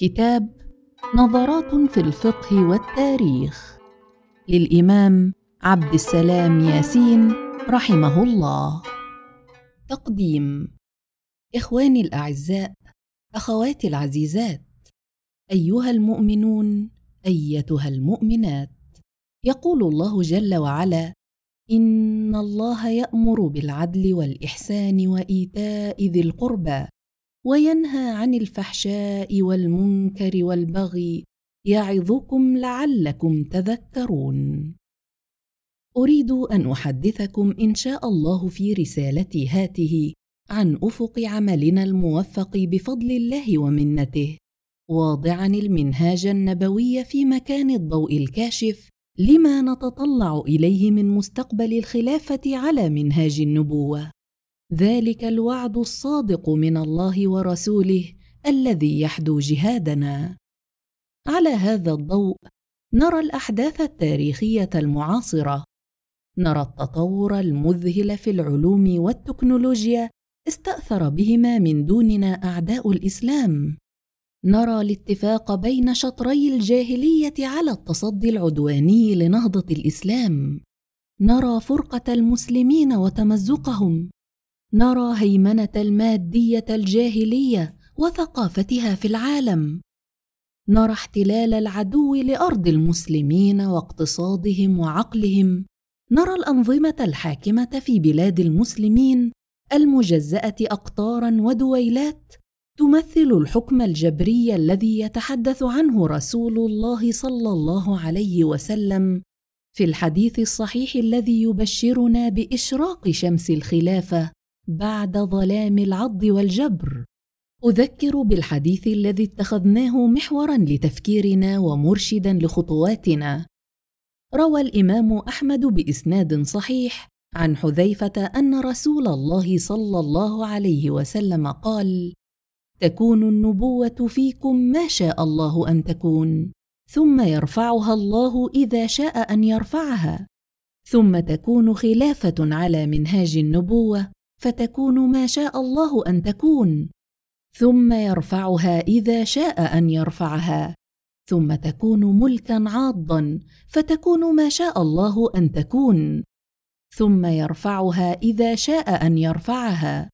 كتاب نظرات في الفقه والتاريخ للإمام عبد السلام ياسين رحمه الله. تقديم إخواني الأعزاء أخواتي العزيزات أيها المؤمنون أيتها المؤمنات. يقول الله جل وعلا إن الله يأمر بالعدل والإحسان وإيتاء ذي القربى. وينهى عن الفحشاء والمنكر والبغي يعظكم لعلكم تذكرون. أريد أن أحدثكم إن شاء الله في رسالتي هاته عن أفق عملنا الموفق بفضل الله ومنته واضعا المنهاج النبوي في مكان الضوء الكاشف لما نتطلع إليه من مستقبل الخلافة على منهاج النبوة. ذلك الوعد الصادق من الله ورسوله الذي يحدو جهادنا. على هذا الضوء نرى الأحداث التاريخية المعاصرة. نرى التطور المذهل في العلوم والتكنولوجيا استأثر بهما من دوننا أعداء الإسلام. نرى الاتفاق بين شطري الجاهلية على التصدي العدواني لنهضة الإسلام. نرى فرقة المسلمين وتمزقهم. نرى هيمنة المادية الجاهلية وثقافتها في العالم. نرى احتلال العدو لأرض المسلمين واقتصادهم وعقلهم. نرى الأنظمة الحاكمة في بلاد المسلمين المجزأة اقطارا ودويلات تمثل الحكم الجبري الذي يتحدث عنه رسول الله صلى الله عليه وسلم. في الحديث الصحيح الذي يبشرنا بإشراق شمس الخلافة بعد ظلام العض والجبر. أذكر بالحديث الذي اتخذناه محورا لتفكيرنا ومرشدا لخطواتنا. روى الإمام أحمد بإسناد صحيح عن حذيفة أن رسول الله صلى الله عليه وسلم قال تكون النبوة فيكم ما شاء الله أن تكون ثم يرفعها الله إذا شاء أن يرفعها ثم تكون خلافة على منهاج النبوة فتكون ما شاء الله أن تكون. ثم يرفعها إذا شاء أن يرفعها. ثم تكون ملكا عاضا فتكون ما شاء الله أن تكون. ثم يرفعها إذا شاء أن يرفعها.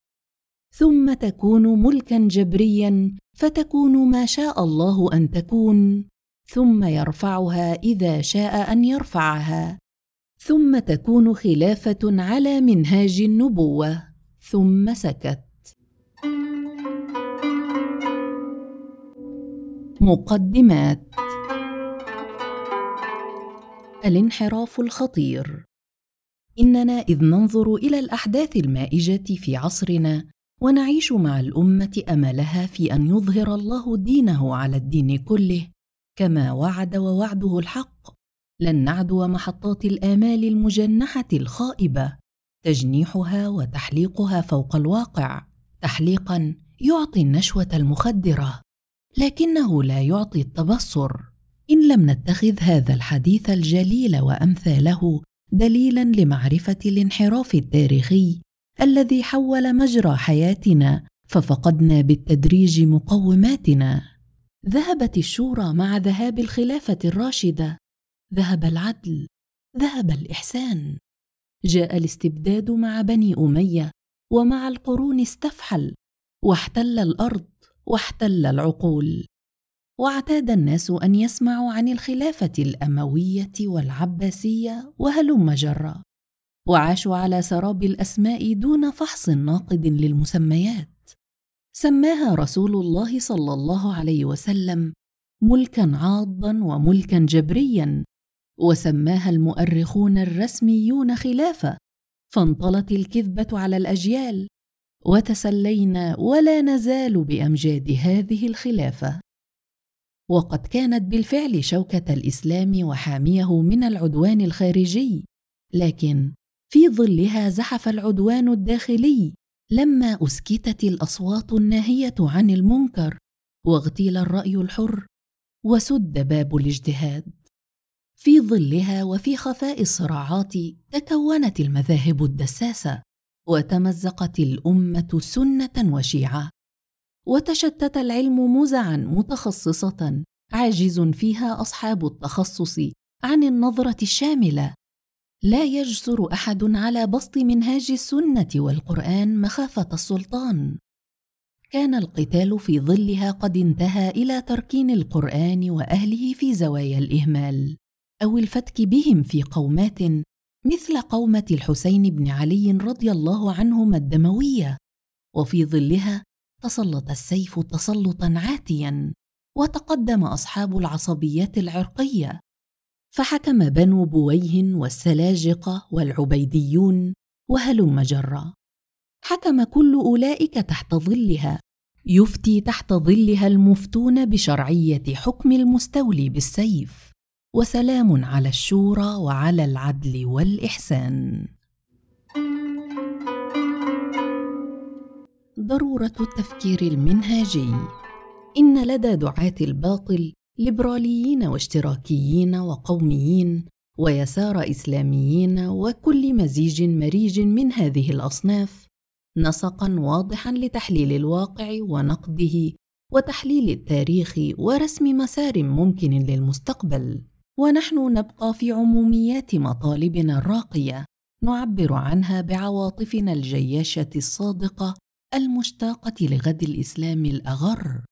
ثم تكون ملكا جبريا فتكون ما شاء الله أن تكون. ثم يرفعها إذا شاء أن يرفعها. ثم تكون خلافة على منهاج النبوة. ثم سكت. مقدمات. الانحراف الخطير. إننا إذ ننظر إلى الأحداث المائجة في عصرنا ونعيش مع الأمة أملها في أن يظهر الله دينه على الدين كله كما وعد ووعده الحق. لن نعدو محطات الآمال المجنحة الخائبة. تجنيحها وتحليقها فوق الواقع تحليقا يعطي النشوة المخدرة لكنه لا يعطي التبصر. إن لم نتخذ هذا الحديث الجليل وأمثاله دليلا لمعرفة الانحراف التاريخي الذي حول مجرى حياتنا ففقدنا بالتدريج مقوماتنا. ذهبت الشورى مع ذهاب الخلافة الراشدة. ذهب العدل. ذهب الإحسان. جاء الاستبداد مع بني أمية ومع القرون استفحل واحتل الأرض واحتل العقول. واعتاد الناس أن يسمعوا عن الخلافة الأموية والعباسية وهلم جرا وعاشوا على سراب الأسماء دون فحص ناقد للمسميات. سماها رسول الله صلى الله عليه وسلم ملكا عاضا وملكا جبريا وسماها المؤرخون الرسميون خلافة فانطلت الكذبة على الأجيال وتسلينا ولا نزال بأمجاد هذه الخلافة. وقد كانت بالفعل شوكة الإسلام وحاميه من العدوان الخارجي لكن في ظلها زحف العدوان الداخلي لما أسكتت الأصوات الناهية عن المنكر واغتيل الرأي الحر وسد باب الاجتهاد. في ظلها وفي خفاء الصراعات تكونت المذاهب الدساسة وتمزقت الأمة سنة وشيعة. وتشتت العلم مزعا متخصصة. عاجز فيها أصحاب التخصص عن النظرة الشاملة. لا يجسر أحد على بسط منهاج السنة والقرآن مخافة السلطان. كان القتال في ظلها قد انتهى إلى تركين القرآن وأهله في زوايا الإهمال. أو الفتك بهم في قومات مثل قومة الحسين بن علي رضي الله عنهما الدموية وفي ظلها تسلط السيف تسلطا عاتيا وتقدم أصحاب العصبيات العرقية فحكم بنو بويه والسلاجقه والعبيديون وهلم جرا حكم كل أولئك تحت ظلها يفتي تحت ظلها المفتون بشرعية حكم المستولي بالسيف. وسلام على الشورى وعلى العدل والإحسان. ضرورة التفكير المنهاجي. إن لدى دعاة الباطل ليبراليين واشتراكيين وقوميين ويسار إسلاميين وكل مزيج مريج من هذه الأصناف نسقا واضحا لتحليل الواقع ونقده وتحليل التاريخ ورسم مسار ممكن للمستقبل. ونحن نبقى في عموميات مطالبنا الراقية. نعبر عنها بعواطفنا الجياشة الصادقة المشتاقة لغد الإسلام الأغر.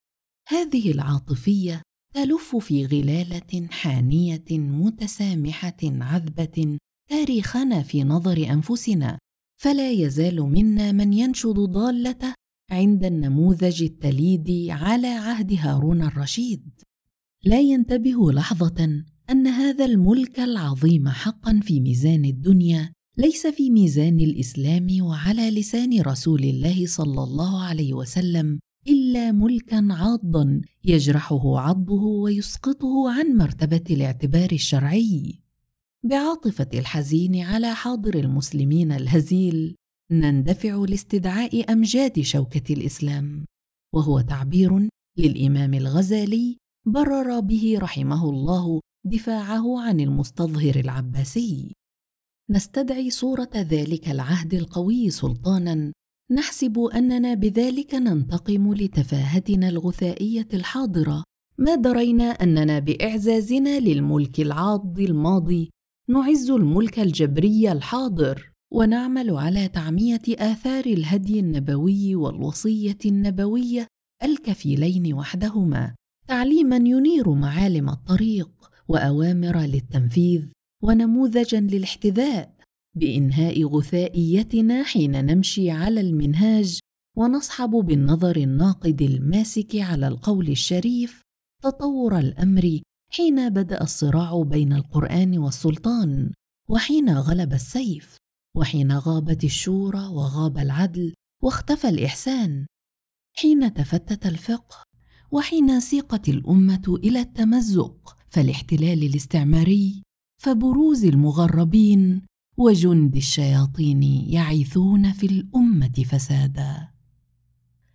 هذه العاطفية تلف في غلالة حانية متسامحة عذبة تاريخنا في نظر أنفسنا. فلا يزال منا من ينشد ضالته عند النموذج التليد على عهد هارون الرشيد. لا ينتبه لحظة أن هذا الملك العظيم حقا في ميزان الدنيا ليس في ميزان الإسلام وعلى لسان رسول الله صلى الله عليه وسلم إلا ملكا عاضا يجرحه عضه ويسقطه عن مرتبة الاعتبار الشرعي. بعاطفة الحزين على حاضر المسلمين الهزيل نندفع لاستدعاء أمجاد شوكة الإسلام. وهو تعبير للإمام الغزالي برر به رحمه الله دفاعه عن المستظهر العباسي. نستدعي صورة ذلك العهد القوي سلطانا. نحسب أننا بذلك ننتقم لتفاهتنا الغثائية الحاضرة. ما درينا أننا بإعزازنا للملك العاض الماضي. نعز الملك الجبري الحاضر. ونعمل على تعمية آثار الهدي النبوي والوصية النبوية الكفيلين وحدهما. تعليما ينير معالم الطريق. وأوامر للتنفيذ ونموذجا للاحتذاء بإنهاء غثائيتنا حين نمشي على المنهاج ونصحب بالنظر الناقد الماسك على القول الشريف تطور الأمر حين بدأ الصراع بين القرآن والسلطان وحين غلب السيف وحين غابت الشورى وغاب العدل واختفى الإحسان حين تفتت الفقه وحين سيقت الأمة إلى التمزق فالاحتلال الاستعماري فبروز المغربين وجند الشياطين يعيثون في الأمة فسادا.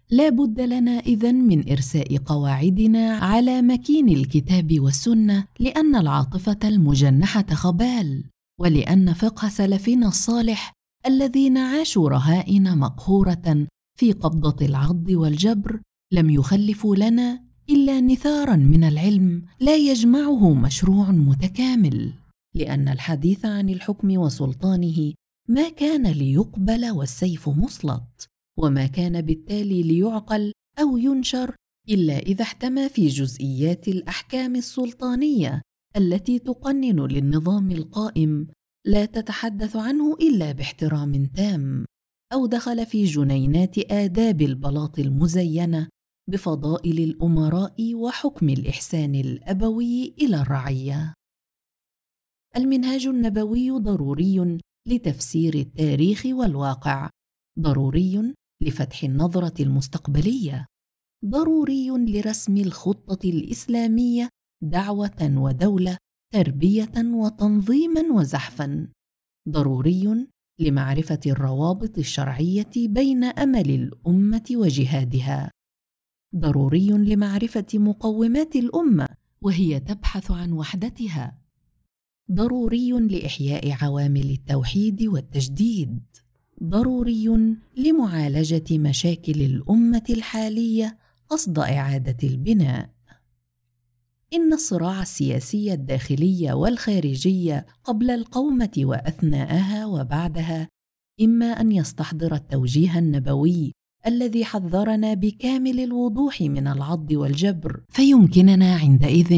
لا بد لنا إذن من إرساء قواعدنا على مكين الكتاب والسنة لأن العاطفة المجنحة خبال ولأن فقه سلفنا الصالح الذين عاشوا رهائن مقهورة في قبضة العض والجبر لم يخلفوا لنا إلا نثارا من العلم لا يجمعه مشروع متكامل لأن الحديث عن الحكم وسلطانه ما كان ليقبل والسيف مسلط وما كان بالتالي ليعقل أو ينشر إلا إذا احتمى في جزئيات الأحكام السلطانية التي تقنن للنظام القائم لا تتحدث عنه إلا باحترام تام أو دخل في جنينات آداب البلاط المزينة بفضائل الأمراء وحكم الإحسان الأبوي إلى الرعية. المنهاج النبوي ضروري لتفسير التاريخ والواقع ضروري لفتح النظرة المستقبلية ضروري لرسم الخطة الإسلامية دعوة ودولة تربية وتنظيما وزحفا ضروري لمعرفة الروابط الشرعية بين أمل الأمة وجهادها. ضروري لمعرفة مقومات الأمة وهي تبحث عن وحدتها. ضروري لإحياء عوامل التوحيد والتجديد. ضروري لمعالجة مشاكل الأمة الحالية قصد إعادة البناء. إن الصراع السياسي الداخلي والخارجي قبل القومة وأثناءها وبعدها إما أن يستحضر التوجيه النبوي الذي حذرنا بكامل الوضوح من العض والجبر. فيمكننا عندئذ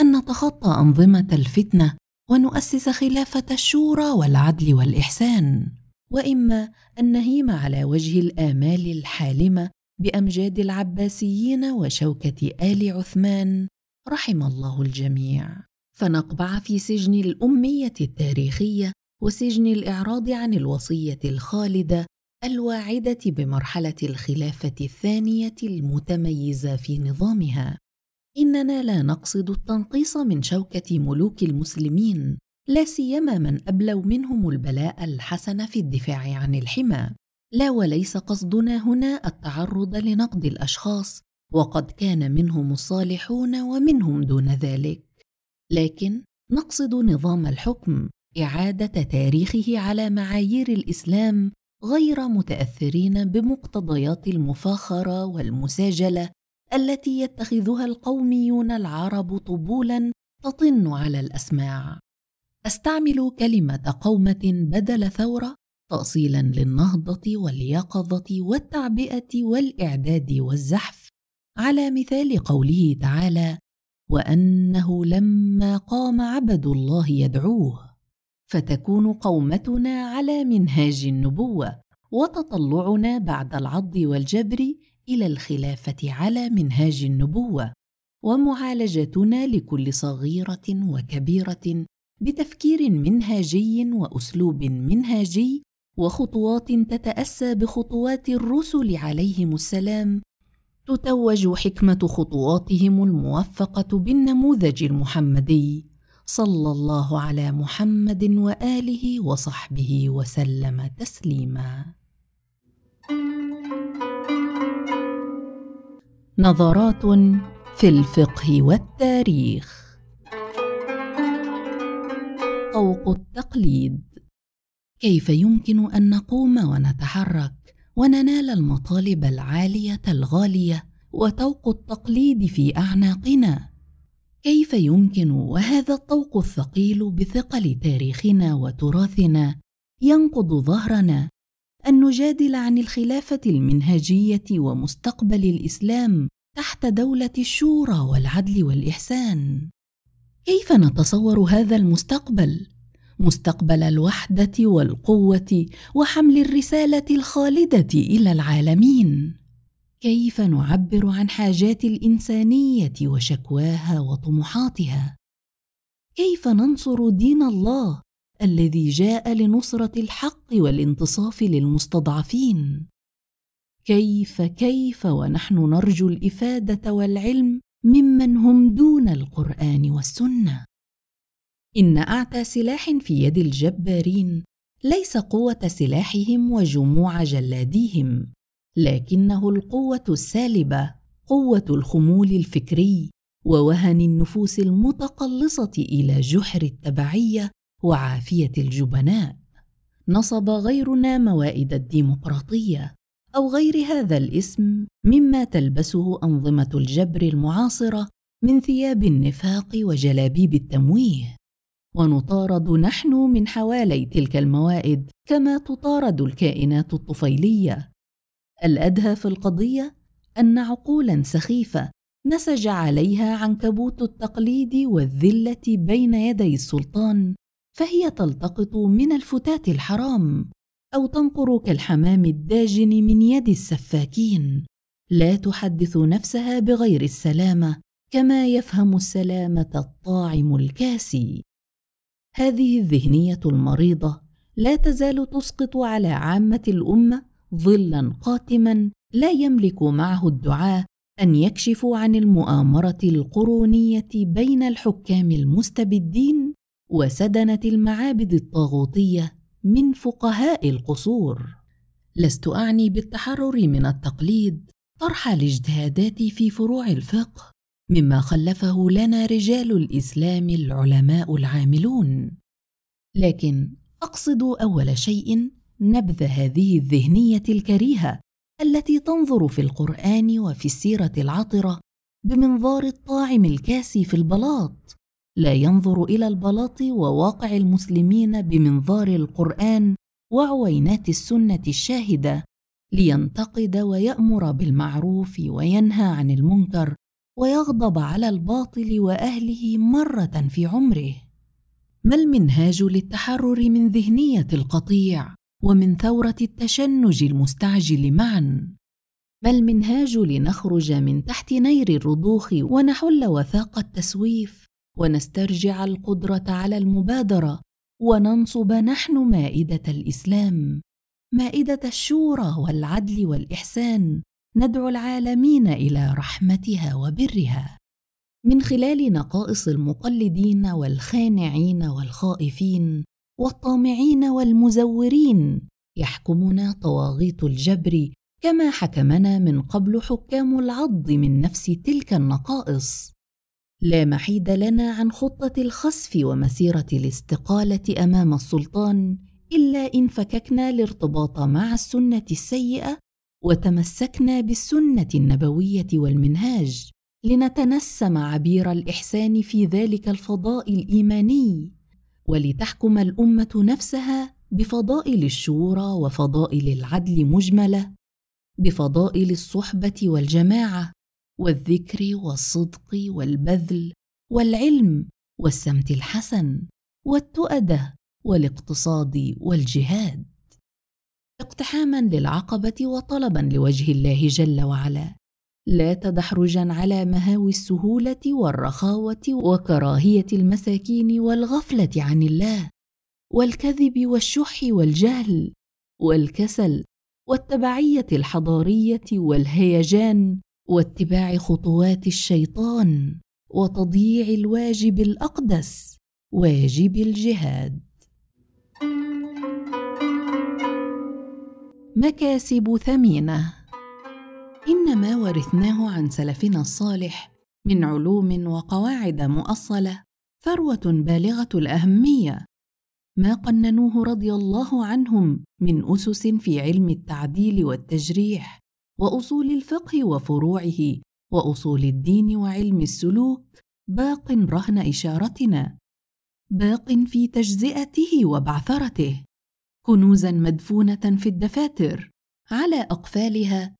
أن نتخطى أنظمة الفتنة ونؤسس خلافة الشورى والعدل والإحسان. وإما أن نهيم على وجه الآمال الحالمة بأمجاد العباسيين وشوكة آل عثمان. رحم الله الجميع. فنقبع في سجن الأمية التاريخية وسجن الإعراض عن الوصية الخالدة الواعدة بمرحلة الخلافة الثانية المتميزة في نظامها. إننا لا نقصد التنقيص من شوكة ملوك المسلمين لا سيما من أبلوا منهم البلاء الحسن في الدفاع عن الحمى. لا وليس قصدنا هنا التعرض لنقد الأشخاص وقد كان منهم الصالحون ومنهم دون ذلك. لكن نقصد نظام الحكم إعادة تاريخه على معايير الإسلام غير متأثرين بمقتضيات المفاخرة والمساجلة التي يتخذها القوميون العرب طبولا تطن على الأسماع. أستعمل كلمة قومة بدل ثورة تاصيلا للنهضة واليقظة والتعبئة والإعداد والزحف على مثال قوله تعالى وأنه لما قام عبد الله يدعوه فتكون قومتنا على منهاج النبوة وتطلعنا بعد العض والجبر إلى الخلافة على منهاج النبوة ومعالجتنا لكل صغيرة وكبيرة بتفكير منهاجي وأسلوب منهاجي وخطوات تتأسى بخطوات الرسل عليهم السلام. تتوج حكمة خطواتهم الموفقة بالنموذج المحمدي. صلى الله على محمد وآله وصحبه وسلم تسليما. نظرات في الفقه والتاريخ. طوق التقليد. كيف يمكن أن نقوم ونتحرك وننال المطالب العالية الغالية وطوق التقليد في أعناقنا؟ كيف يمكن وهذا الطوق الثقيل بثقل تاريخنا وتراثنا ينقض ظهرنا أن نجادل عن الخلافة المنهجية ومستقبل الإسلام تحت دولة الشورى والعدل والإحسان؟ كيف نتصور هذا المستقبل؟ مستقبل الوحدة والقوة وحمل الرسالة الخالدة إلى العالمين. كيف نعبر عن حاجات الإنسانية وشكواها وطموحاتها؟ كيف ننصر دين الله الذي جاء لنصرة الحق والانتصاف للمستضعفين؟ كيف كيف ونحن نرجو الإفادة والعلم ممن هم دون القرآن والسنة؟ إن اعتى سلاح في يد الجبارين ليس قوة سلاحهم وجموع جلاديهم. لكنه القوة السالبة قوة الخمول الفكري ووهن النفوس المتقلصة إلى جحر التبعية وعافية الجبناء. نصب غيرنا موائد الديمقراطية أو غير هذا الاسم مما تلبسه أنظمة الجبر المعاصرة من ثياب النفاق وجلابيب التمويه. ونطارد نحن من حوالي تلك الموائد كما تطارد الكائنات الطفيلية. الأدهى في القضية أن عقولا سخيفة نسج عليها عنكبوت التقليد والذلة بين يدي السلطان فهي تلتقط من الفتات الحرام أو تنقر كالحمام الداجن من يد السفاكين. لا تحدث نفسها بغير السلامة كما يفهم السلامة الطاعم الكاسي. هذه الذهنية المريضة لا تزال تسقط على عامة الأمة ظلا قاتما لا يملك معه الدعاه أن يكشفوا عن المؤامرة القرونية بين الحكام المستبدين وسدنة المعابد الطاغوتية من فقهاء القصور. لست أعني بالتحرر من التقليد طرح الاجتهادات في فروع الفقه مما خلفه لنا رجال الإسلام العلماء العاملون. لكن أقصد أول شيء نبذ هذه الذهنية الكريهة التي تنظر في القرآن وفي السيرة العطرة بمنظار الطاعم الكاسي في البلاط. لا ينظر إلى البلاط وواقع المسلمين بمنظار القرآن وعوينات السنة الشاهدة لينتقد ويأمر بالمعروف وينهى عن المنكر ويغضب على الباطل وأهله مرة في عمره. ما المنهاج للتحرر من ذهنية القطيع؟ ومن ثورة التشنج المستعجل معا. ما المنهاج لنخرج من تحت نير الرضوخ ونحل وثاق التسويف ونسترجع القدرة على المبادرة وننصب نحن مائدة الإسلام. مائدة الشورى والعدل والإحسان ندعو العالمين إلى رحمتها وبرها. من خلال نقائص المقلدين والخانعين والخائفين والطامعين والمزورين يحكمنا طواغيت الجبر كما حكمنا من قبل حكام العض من نفس تلك النقائص. لا محيد لنا عن خطة الخسف ومسيرة الاستقالة أمام السلطان إلا إن فككنا الارتباط مع السنة السيئة وتمسكنا بالسنة النبوية والمنهاج لنتنسم عبير الإحسان في ذلك الفضاء الإيماني. ولتحكم الأمة نفسها بفضائل الشورى وفضائل العدل مجملة بفضائل الصحبة والجماعة والذكر والصدق والبذل والعلم والسمت الحسن والتؤدة والاقتصاد والجهاد. اقتحاما للعقبة وطلبا لوجه الله جل وعلا. لا تدحرجا على مهاوي السهولة والرخاوة وكراهية المساكين والغفلة عن الله والكذب والشح والجهل والكسل والتبعية الحضارية والهيجان واتباع خطوات الشيطان وتضييع الواجب الأقدس واجب الجهاد. مكاسب ثمينة ان ما ورثناه عن سلفنا الصالح من علوم وقواعد مؤصلة ثروة بالغة الأهمية. ما قننوه رضي الله عنهم من أسس في علم التعديل والتجريح وأصول الفقه وفروعه وأصول الدين وعلم السلوك. باق رهن إشارتنا. باق في تجزئته وبعثرته. كنوزا مدفونة في الدفاتر على أقفالها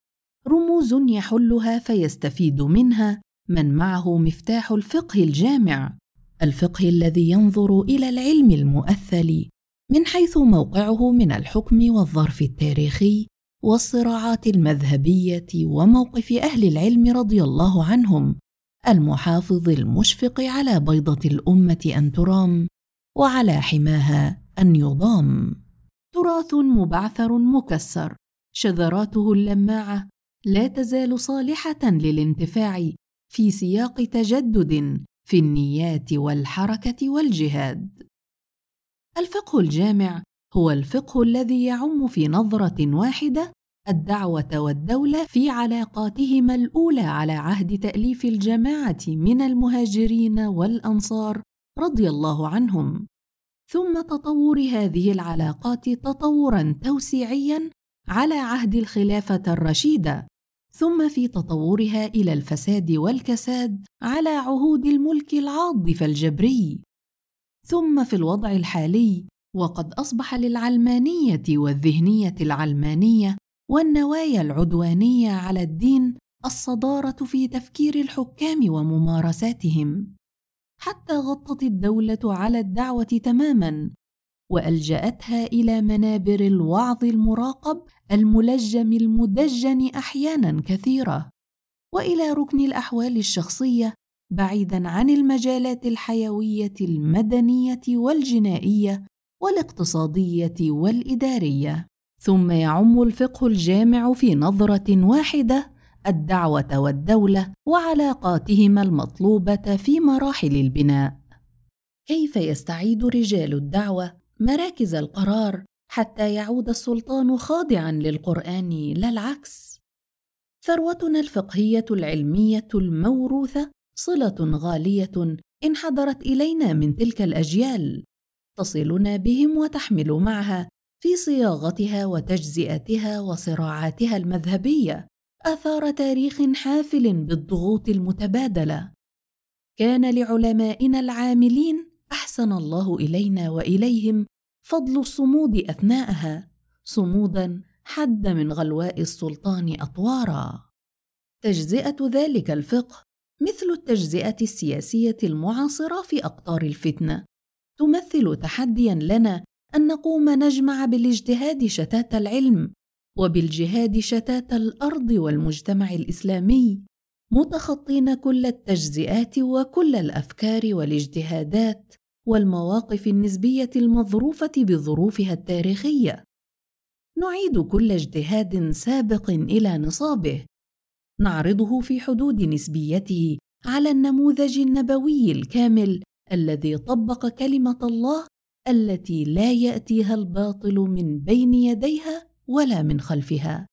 رموز يحلها فيستفيد منها من معه مفتاح الفقه الجامع الفقه الذي ينظر إلى العلم المؤثل من حيث موقعه من الحكم والظرف التاريخي والصراعات المذهبية وموقف أهل العلم رضي الله عنهم المحافظ المشفق على بيضة الأمة أن ترام وعلى حماها أن يضام. تراث مبعثر مكسر شذراته اللماعة لا تزال صالحة للانتفاع في سياق تجدد في النيات والحركة والجهاد. الفقه الجامع هو الفقه الذي يعم في نظرة واحدة الدعوة والدولة في علاقاتهما الأولى على عهد تأليف الجماعة من المهاجرين والأنصار رضي الله عنهم. ثم تطور هذه العلاقات تطورا توسيعيا على عهد الخلافة الرشيده ثم في تطورها إلى الفساد والكساد على عهود الملك العاض فالجبري. ثم في الوضع الحالي وقد أصبح للعلمانية والذهنية العلمانية والنوايا العدوانية على الدين الصدارة في تفكير الحكام وممارساتهم. حتى غطت الدولة على الدعوة تماما وألجأتها إلى منابر الوعظ المراقب الملجم المدجن أحيانا كثيرة. وإلى ركن الأحوال الشخصية بعيدا عن المجالات الحيوية المدنية والجنائية والاقتصادية والإدارية. ثم يعم الفقه الجامع في نظرة واحدة الدعوة والدولة وعلاقاتهما المطلوبة في مراحل البناء. كيف يستعيد رجال الدعوة مراكز القرار حتى يعود السلطان خاضعا للقرآن لا العكس. ثروتنا الفقهية العلمية الموروثة صلة غالية انحدرت إلينا من تلك الأجيال. تصلنا بهم وتحمل معها في صياغتها وتجزئتها وصراعاتها المذهبية آثار تاريخ حافل بالضغوط المتبادلة. كان لعلمائنا العاملين أحسن الله إلينا وإليهم فضل الصمود أثناءها صمودا حد من غلواء السلطان أطوارا. تجزئة ذلك الفقه مثل التجزئة السياسية المعاصرة في أقطار الفتنة. تمثل تحديا لنا أن نقوم نجمع بالاجتهاد شتات العلم وبالجهاد شتات الأرض والمجتمع الإسلامي متخطين كل التجزئات وكل الأفكار والاجتهادات والمواقف النسبية المظروفة بظروفها التاريخية. نعيد كل اجتهاد سابق إلى نصابه. نعرضه في حدود نسبيته على النموذج النبوي الكامل الذي طبق كلمة الله التي لا يأتيها الباطل من بين يديها ولا من خلفها.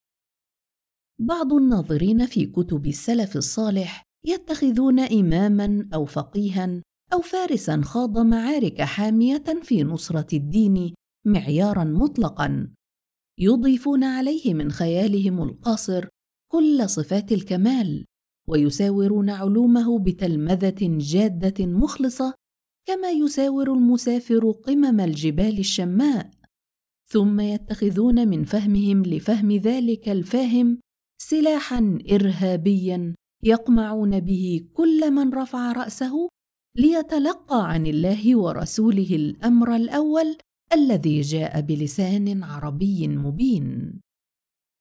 بعض الناظرين في كتب السلف الصالح يتخذون إماما أو فقيها أو فارسا خاض معارك حامية في نصرة الدين معيارا مطلقا. يضيفون عليه من خيالهم القاصر كل صفات الكمال ويساورون علومه بتلمذة جادة مخلصة كما يساور المسافر قمم الجبال الشماء. ثم يتخذون من فهمهم لفهم ذلك الفاهم سلاحا ارهابيا يقمعون به كل من رفع رأسه ليتلقى عن الله ورسوله الأمر الأول الذي جاء بلسان عربي مبين.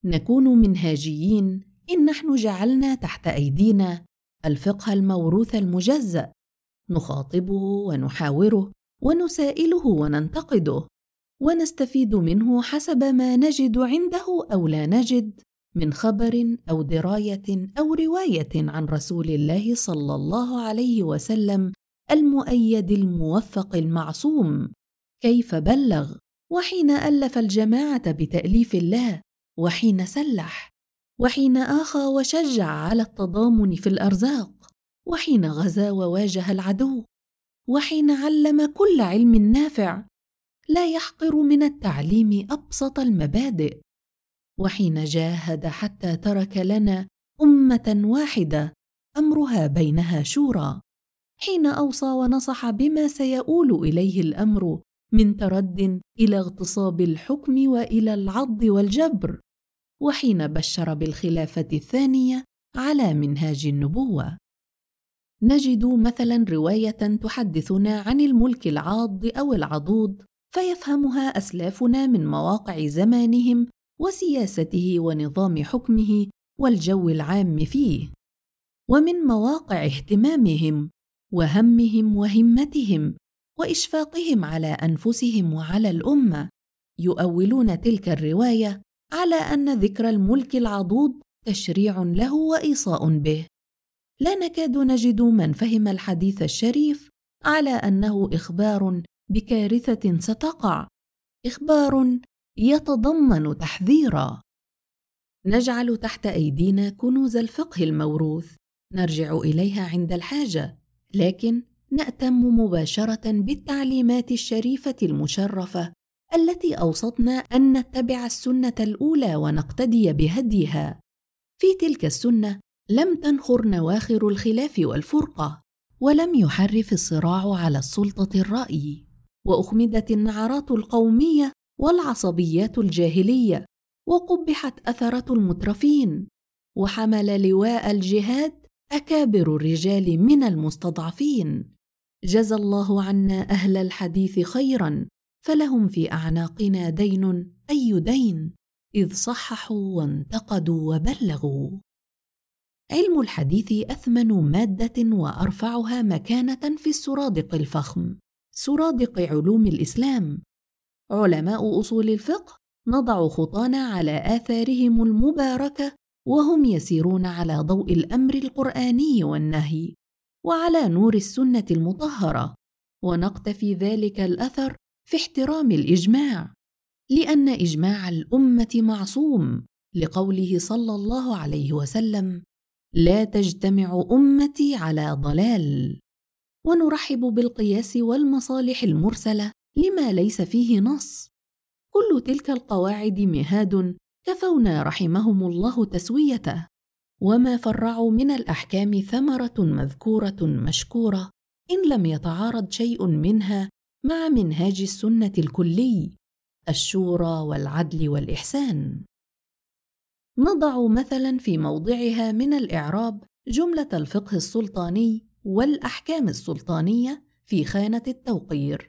نكون منهاجيين إن نحن جعلنا تحت أيدينا الفقه الموروث المجزا نخاطبه ونحاوره ونسائله وننتقده. ونستفيد منه حسب ما نجد عنده أو لا نجد من خبر أو دراية أو رواية عن رسول الله صلى الله عليه وسلم المؤيد الموفق المعصوم. كيف بلغ؟ وحين ألف الجماعة بتأليف الله وحين سلح وحين آخى وشجع على التضامن في الأرزاق وحين غزا وواجه العدو وحين علم كل علم نافع لا يحقر من التعليم أبسط المبادئ. وحين جاهد حتى ترك لنا أمة واحدة أمرها بينها شورى. حين أوصى ونصح بما سيؤول إليه الأمر من ترد إلى اغتصاب الحكم وإلى العض والجبر وحين بشر بالخلافة الثانية على منهاج النبوة. نجد مثلا رواية تحدثنا عن الملك العاض أو العضوض فيفهمها أسلافنا من مواقع زمانهم وسياسته ونظام حكمه والجو العام فيه ومن مواقع اهتمامهم وهمهم وهمتهم وإشفاقهم على أنفسهم وعلى الأمة. يؤولون تلك الرواية على أن ذكر الملك العضوض تشريع له وإيصاء به. لا نكاد نجد من فهم الحديث الشريف على أنه إخبار بكارثة ستقع إخبار يتضمن تحذيرا. نجعل تحت أيدينا كنوز الفقه الموروث نرجع إليها عند الحاجة. لكن نأتم مباشرة بالتعليمات الشريفة المشرفة التي أوصتنا أن نتبع السنة الأولى ونقتدي بهديها. في تلك السنة لم تنخر نواخر الخلاف والفرقة ولم يحرف الصراع على السلطة الرأي وأخمدت النعرات القومية والعصبيات الجاهلية وقبحت اثره المترفين وحمل لواء الجهاد أكابر الرجال من المستضعفين. جزى الله عنا أهل الحديث خيرا فلهم في أعناقنا دين أي دين إذ صححوا وانتقدوا وبلغوا. علم الحديث أثمن مادة وأرفعها مكانة في السرادق الفخم سرادق علوم الإسلام. علماء أصول الفقه نضع خطانا على آثارهم المباركة وهم يسيرون على ضوء الأمر القرآني والنهي وعلى نور السنة المطهرة. ونقتفي ذلك الأثر في احترام الإجماع لأن إجماع الأمة معصوم لقوله صلى الله عليه وسلم لا تجتمع أمتي على ضلال ونرحب بالقياس والمصالح المرسلة لما ليس فيه نص. كل تلك القواعد مهاد كفونا رحمهم الله تسويته وما فرعوا من الأحكام ثمرة مذكورة مشكورة إن لم يتعارض شيء منها مع منهاج السنة الكلي الشورى والعدل والإحسان. نضع مثلا في موضعها من الإعراب جملة الفقه السلطاني والأحكام السلطانية في خانة التوقير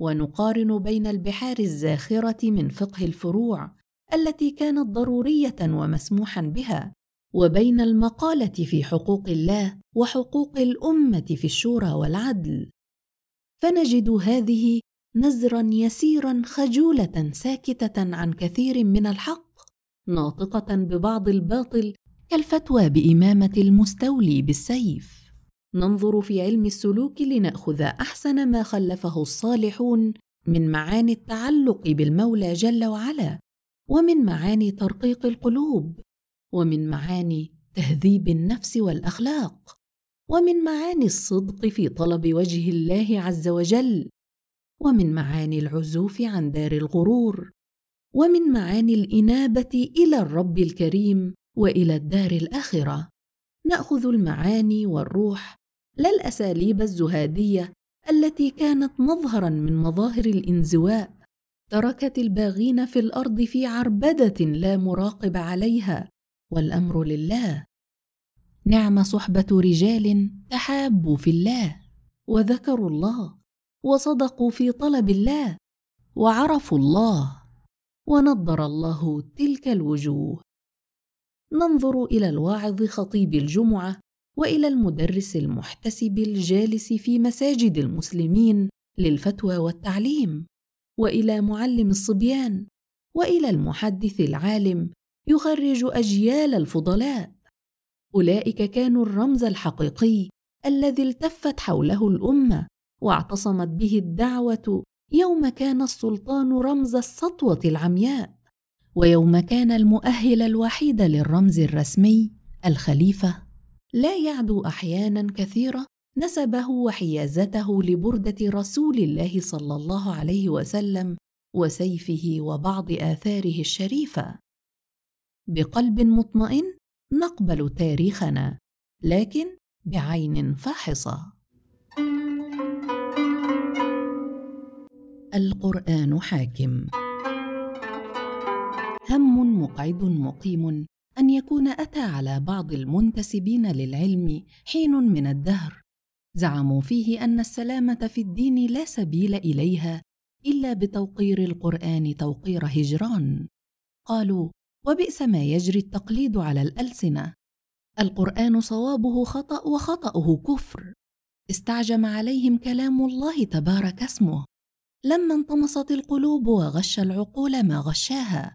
ونقارن بين البحار الزاخرة من فقه الفروع التي كانت ضرورية ومسموحا بها وبين المقالة في حقوق الله وحقوق الأمة في الشورى والعدل. فنجد هذه نزرا يسيرا خجولة ساكتة عن كثير من الحق ناطقة ببعض الباطل كالفتوى بإمامة المستولي بالسيف. ننظر في علم السلوك لنأخذ أحسن ما خلفه الصالحون من معاني التعلق بالمولى جل وعلا. ومن معاني ترقيق القلوب ومن معاني تهذيب النفس والأخلاق ومن معاني الصدق في طلب وجه الله عز وجل ومن معاني العزوف عن دار الغرور ومن معاني الإنابة إلى الرب الكريم وإلى الدار الآخرة. نأخذ المعاني والروح لا الأساليب الزهادية التي كانت مظهرا من مظاهر الإنزواء تركت الباغين في الأرض في عربدة لا مراقب عليها والأمر لله. نعم صحبة رجال تحابوا في الله وذكروا الله وصدقوا في طلب الله وعرفوا الله ونضر الله تلك الوجوه. ننظر إلى الواعظ خطيب الجمعة وإلى المدرس المحتسب الجالس في مساجد المسلمين للفتوى والتعليم. وإلى معلم الصبيان وإلى المحدث العالم يخرج أجيال الفضلاء. أولئك كانوا الرمز الحقيقي الذي التفت حوله الأمة واعتصمت به الدعوة يوم كان السلطان رمز السطوة العمياء ويوم كان المؤهل الوحيد للرمز الرسمي الخليفة. لا يعدو أحيانا كثيرة نسبه وحيازته لبردة رسول الله صلى الله عليه وسلم وسيفه وبعض آثاره الشريفة. بقلب مطمئن نقبل تاريخنا لكن بعين فاحصة. القرآن حاكم. هم مقعد مقيم أن يكون أتى على بعض المنتسبين للعلم حين من الدهر. زعموا فيه أن السلامة في الدين لا سبيل إليها إلا بتوقير القرآن توقير هجران. قالوا وبئس ما يجري التقليد على الألسنة. القرآن صوابه خطأ وخطأه كفر. استعجم عليهم كلام الله تبارك اسمه. لما انطمست القلوب وغش العقول ما غشاها.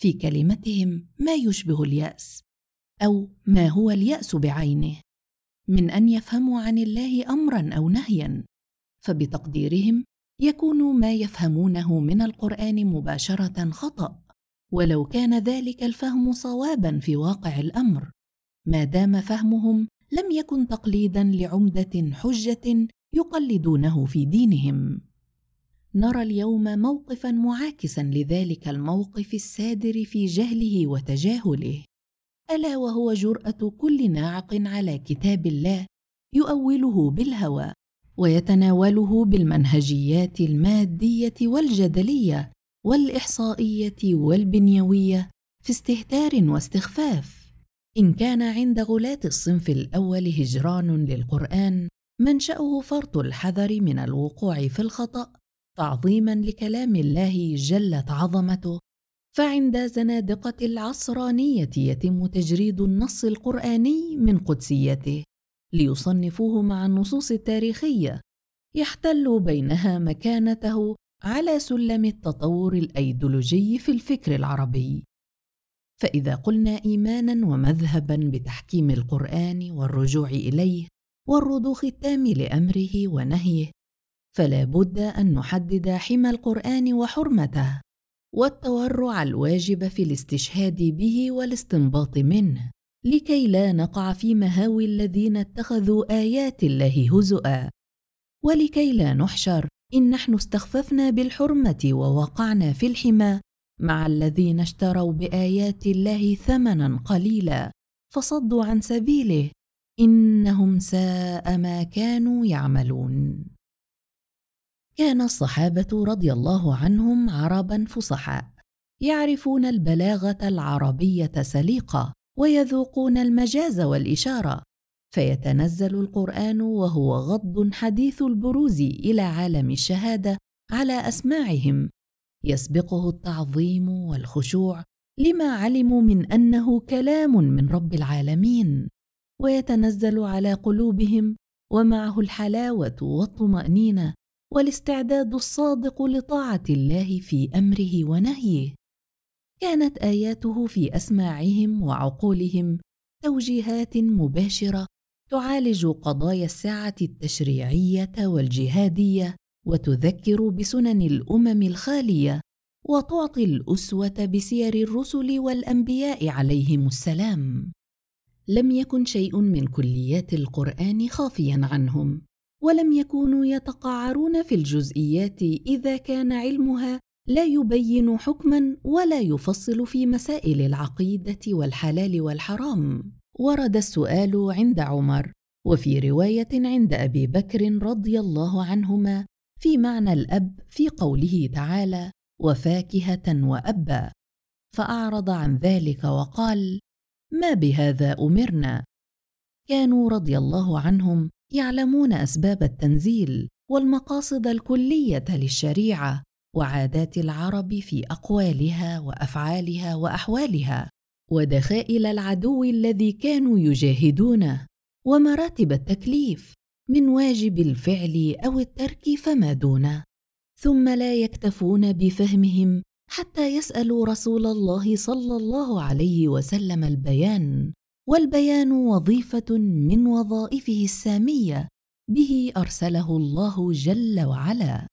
في كلمتهم ما يشبه اليأس أو ما هو اليأس بعينه. من أن يفهموا عن الله امرا أو نهيا. فبتقديرهم يكون ما يفهمونه من القرآن مباشرة خطأ ولو كان ذلك الفهم صوابا في واقع الأمر. ما دام فهمهم لم يكن تقليدا لعمدة حجة يقلدونه في دينهم. نرى اليوم موقفا معاكسا لذلك الموقف السادر في جهله وتجاهله. ألا وهو جرأة كل ناعق على كتاب الله يؤوله بالهوى ويتناوله بالمنهجيات المادية والجدلية والإحصائية والبنيوية في استهتار واستخفاف. إن كان عند غلاة الصنف الأول هجران للقرآن منشأه فرط الحذر من الوقوع في الخطأ تعظيما لكلام الله جلت عظمته فعند زنادقة العصرانية يتم تجريد النص القرآني من قدسيته ليصنفوه مع النصوص التاريخية يحتل بينها مكانته على سلم التطور الأيديولوجي في الفكر العربي. فإذا قلنا ايمانا ومذهبا بتحكيم القرآن والرجوع إليه والرضوخ التام لأمره ونهيه فلا بد أن نحدد حمى القرآن وحرمته. والتورع الواجب في الاستشهاد به والاستنباط منه لكي لا نقع في مهاوي الذين اتخذوا آيات الله هزؤا. ولكي لا نحشر إن نحن استخففنا بالحرمة ووقعنا في الحمى مع الذين اشتروا بآيات الله ثمنا قليلا. فصدوا عن سبيله إنهم ساء ما كانوا يعملون. كان الصحابة رضي الله عنهم عربا فصحاء يعرفون البلاغة العربية سليقة ويذوقون المجاز والإشارة فيتنزل القرآن وهو غض حديث البروز إلى عالم الشهادة على أسماعهم يسبقه التعظيم والخشوع لما علموا من أنه كلام من رب العالمين ويتنزل على قلوبهم ومعه الحلاوة والطمأنينة والاستعداد الصادق لطاعة الله في أمره ونهيه. كانت آياته في أسماعهم وعقولهم توجيهات مباشرة تعالج قضايا الساعة التشريعية والجهادية وتذكر بسنن الأمم الخالية وتعطي الأسوة بسير الرسل والأنبياء عليهم السلام. لم يكن شيء من كليات القرآن خافيا عنهم. ولم يكونوا يتقعرون في الجزئيات إذا كان علمها لا يبين حكما ولا يفصل في مسائل العقيدة والحلال والحرام. ورد السؤال عند عمر وفي رواية عند أبي بكر رضي الله عنهما في معنى الأب في قوله تعالى وفاكهة وأبا فأعرض عن ذلك وقال ما بهذا أمرنا كانوا رضي الله عنهم يعلمون أسباب التنزيل والمقاصد الكلية للشريعة وعادات العرب في أقوالها وأفعالها وأحوالها ودخائل العدو الذي كانوا يجاهدونه ومراتب التكليف من واجب الفعل أو الترك فما دونه. ثم لا يكتفون بفهمهم حتى يسألوا رسول الله صلى الله عليه وسلم البيان والبيان وظيفة من وظائفه السامية به أرسله الله جل وعلا.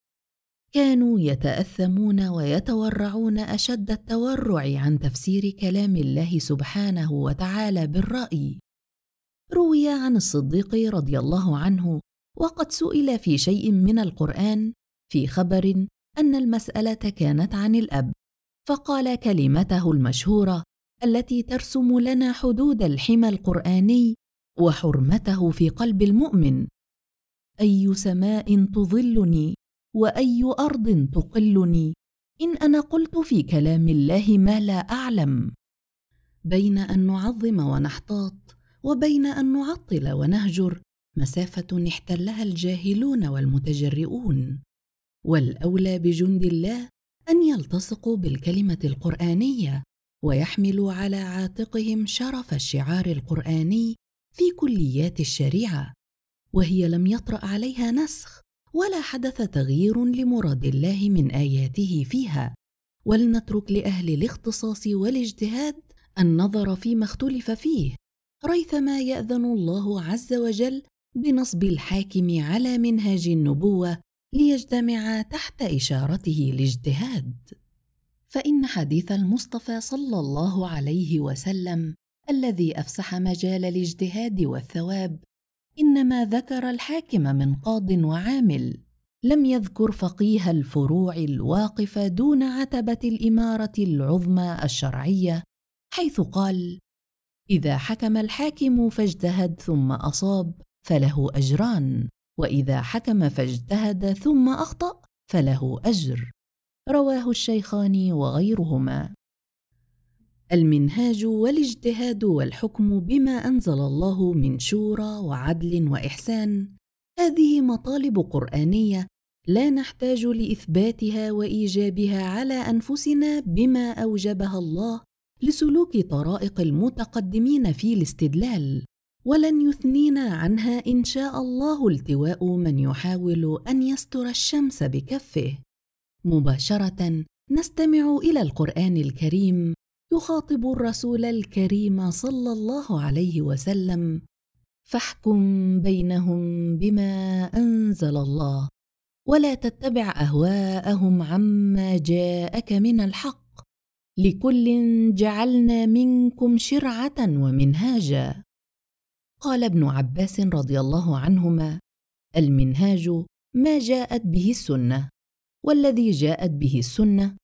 كانوا يتأثمون ويتورعون أشد التورع عن تفسير كلام الله سبحانه وتعالى بالرأي. روي عن الصديق رضي الله عنه وقد سئل في شيء من القرآن في خبر أن المسألة كانت عن الأب فقال كلمته المشهورة التي ترسم لنا حدود الحمى القرآني وحرمته في قلب المؤمن. أي سماء تظلني وأي أرض تقلني؟ إن أنا قلت في كلام الله ما لا أعلم. بين أن نعظم ونحتاط وبين أن نعطل ونهجر مسافة احتلها الجاهلون والمتجرئون. والأولى بجند الله أن يلتصقوا بالكلمة القرآنية. ويحملوا على عاتقهم شرف الشعار القرآني في كليات الشريعة وهي لم يطرأ عليها نسخ ولا حدث تغيير لمراد الله من آياته فيها. ولنترك لأهل الاختصاص والاجتهاد النظر فيما اختلف فيه ريثما يأذن الله عز وجل بنصب الحاكم على منهاج النبوة ليجتمع تحت إشارته الاجتهاد فإن حديث المصطفى صلى الله عليه وسلم الذي أفسح مجال الاجتهاد والثواب إنما ذكر الحاكم من قاض وعامل لم يذكر فقيه الفروع الواقف دون عتبة الإمارة العظمى الشرعية حيث قال إذا حكم الحاكم فاجتهد ثم أصاب فله أجران وإذا حكم فاجتهد ثم أخطأ فله أجر. رواه الشيخان وغيرهما. المنهاج والاجتهاد والحكم بما أنزل الله من شورى وعدل وإحسان. هذه مطالب قرآنية لا نحتاج لإثباتها وإيجابها على أنفسنا بما أوجبها الله لسلوك طرائق المتقدمين في الاستدلال. ولن يثنينا عنها إن شاء الله التواء من يحاول أن يستر الشمس بكفه. مباشرة نستمع إلى القرآن الكريم يخاطب الرسول الكريم صلى الله عليه وسلم. فاحكم بينهم بما أنزل الله ولا تتبع أهواءهم عما جاءك من الحق. لكل جعلنا منكم شرعة ومنهاجا. قال ابن عباس رضي الله عنهما المنهاج ما جاءت به السنة. والذي جاءت به السنة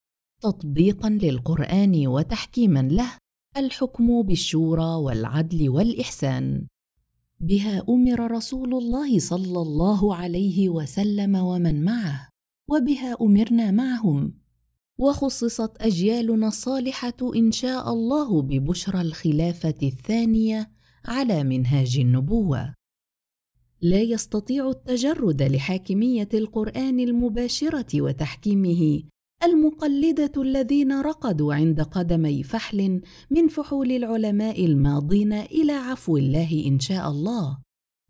تطبيقا للقرآن وتحكيما له الحكم بالشورى والعدل والإحسان. بها أمر رسول الله صلى الله عليه وسلم ومن معه وبها أمرنا معهم. وخصصت أجيالنا الصالحة إن شاء الله ببشرى الخلافة الثانية على منهاج النبوة. لا يستطيع التجرد لحاكمية القرآن المباشرة وتحكيمه. المقلدة الذين رقدوا عند قدمي فحل من فحول العلماء الماضين إلى عفو الله إن شاء الله.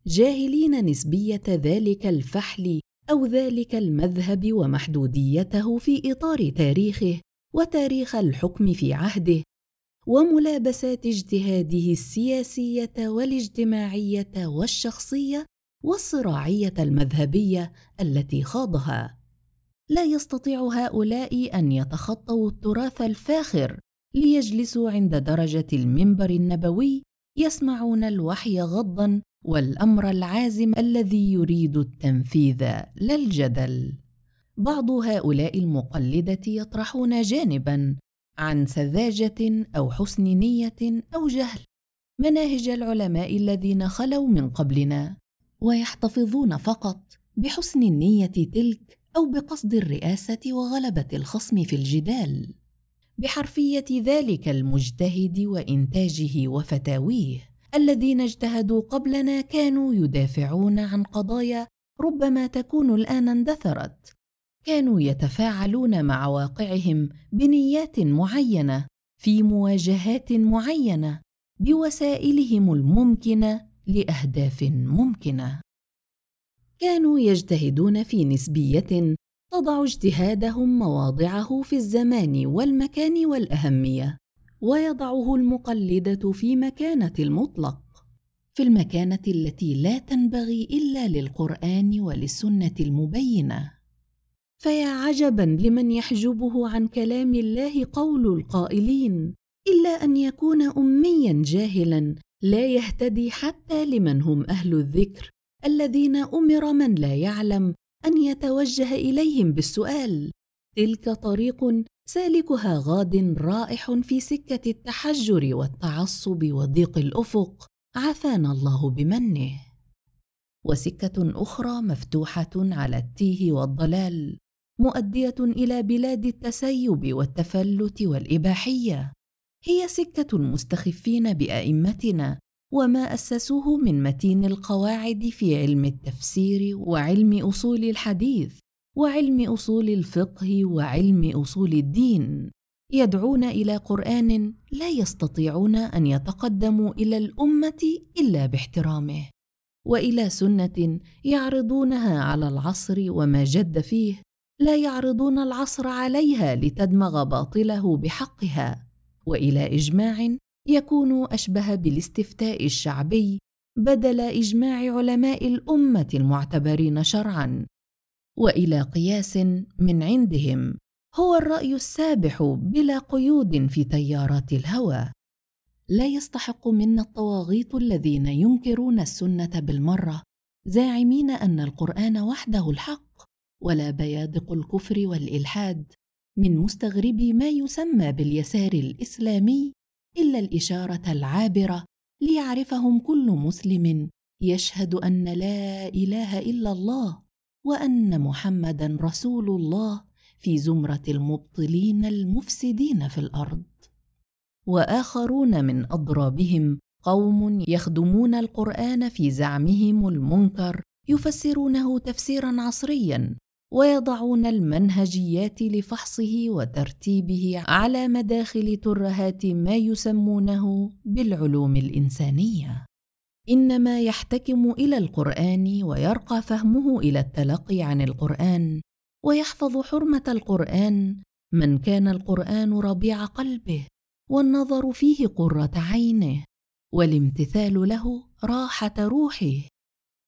جاهلين نسبية ذلك الفحل أو ذلك المذهب ومحدوديته في إطار تاريخه وتاريخ الحكم في عهده وملابسات اجتهاده السياسية والاجتماعية والشخصية والصراعية المذهبية التي خاضها. لا يستطيع هؤلاء أن يتخطوا التراث الفاخر ليجلسوا عند درجة المنبر النبوي يسمعون الوحي غضا والأمر العازم الذي يريد التنفيذ لا الجدل. بعض هؤلاء المقلدة يطرحون جانبا عن سذاجة أو حسن نية أو جهل. مناهج العلماء الذين خلوا من قبلنا ويحتفظون فقط بحسن النية تلك أو بقصد الرئاسة وغلبة الخصم في الجدال. بحرفية ذلك المجتهد وإنتاجه وفتاويه الذين اجتهدوا قبلنا كانوا يدافعون عن قضايا ربما تكون الآن اندثرت. كانوا يتفاعلون مع واقعهم بنيات معينة في مواجهات معينة بوسائلهم الممكنة لأهداف ممكنة. كانوا يجتهدون في نسبية تضع اجتهادهم مواضعه في الزمان والمكان والأهمية ويضعه المقلدة في مكانة المطلق. في المكانة التي لا تنبغي إلا للقرآن وللسنه المبينة. فيا عجبا لمن يحجبه عن كلام الله قول القائلين إلا أن يكون اميا جاهلا لا يهتدي حتى لمن هم أهل الذكر الذين أمر من لا يعلم أن يتوجه إليهم بالسؤال. تلك طريق سالكها غاد رائح في سكة التحجر والتعصب وضيق الأفق. عافانا الله بمنه. وسكة أخرى مفتوحة على التيه والضلال مؤدية إلى بلاد التسيب والتفلت والإباحية. هي سكة المستخفين بأئمتنا وما أسسوه من متين القواعد في علم التفسير وعلم أصول الحديث وعلم أصول الفقه وعلم أصول الدين. يدعون إلى قرآن لا يستطيعون أن يتقدموا إلى الأمة إلا باحترامه. وإلى سنة يعرضونها على العصر وما جد فيه لا يعرضون العصر عليها لتدمغ باطله بحقها. وإلى إجماع يكون أشبه بالاستفتاء الشعبي بدل إجماع علماء الأمة المعتبرين شرعا. وإلى قياس من عندهم هو الرأي السابح بلا قيود في تيارات الهوى. لا يستحق منا الطواغيت الذين ينكرون السنة بالمرة زاعمين أن القرآن وحده الحق ولا بيادق الكفر والإلحاد. من مستغربي ما يسمى باليسار الإسلامي إلا الإشارة العابرة ليعرفهم كل مسلم يشهد أن لا إله إلا الله وأن محمدا رسول الله في زمرة المبطلين المفسدين في الأرض. وآخرون من أضرابهم قوم يخدمون القرآن في زعمهم المنكر يفسرونه تفسيرا عصريا ويضعون المنهجيات لفحصه وترتيبه على مداخل ترهات ما يسمونه بالعلوم الإنسانية. إنما يحتكم إلى القرآن ويرقى فهمه إلى التلقي عن القرآن ويحفظ حرمة القرآن من كان القرآن ربيع قلبه والنظر فيه قرة عينه والامتثال له راحة روحه.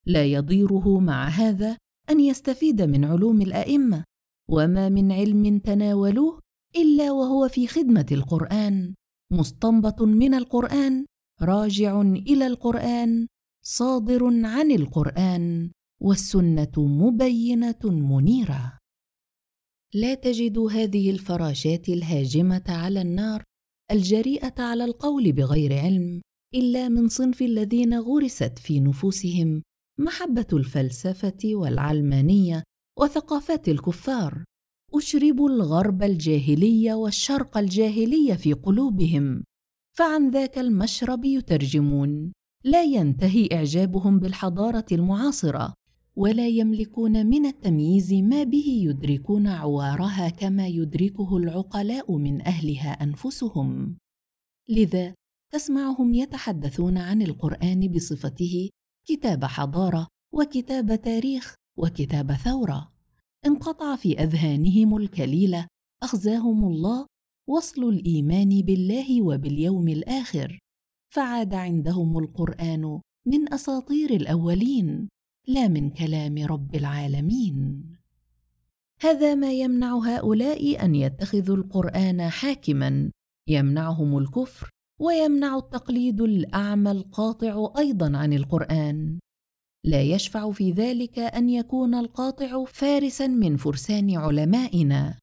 لا يضيره مع هذا أن يستفيد من علوم الأئمة وما من علم تناولوه إلا وهو في خدمة القرآن مستنبط من القرآن راجع إلى القرآن صادر عن القرآن والسنة مبينة منيرة. لا تجد هذه الفراشات الهاجمة على النار الجريئة على القول بغير علم إلا من صنف الذين غرست في نفوسهم محبة الفلسفة والعلمانية وثقافات الكفار أشربوا الغرب الجاهلي والشرق الجاهلي في قلوبهم فعن ذاك المشرب يترجمون. لا ينتهي إعجابهم بالحضارة المعاصرة ولا يملكون من التمييز ما به يدركون عوارها كما يدركه العقلاء من أهلها أنفسهم. لذا تسمعهم يتحدثون عن القرآن بصفته كتاب حضارة وكتاب تاريخ وكتاب ثورة. انقطع في أذهانهم الكليله أخزاهم الله وصل الإيمان بالله وباليوم الآخر. فعاد عندهم القرآن من أساطير الأولين لا من كلام رب العالمين. هذا ما يمنع هؤلاء أن يتخذوا القرآن حاكما يمنعهم الكفر ويمنع التقليد الأعمى القاطع أيضا عن القرآن. لا يشفع في ذلك أن يكون القاطع فارسا من فرسان علمائنا.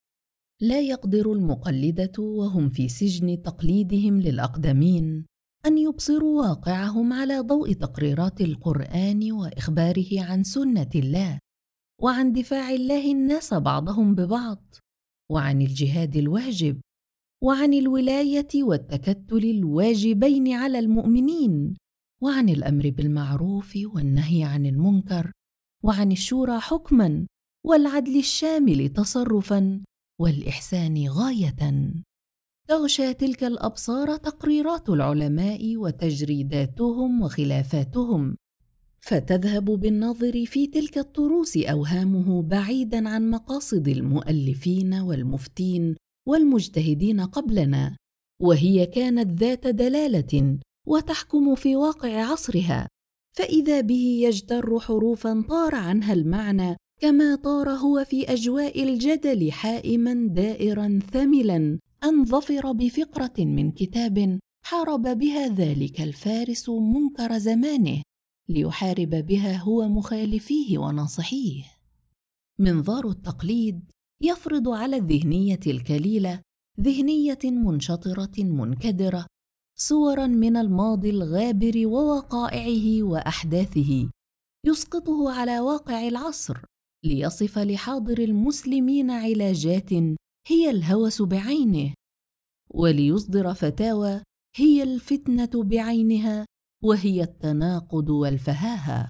لا يقدر المقلدة وهم في سجن تقليدهم للأقدمين أن يبصروا واقعهم على ضوء تقريرات القرآن وإخباره عن سنة الله وعن دفاع الله الناس بعضهم ببعض وعن الجهاد الواجب وعن الولاية والتكتل الواجبين على المؤمنين وعن الأمر بالمعروف والنهي عن المنكر وعن الشورى حكما والعدل الشامل تصرفا والإحسان غاية. تغشى تلك الأبصار تقريرات العلماء وتجريداتهم وخلافاتهم فتذهب بالنظر في تلك الطروس أوهامه بعيدا عن مقاصد المؤلفين والمفتين والمجتهدين قبلنا وهي كانت ذات دلالة وتحكم في واقع عصرها. فإذا به يجتر حروفا طار عنها المعنى كما طار هو في أجواء الجدل حائما دائرا ثملا أن ظفر بفقرة من كتاب حارب بها ذلك الفارس منكر زمانه ليحارب بها هو مخالفيه وناصحيه. منظار التقليد يفرض على الذهنية الكليلة ذهنية منشطرة منكدرة صورا من الماضي الغابر ووقائعه وأحداثه يسقطه على واقع العصر ليصف لحاضر المسلمين علاجات هي الهوس بعينه وليصدر فتاوى هي الفتنة بعينها وهي التناقض والفهاهه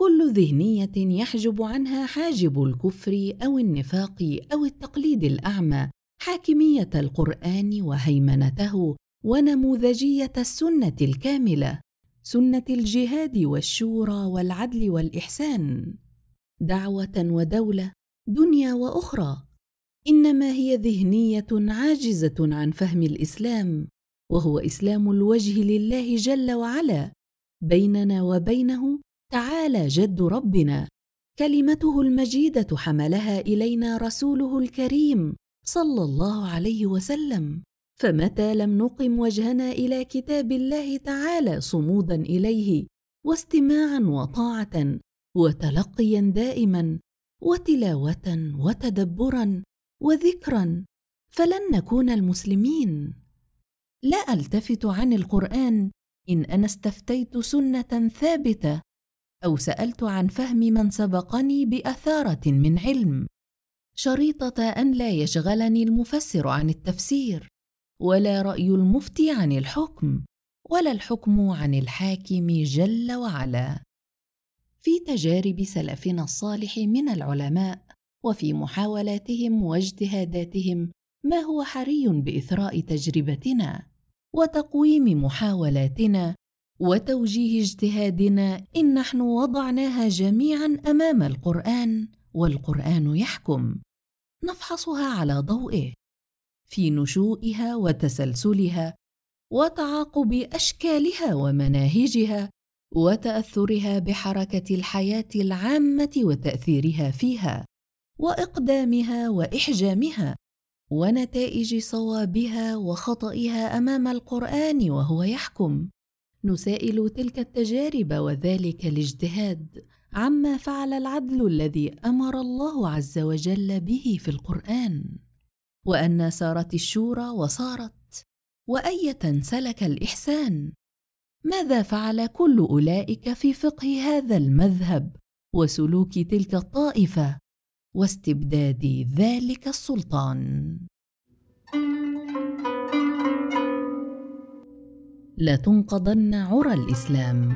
كل ذهنية يحجب عنها حاجب الكفر أو النفاق أو التقليد الأعمى حاكمية القرآن وهيمنته ونموذجية السنة الكاملة سنة الجهاد والشورى والعدل والإحسان. دعوة ودولة دنيا وأخرى. إنما هي ذهنية عاجزة عن فهم الإسلام وهو إسلام الوجه لله جل وعلا بيننا وبينه تعالى جد ربنا. كلمته المجيدة حملها إلينا رسوله الكريم صلى الله عليه وسلم. فمتى لم نقم وجهنا إلى كتاب الله تعالى صمودا إليه واستماعا وطاعة وتلقيا دائما وتلاوة وتدبرا وذكرا فلن نكون المسلمين. لا ألتفت عن القرآن إن أنا استفتيت سنة ثابتة. أو سألت عن فهم من سبقني بأثارة من علم. شريطة أن لا يشغلني المفسر عن التفسير ولا رأي المفتي عن الحكم ولا الحكم عن الحاكم جل وعلا. في تجارب سلفنا الصالح من العلماء وفي محاولاتهم واجتهاداتهم ما هو حري بإثراء تجربتنا وتقويم محاولاتنا وتوجيه اجتهادنا إن نحن وضعناها جميعا أمام القرآن والقرآن يحكم. نفحصها على ضوئه. في نشوئها وتسلسلها وتعاقب أشكالها ومناهجها وتأثرها بحركة الحياة العامة وتأثيرها فيها وإقدامها وإحجامها ونتائج صوابها وخطئها أمام القرآن وهو يحكم. نسائل تلك التجارب وذلك الاجتهاد عما فعل العدل الذي أمر الله عز وجل به في القرآن وأن سارت الشورى وصارت وأية سلك الإحسان. ماذا فعل كل أولئك في فقه هذا المذهب وسلوك تلك الطائفة واستبداد ذلك السلطان؟ لتنقضن عرى الإسلام.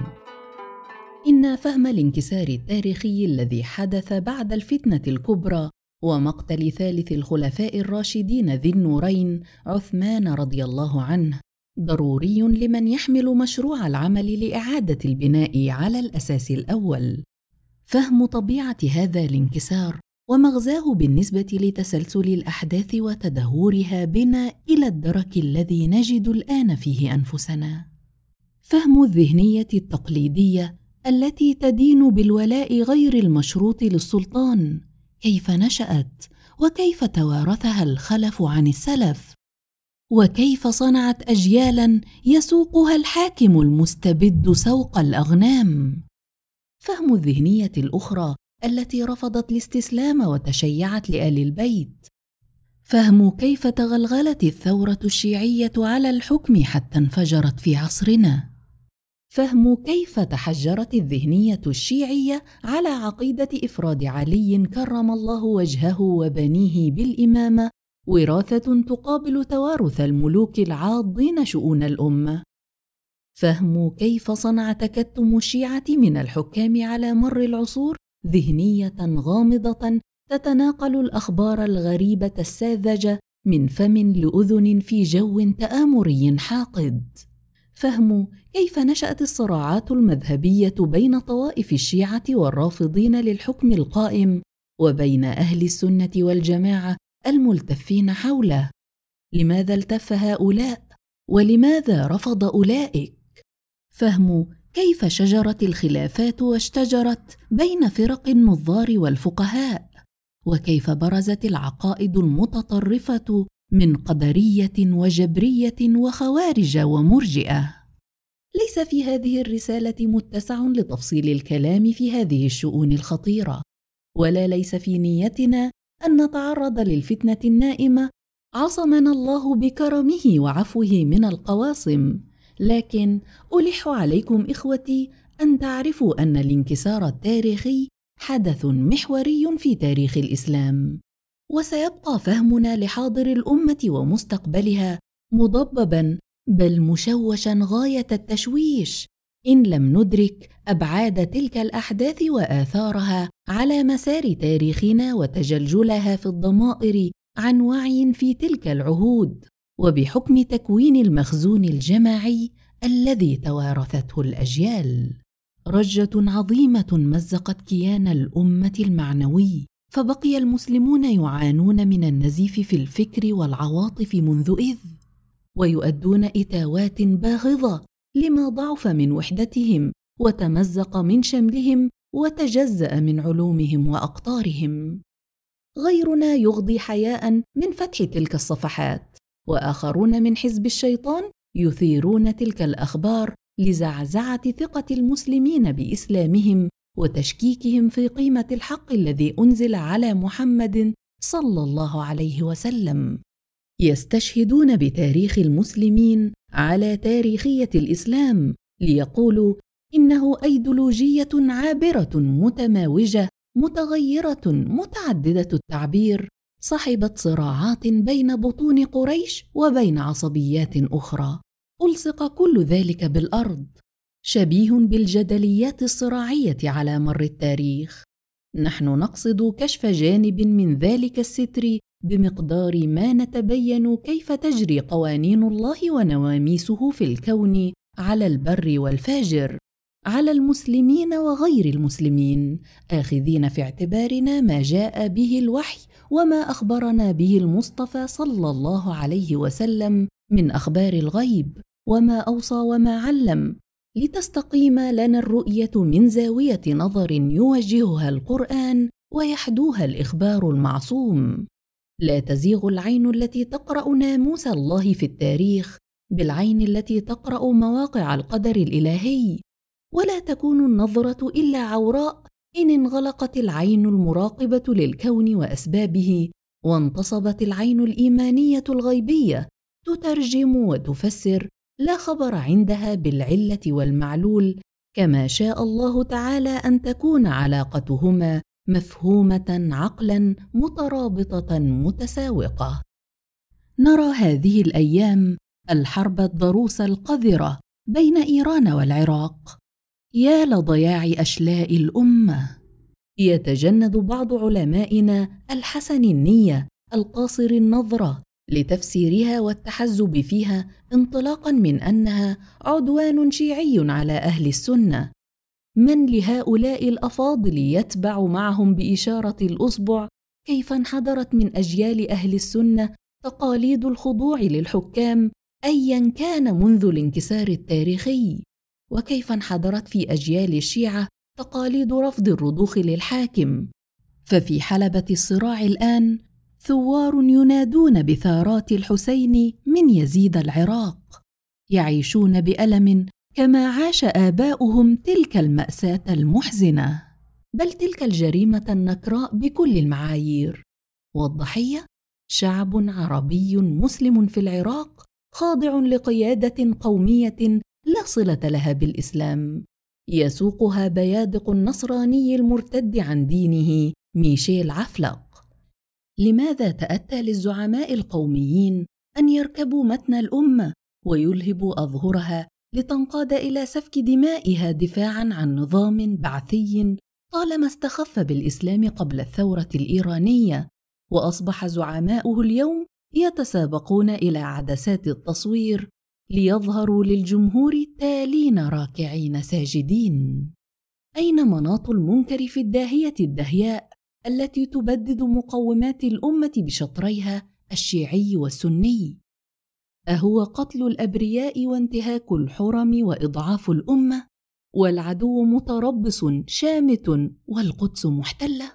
إن فهم الانكسار التاريخي الذي حدث بعد الفتنة الكبرى ومقتل ثالث الخلفاء الراشدين ذي النورين عثمان رضي الله عنه ضروري لمن يحمل مشروع العمل لإعادة البناء على الأساس الأول. فهم طبيعة هذا الانكسار ومغزاه بالنسبة لتسلسل الأحداث وتدهورها بنا إلى الدرك الذي نجد الآن فيه أنفسنا. فهم الذهنية التقليدية التي تدين بالولاء غير المشروط للسلطان كيف نشأت وكيف توارثها الخلف عن السلف وكيف صنعت اجيالا يسوقها الحاكم المستبد سوق الأغنام. فهم الذهنية الأخرى التي رفضت الاستسلام وتشيعت لآل البيت. فهم كيف تغلغلت الثورة الشيعية على الحكم حتى انفجرت في عصرنا. فهم كيف تحجرت الذهنية الشيعية على عقيدة إفراد علي كرم الله وجهه وبنيه بالإمامة وراثة تقابل توارث الملوك العاضين شؤون الأمة. فهم كيف صنع تكتم الشيعه من الحكام على مر العصور ذهنية غامضة تتناقل الأخبار الغريبة الساذجة من فم لأذن في جو تآمري حاقد. فهم كيف نشأت الصراعات المذهبية بين طوائف الشيعة والرافضين للحكم القائم وبين أهل السنة والجماعة الملتفين حوله؟ لماذا التف هؤلاء؟ ولماذا رفض أولئك؟ فهم كيف شجرت الخلافات واشتجرت بين فرق النظار والفقهاء؟ وكيف برزت العقائد المتطرفة من قدرية وجبرية وخوارج ومرجئة؟ ليس في هذه الرسالة متسع لتفصيل الكلام في هذه الشؤون الخطيرة ولا ليس في نيتنا أن نتعرض للفتنة النائمة عصمنا الله بكرمه وعفوه من القواصم لكن ألح عليكم إخوتي أن تعرفوا أن الانكسار التاريخي حدث محوري في تاريخ الإسلام وسيبقى فهمنا لحاضر الأمة ومستقبلها مضببا بل مشوشا غاية التشويش إن لم ندرك أبعاد تلك الأحداث وآثارها على مسار تاريخنا وتجلجلها في الضمائر عن وعي في تلك العهود. وبحكم تكوين المخزون الجماعي الذي توارثته الأجيال رجة عظيمة مزقت كيان الأمة المعنوي فبقي المسلمون يعانون من النزيف في الفكر والعواطف منذ إذ ويؤدون إتاوات باغضة لما ضعف من وحدتهم وتمزق من شملهم وتجزأ من علومهم وأقطارهم. غيرنا يغضي حياء من فتح تلك الصفحات. وآخرون من حزب الشيطان يثيرون تلك الأخبار لزعزعة ثقة المسلمين بإسلامهم وتشكيكهم في قيمة الحق الذي أنزل على محمد صلى الله عليه وسلم. يستشهدون بتاريخ المسلمين على تاريخية الإسلام ليقولوا إنه أيديولوجية عابرة متماوجة متغيرة متعددة التعبير صحبت صراعات بين بطون قريش وبين عصبيات أخرى. ألصق كل ذلك بالأرض. شبيه بالجدليات الصراعية على مر التاريخ. نحن نقصد كشف جانب من ذلك الستر بمقدار ما نتبين كيف تجري قوانين الله ونواميسه في الكون على البر والفاجر على المسلمين وغير المسلمين آخذين في اعتبارنا ما جاء به الوحي وما أخبرنا به المصطفى صلى الله عليه وسلم من أخبار الغيب وما أوصى وما علم لتستقيم لنا الرؤية من زاوية نظر يوجهها القرآن ويحدوها الإخبار المعصوم. لا تزيغ العين التي تقرا ناموس الله في التاريخ بالعين التي تقرأ مواقع القدر الإلهي ولا تكون النظرة إلا عوراء إن انغلقت العين المراقبة للكون وأسبابه وانتصبت العين الإيمانية الغيبية تترجم وتفسر لا خبر عندها بالعلة والمعلول كما شاء الله تعالى أن تكون علاقتهما مفهومة عقلا مترابطة متساوقة. نرى هذه الأيام الحرب الضروس القذرة بين إيران والعراق. يا لضياع أشلاء الأمة. يتجند بعض علمائنا الحسن النية القاصر النظره لتفسيرها والتحزب فيها انطلاقا من أنها عدوان شيعي على أهل السنة. من لهؤلاء الأفاضل يتبع معهم بإشارة الاصبع كيف انحدرت من أجيال أهل السنة تقاليد الخضوع للحكام ايا كان منذ الانكسار التاريخي؟ وكيف انحدرت في أجيال الشيعة تقاليد رفض الرضوخ للحاكم. ففي حلبة الصراع الآن ثوار ينادون بثارات الحسين من يزيد العراق. يعيشون بألم كما عاش آباؤهم تلك المأساة المحزنة. بل تلك الجريمة النكراء بكل المعايير. والضحية شعب عربي مسلم في العراق خاضع لقيادة قومية لا صلة لها بالإسلام. يسوقها بيادق النصراني المرتد عن دينه ميشيل عفلق لماذا تأتى للزعماء القوميين أن يركبوا متن الأمة ويلهبوا أظهرها لتنقاد إلى سفك دمائها دفاعا عن نظام بعثي طالما استخف بالإسلام قبل الثورة الإيرانية؟ وأصبح زعماؤه اليوم يتسابقون إلى عدسات التصوير ليظهروا للجمهور تالين راكعين ساجدين. أين مناط المنكر في الداهية الدهياء التي تبدد مقومات الأمة بشطريها الشيعي والسني؟ أهو قتل الأبرياء وانتهاك الحرم وإضعاف الأمة والعدو متربص شامت والقدس محتلة؟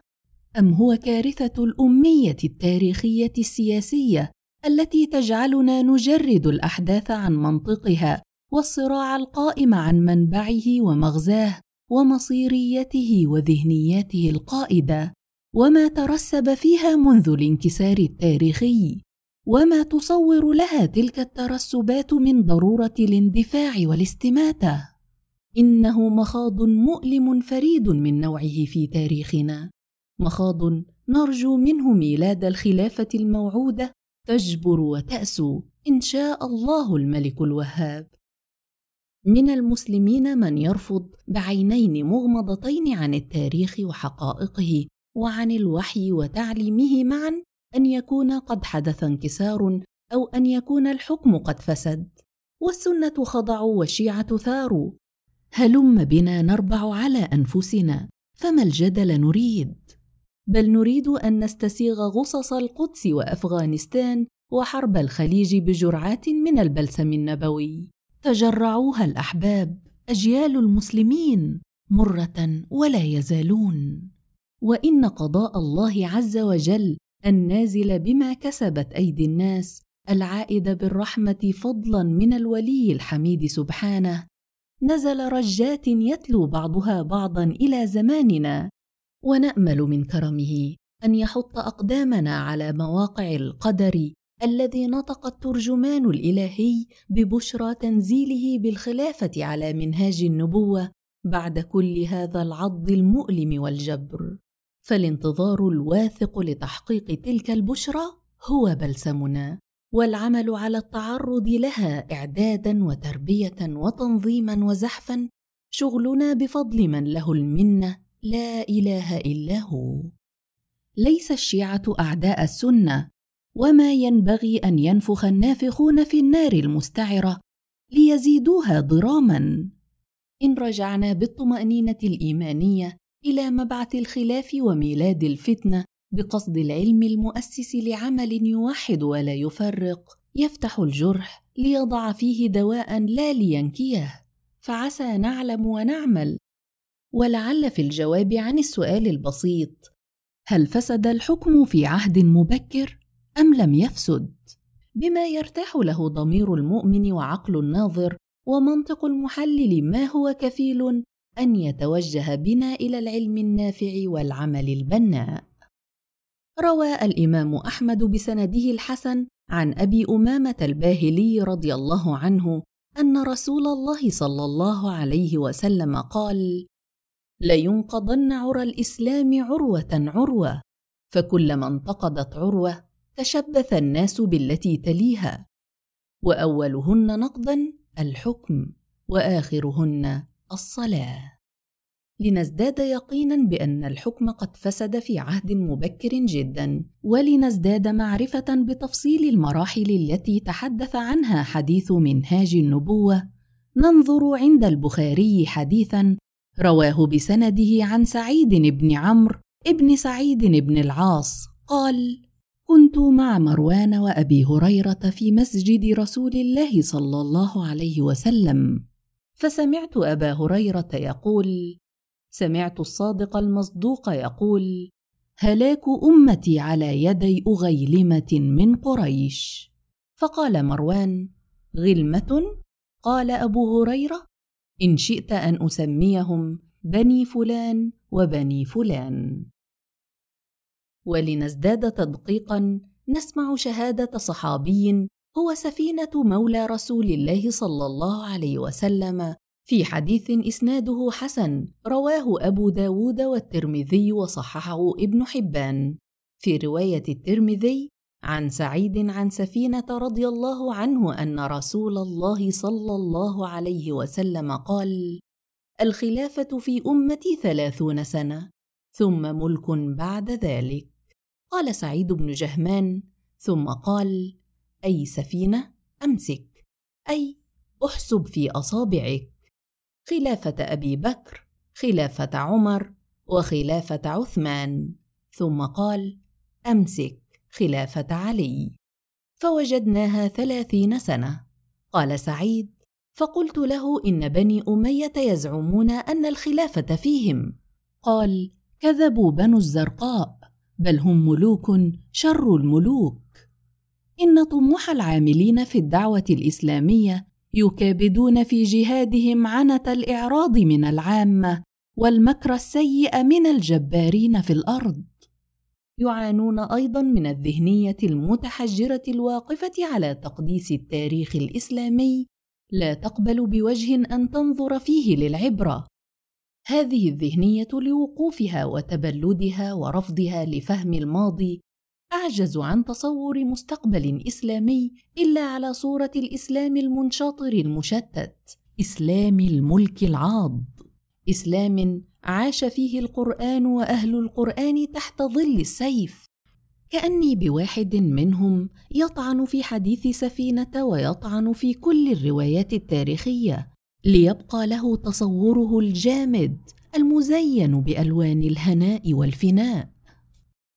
أم هو كارثة الأمية التاريخية السياسية التي تجعلنا نجرد الأحداث عن منطقها والصراع القائم عن منبعه ومغزاه ومصيريته وذهنياته القائدة وما ترسب فيها منذ الانكسار التاريخي وما تصور لها تلك الترسبات من ضرورة الاندفاع والاستماتة. إنه مخاض مؤلم فريد من نوعه في تاريخنا مخاض نرجو منه ميلاد الخلافة الموعودة تجبر وتأسو إن شاء الله الملك الوهاب. من المسلمين من يرفض بعينين مغمضتين عن التاريخ وحقائقه وعن الوحي وتعليمه معا أن يكون قد حدث انكسار أو أن يكون الحكم قد فسد. والسنة خضعوا والشيعة ثاروا. هلم بنا نربع على أنفسنا فما الجدل نريد؟ بل نريد أن نستسيغ غصص القدس وأفغانستان وحرب الخليج بجرعات من البلسم النبوي. تجرعوها الأحباب أجيال المسلمين مرة ولا يزالون. وإن قضاء الله عز وجل النازل بما كسبت أيدي الناس العائد بالرحمة فضلا من الولي الحميد سبحانه. نزل رجات يتلو بعضها بعضا إلى زماننا ونأمل من كرمه أن يحط أقدامنا على مواقع القدر الذي نطق الترجمان الإلهي ببشرى تنزيله بالخلافة على منهاج النبوة بعد كل هذا العض المؤلم والجبر. فالانتظار الواثق لتحقيق تلك البشرى هو بلسمنا والعمل على التعرض لها إعدادا وتربية وتنظيما وزحفا شغلنا بفضل من له المنة لا إله إلا هو. ليس الشيعة أعداء السنة وما ينبغي أن ينفخ النافخون في النار المستعرة ليزيدوها ضراما. إن رجعنا بالطمأنينة الإيمانية إلى مبعث الخلاف وميلاد الفتنة بقصد العلم المؤسس لعمل يوحد ولا يفرق يفتح الجرح ليضع فيه دواء لا لينكيه. فعسى نعلم ونعمل ولعل في الجواب عن السؤال البسيط هل فسد الحكم في عهد مبكر أم لم يفسد؟ بما يرتاح له ضمير المؤمن وعقل الناظر ومنطق المحلل ما هو كفيل أن يتوجه بنا إلى العلم النافع والعمل البناء. روى الإمام أحمد بسنده الحسن عن أبي أمامة الباهلي رضي الله عنه أن رسول الله صلى الله عليه وسلم قال لينقضن عرى الإسلام عروة عروة. فكلما انتقضت عروة تشبث الناس بالتي تليها. وأولهن نقضا الحكم وآخرهن الصلاة. لنزداد يقينا بأن الحكم قد فسد في عهد مبكر جدا ولنزداد معرفة بتفصيل المراحل التي تحدث عنها حديث منهاج النبوة. ننظر عند البخاري حديثا رواه بسنده عن سعيد بن عمرو ابن سعيد بن العاص قال كنت مع مروان وأبي هريرة في مسجد رسول الله صلى الله عليه وسلم فسمعت أبا هريرة يقول سمعت الصادق المصدوق يقول هلاك أمتي على يدي أغيلمة من قريش فقال مروان غلمة؟ قال أبو هريرة إن شئت أن أسميهم بني فلان وبني فلان. ولنزداد تدقيقا نسمع شهادة صحابي هو سفينة مولى رسول الله صلى الله عليه وسلم. في حديث إسناده حسن رواه أبو داود والترمذي وصححه ابن حبان. في رواية الترمذي عن سعيد عن سفينة رضي الله عنه أن رسول الله صلى الله عليه وسلم قال: الخلافة في أمتي ثلاثون سنة، ثم ملك بعد ذلك. قال سعيد بن جهمان: ثم قال: أي سفينة أمسك، أي أحسب في أصابعك. خلافة أبي بكر، خلافة عمر، وخلافة عثمان، ثم قال: أمسك خلافة علي. فوجدناها ثلاثين سنة. قال سعيد فقلت له إن بني أمية يزعمون أن الخلافة فيهم. قال كذبوا بنو الزرقاء بل هم ملوك شر الملوك. إن طموح العاملين في الدعوة الإسلامية يكابدون في جهادهم عنة الإعراض من العامة والمكر السيء من الجبارين في الأرض. يعانون أيضا من الذهنية المتحجرة الواقفة على تقديس التاريخ الإسلامي لا تقبل بوجه أن تنظر فيه للعبرة. هذه الذهنية لوقوفها وتبلدها ورفضها لفهم الماضي أعجز عن تصور مستقبل إسلامي إلا على صورة الإسلام المنشاطر المشتت إسلام الملك العاض. إسلام عاش فيه القرآن وأهل القرآن تحت ظل السيف. كأني بواحد منهم يطعن في حديث سفينة ويطعن في كل الروايات التاريخية ليبقى له تصوره الجامد المزين بألوان الهناء والفناء.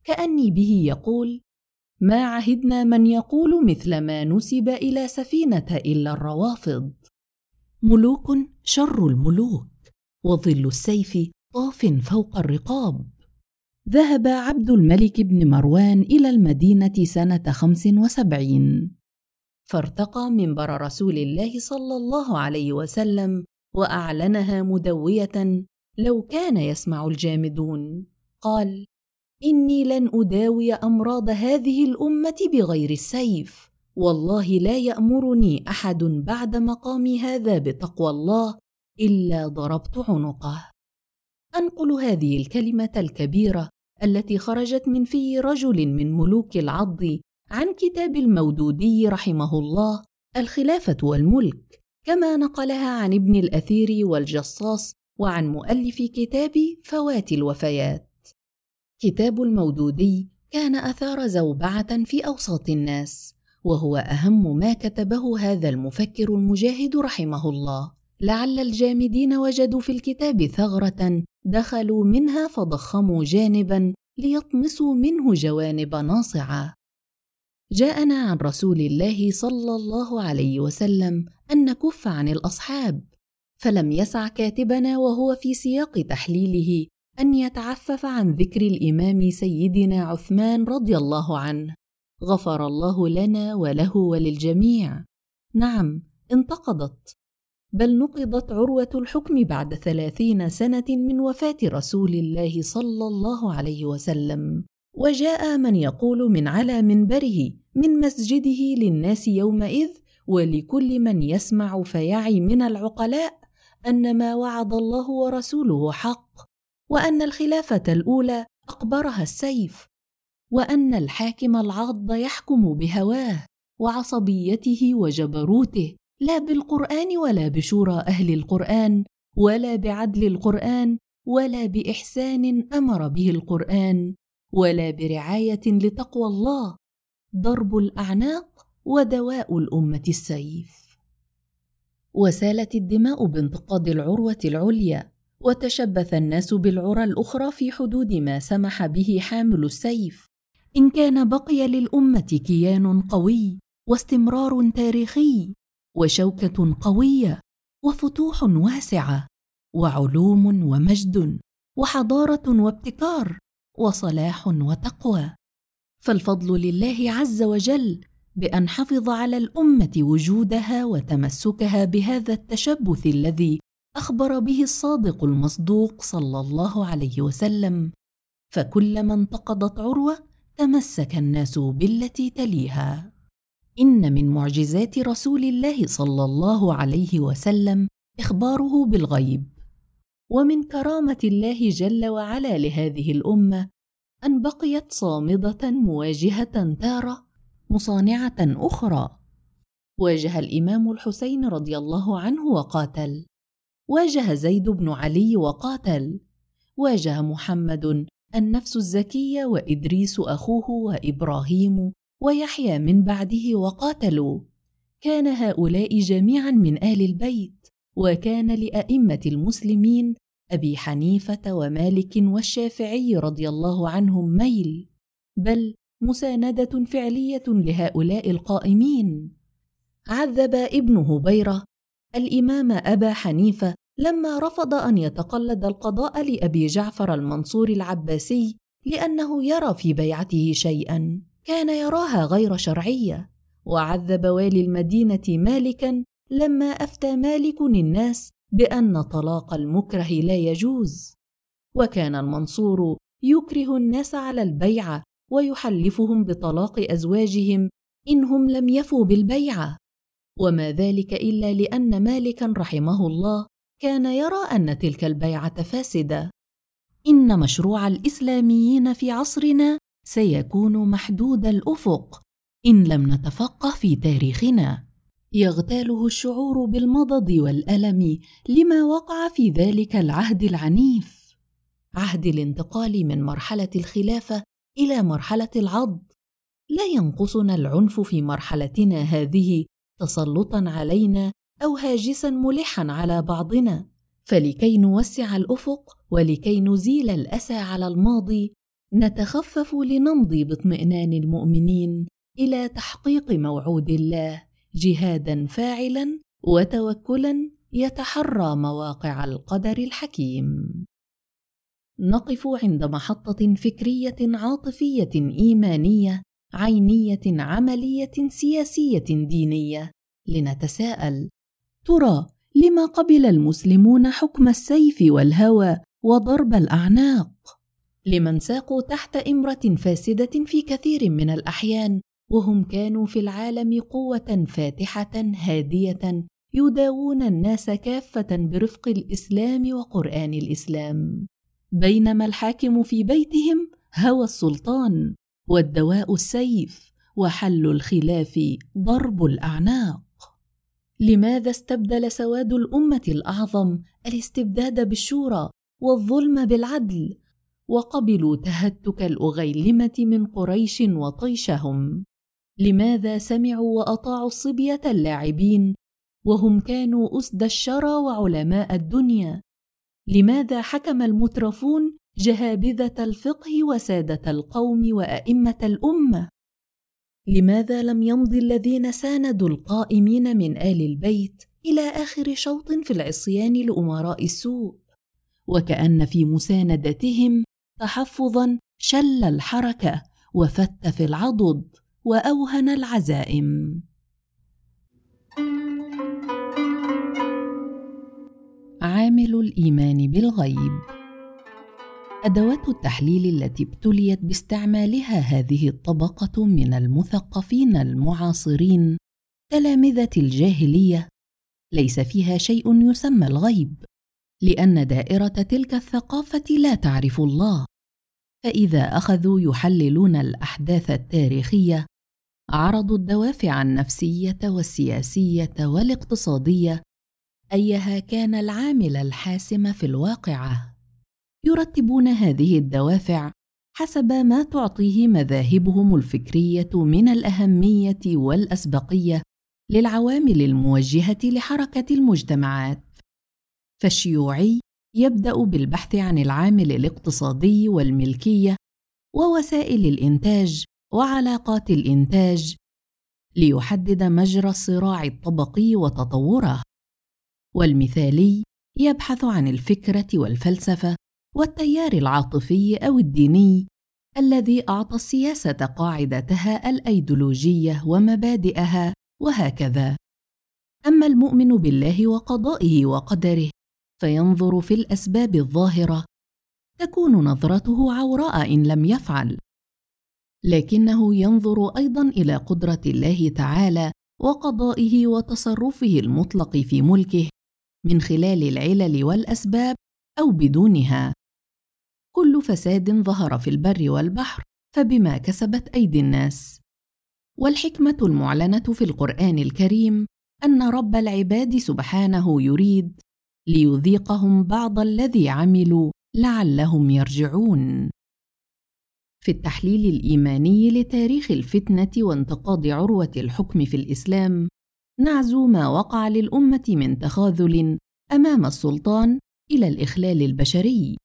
كأني به يقول ما عهدنا من يقول مثل ما نسب إلى سفينة إلا الروافض. ملوك شر الملوك. وظل السيف طاف فوق الرقاب. ذهب عبد الملك بن مروان إلى المدينة سنة خمس وسبعين. فارتقى منبر رسول الله صلى الله عليه وسلم وأعلنها مدوية لو كان يسمع الجامدون. قال إني لن أداوي أمراض هذه الأمة بغير السيف. والله لا يأمرني أحد بعد مقامي هذا بتقوى الله إلا ضربت عنقه. أنقل هذه الكلمة الكبيرة التي خرجت من في رجل من ملوك العض عن كتاب المودودي رحمه الله الخلافة والملك كما نقلها عن ابن الأثير والجصاص وعن مؤلف كتاب فوات الوفيات. كتاب المودودي كان أثار زوبعة في أوساط الناس وهو أهم ما كتبه هذا المفكر المجاهد رحمه الله. لعل الجامدين وجدوا في الكتاب ثغرة دخلوا منها فضخموا جانبا ليطمسوا منه جوانب ناصعة. جاءنا عن رسول الله صلى الله عليه وسلم أن نكف عن الأصحاب فلم يسع كاتبنا وهو في سياق تحليله أن يتعفف عن ذكر الإمام سيدنا عثمان رضي الله عنه. غفر الله لنا وله وللجميع. نعم انتقضت. بل نقضت عروة الحكم بعد ثلاثين سنة من وفاة رسول الله صلى الله عليه وسلم. وجاء من يقول من على منبره من مسجده للناس يومئذ ولكل من يسمع فيعي من العقلاء أن ما وعد الله ورسوله حق وأن الخلافة الأولى أقبرها السيف وأن الحاكم العض يحكم بهواه وعصبيته وجبروته. لا بالقرآن ولا بشورى أهل القرآن ولا بعدل القرآن ولا بإحسان أمر به القرآن ولا برعاية لتقوى الله ضرب الأعناق ودواء الأمة السيف. وسالت الدماء بانتقاد العروة العليا وتشبث الناس بالعرى الأخرى في حدود ما سمح به حامل السيف. إن كان بقي للأمة كيان قوي واستمرار تاريخي وشوكة قوية وفتوح واسعه وعلوم ومجد وحضارة وابتكار وصلاح وتقوى. فالفضل لله عز وجل بأن حفظ على الأمة وجودها وتمسكها بهذا التشبث الذي أخبر به الصادق المصدوق صلى الله عليه وسلم. فكلما انتقضت عروة تمسك الناس بالتي تليها. إن من معجزات رسول الله صلى الله عليه وسلم إخباره بالغيب. ومن كرامة الله جل وعلا لهذه الأمة أن بقيت صامدة مواجهة تارة مصانعة أخرى. واجه الإمام الحسين رضي الله عنه وقاتل. واجه زيد بن علي وقاتل. واجه محمد النفس الزكية وإدريس أخوه وإبراهيم ويحيى من بعده وقاتلوا. كان هؤلاء جميعا من ال البيت وكان لأئمة المسلمين أبي حنيفة ومالك والشافعي رضي الله عنهم ميل. بل مساندة فعلية لهؤلاء القائمين. عذب ابن هبيرة. الإمام أبا حنيفة لما رفض أن يتقلد القضاء لأبي جعفر المنصور العباسي لأنه يرى في بيعته شيئا. كان يراها غير شرعية وعذب والي المدينة مالكا لما أفتى مالك الناس بأن طلاق المكره لا يجوز. وكان المنصور يكره الناس على البيعه ويحلفهم بطلاق أزواجهم انهم لم يفوا بالبيعه وما ذلك إلا لأن مالكا رحمه الله كان يرى أن تلك البيعة فاسدة. إن مشروع الإسلاميين في عصرنا سيكون محدود الأفق إن لم نتفقه في تاريخنا. يغتاله الشعور بالمضض والألم لما وقع في ذلك العهد العنيف. عهد الانتقال من مرحلة الخلافة إلى مرحلة العض. لا ينقصنا العنف في مرحلتنا هذه تسلطا علينا أو هاجسا ملحا على بعضنا. فلكي نوسع الأفق ولكي نزيل الأسى على الماضي نتخفف لنمضي باطمئنان المؤمنين إلى تحقيق موعود الله جهادا فاعلا وتوكلا يتحرى مواقع القدر الحكيم. نقف عند محطة فكرية عاطفية إيمانية عينية عملية سياسية دينية لنتساءل ترى لما قبل المسلمون حكم السيف والهوى وضرب الأعناق؟ لمن ساقوا تحت إمرة فاسدة في كثير من الأحيان وهم كانوا في العالم قوة فاتحة هادية يداوون الناس كافة برفق الإسلام وقرآن الإسلام. بينما الحاكم في بيتهم هوى السلطان والدواء السيف وحل الخلاف ضرب الأعناق. لماذا استبدل سواد الأمة الأعظم الاستبداد بالشورى والظلم بالعدل وقبلوا تهتك الأغيلمة من قريش وطيشهم. لماذا سمعوا وأطاعوا الصبية اللاعبين؟ وهم كانوا أسد الشرى وعلماء الدنيا. لماذا حكم المترفون جهابذة الفقه وسادة القوم وأئمة الأمة؟ لماذا لم يمض الذين ساندوا القائمين من آل البيت إلى آخر شوط في العصيان لأمراء السوء؟ وكأن في مساندتهم تحفظا شل الحركة وفت في العضد وأوهن العزائم. عامل الإيمان بالغيب. أدوات التحليل التي ابتليت باستعمالها هذه الطبقة من المثقفين المعاصرين تلامذة الجاهلية ليس فيها شيء يسمى الغيب. لأن دائرة تلك الثقافة لا تعرف الله. فإذا أخذوا يحللون الأحداث التاريخية عرضوا الدوافع النفسية والسياسية والاقتصادية أيها كان العامل الحاسم في الواقعة. يرتبون هذه الدوافع حسب ما تعطيه مذاهبهم الفكرية من الأهمية والأسبقية للعوامل الموجهة لحركة المجتمعات. فالشيوعي يبدأ بالبحث عن العامل الاقتصادي والملكية ووسائل الإنتاج وعلاقات الإنتاج ليحدد مجرى الصراع الطبقي وتطوره. والمثالي يبحث عن الفكرة والفلسفة والتيار العاطفي أو الديني الذي أعطى السياسة قاعدتها الأيديولوجية ومبادئها وهكذا. أما المؤمن بالله وقضائه وقدره فينظر في الأسباب الظاهرة. تكون نظرته عوراء إن لم يفعل. لكنه ينظر أيضا إلى قدرة الله تعالى وقضائه وتصرفه المطلق في ملكه من خلال العلل والأسباب أو بدونها. كل فساد ظهر في البر والبحر فبما كسبت أيدي الناس. والحكمة المعلنة في القرآن الكريم أن رب العباد سبحانه يريد ليذيقهم بعض الذي عملوا لعلهم يرجعون. في التحليل الإيماني لتاريخ الفتنة وانتقاض عروة الحكم في الإسلام نعزو ما وقع للأمة من تخاذل أمام السلطان إلى الإخلال البشري.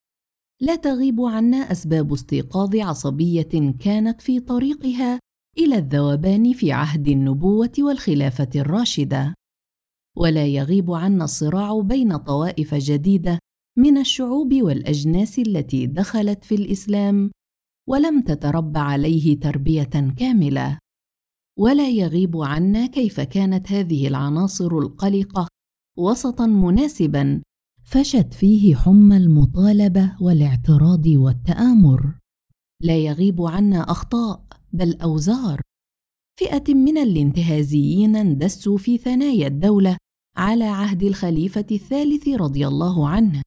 لا تغيب عنا أسباب استيقاظ عصبية كانت في طريقها إلى الذوبان في عهد النبوة والخلافة الراشدة. ولا يغيب عنا الصراع بين طوائف جديدة من الشعوب والأجناس التي دخلت في الإسلام ولم تترب عليه تربية كاملة. ولا يغيب عنا كيف كانت هذه العناصر القلقة وسطا مناسبا فشت فيه حمى المطالبة والاعتراض والتآمر. لا يغيب عنا أخطاء بل أوزار. فئة من الانتهازيين اندسوا في ثنايا الدولة على عهد الخليفة الثالث رضي الله عنه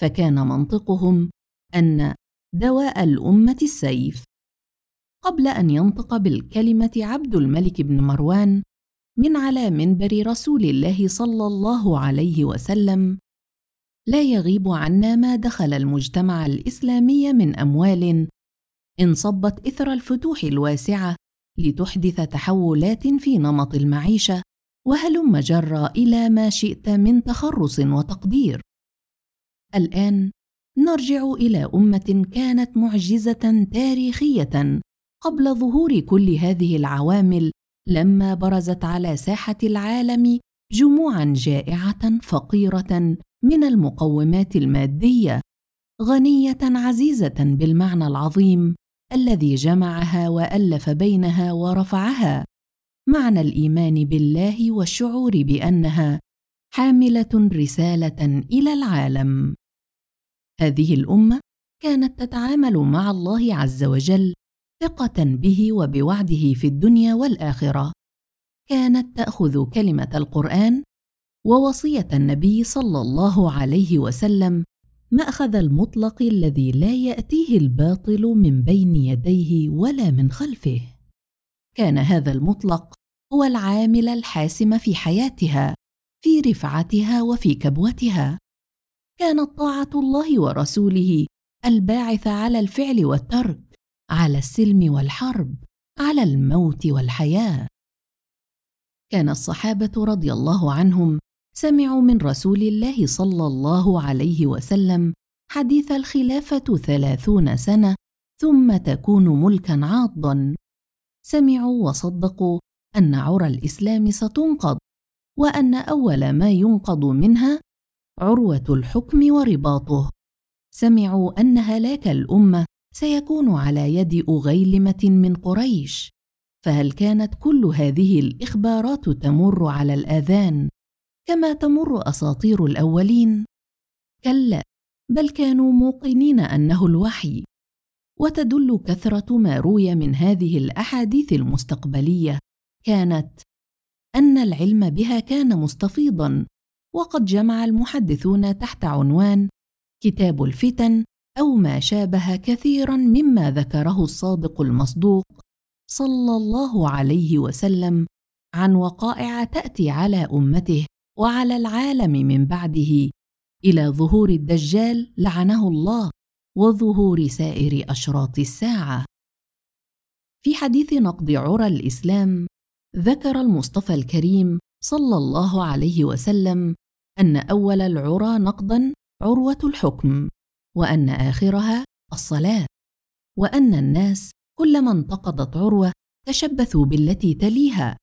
فكان منطقهم أن دواء الأمة السيف. قبل أن ينطق بالكلمة عبد الملك بن مروان من على منبر رسول الله صلى الله عليه وسلم لا يغيب عنا ما دخل المجتمع الإسلامي من أموال انصبت إثر الفتوح الواسعة لتحدث تحولات في نمط المعيشة وهلم جرى إلى ما شئت من تخرص وتقدير؟ الآن نرجع إلى أمة كانت معجزة تاريخية قبل ظهور كل هذه العوامل لما برزت على ساحة العالم جموعا جائعة فقيرة من المقومات المادية غنية عزيزة بالمعنى العظيم الذي جمعها وألف بينها ورفعها. معنى الإيمان بالله والشعور بأنها حاملة رسالة إلى العالم. هذه الأمة كانت تتعامل مع الله عز وجل ثقة به وبوعده في الدنيا والآخرة. كانت تأخذ كلمة القرآن ووصية النبي صلى الله عليه وسلم مأخذ المطلق الذي لا يأتيه الباطل من بين يديه ولا من خلفه. كان هذا المطلق هو العامل الحاسم في حياتها في رفعتها وفي كبوتها. كانت طاعة الله ورسوله الباعث على الفعل والترك على السلم والحرب على الموت والحياة. كان الصحابة رضي الله عنهم سمعوا من رسول الله صلى الله عليه وسلم حديث الخلافة ثلاثون سنة ثم تكون ملكا عاضا. سمعوا وصدقوا أن عرى الإسلام ستنقض وأن أول ما ينقض منها عروة الحكم ورباطه. سمعوا أن هلاك الأمة سيكون على يد أغيلمة من قريش. فهل كانت كل هذه الإخبارات تمر على الآذان كما تمر أساطير الأولين؟ كلا بل كانوا موقنين أنه الوحي وتدل كثرة ما روي من هذه الأحاديث المستقبلية كانت أن العلم بها كان مستفيضا وقد جمع المحدثون تحت عنوان كتاب الفتن أو ما شابه كثيرا مما ذكره الصادق المصدوق صلى الله عليه وسلم عن وقائع تأتي على أمته وعلى العالم من بعده إلى ظهور الدجال لعنه الله. وظهور سائر أشراط الساعة. في حديث نقض عرى الإسلام ذكر المصطفى الكريم صلى الله عليه وسلم أن أول العرى نقضا عروة الحكم وأن آخرها الصلاة وأن الناس كلما انتقضت عروة تشبثوا بالتي تليها.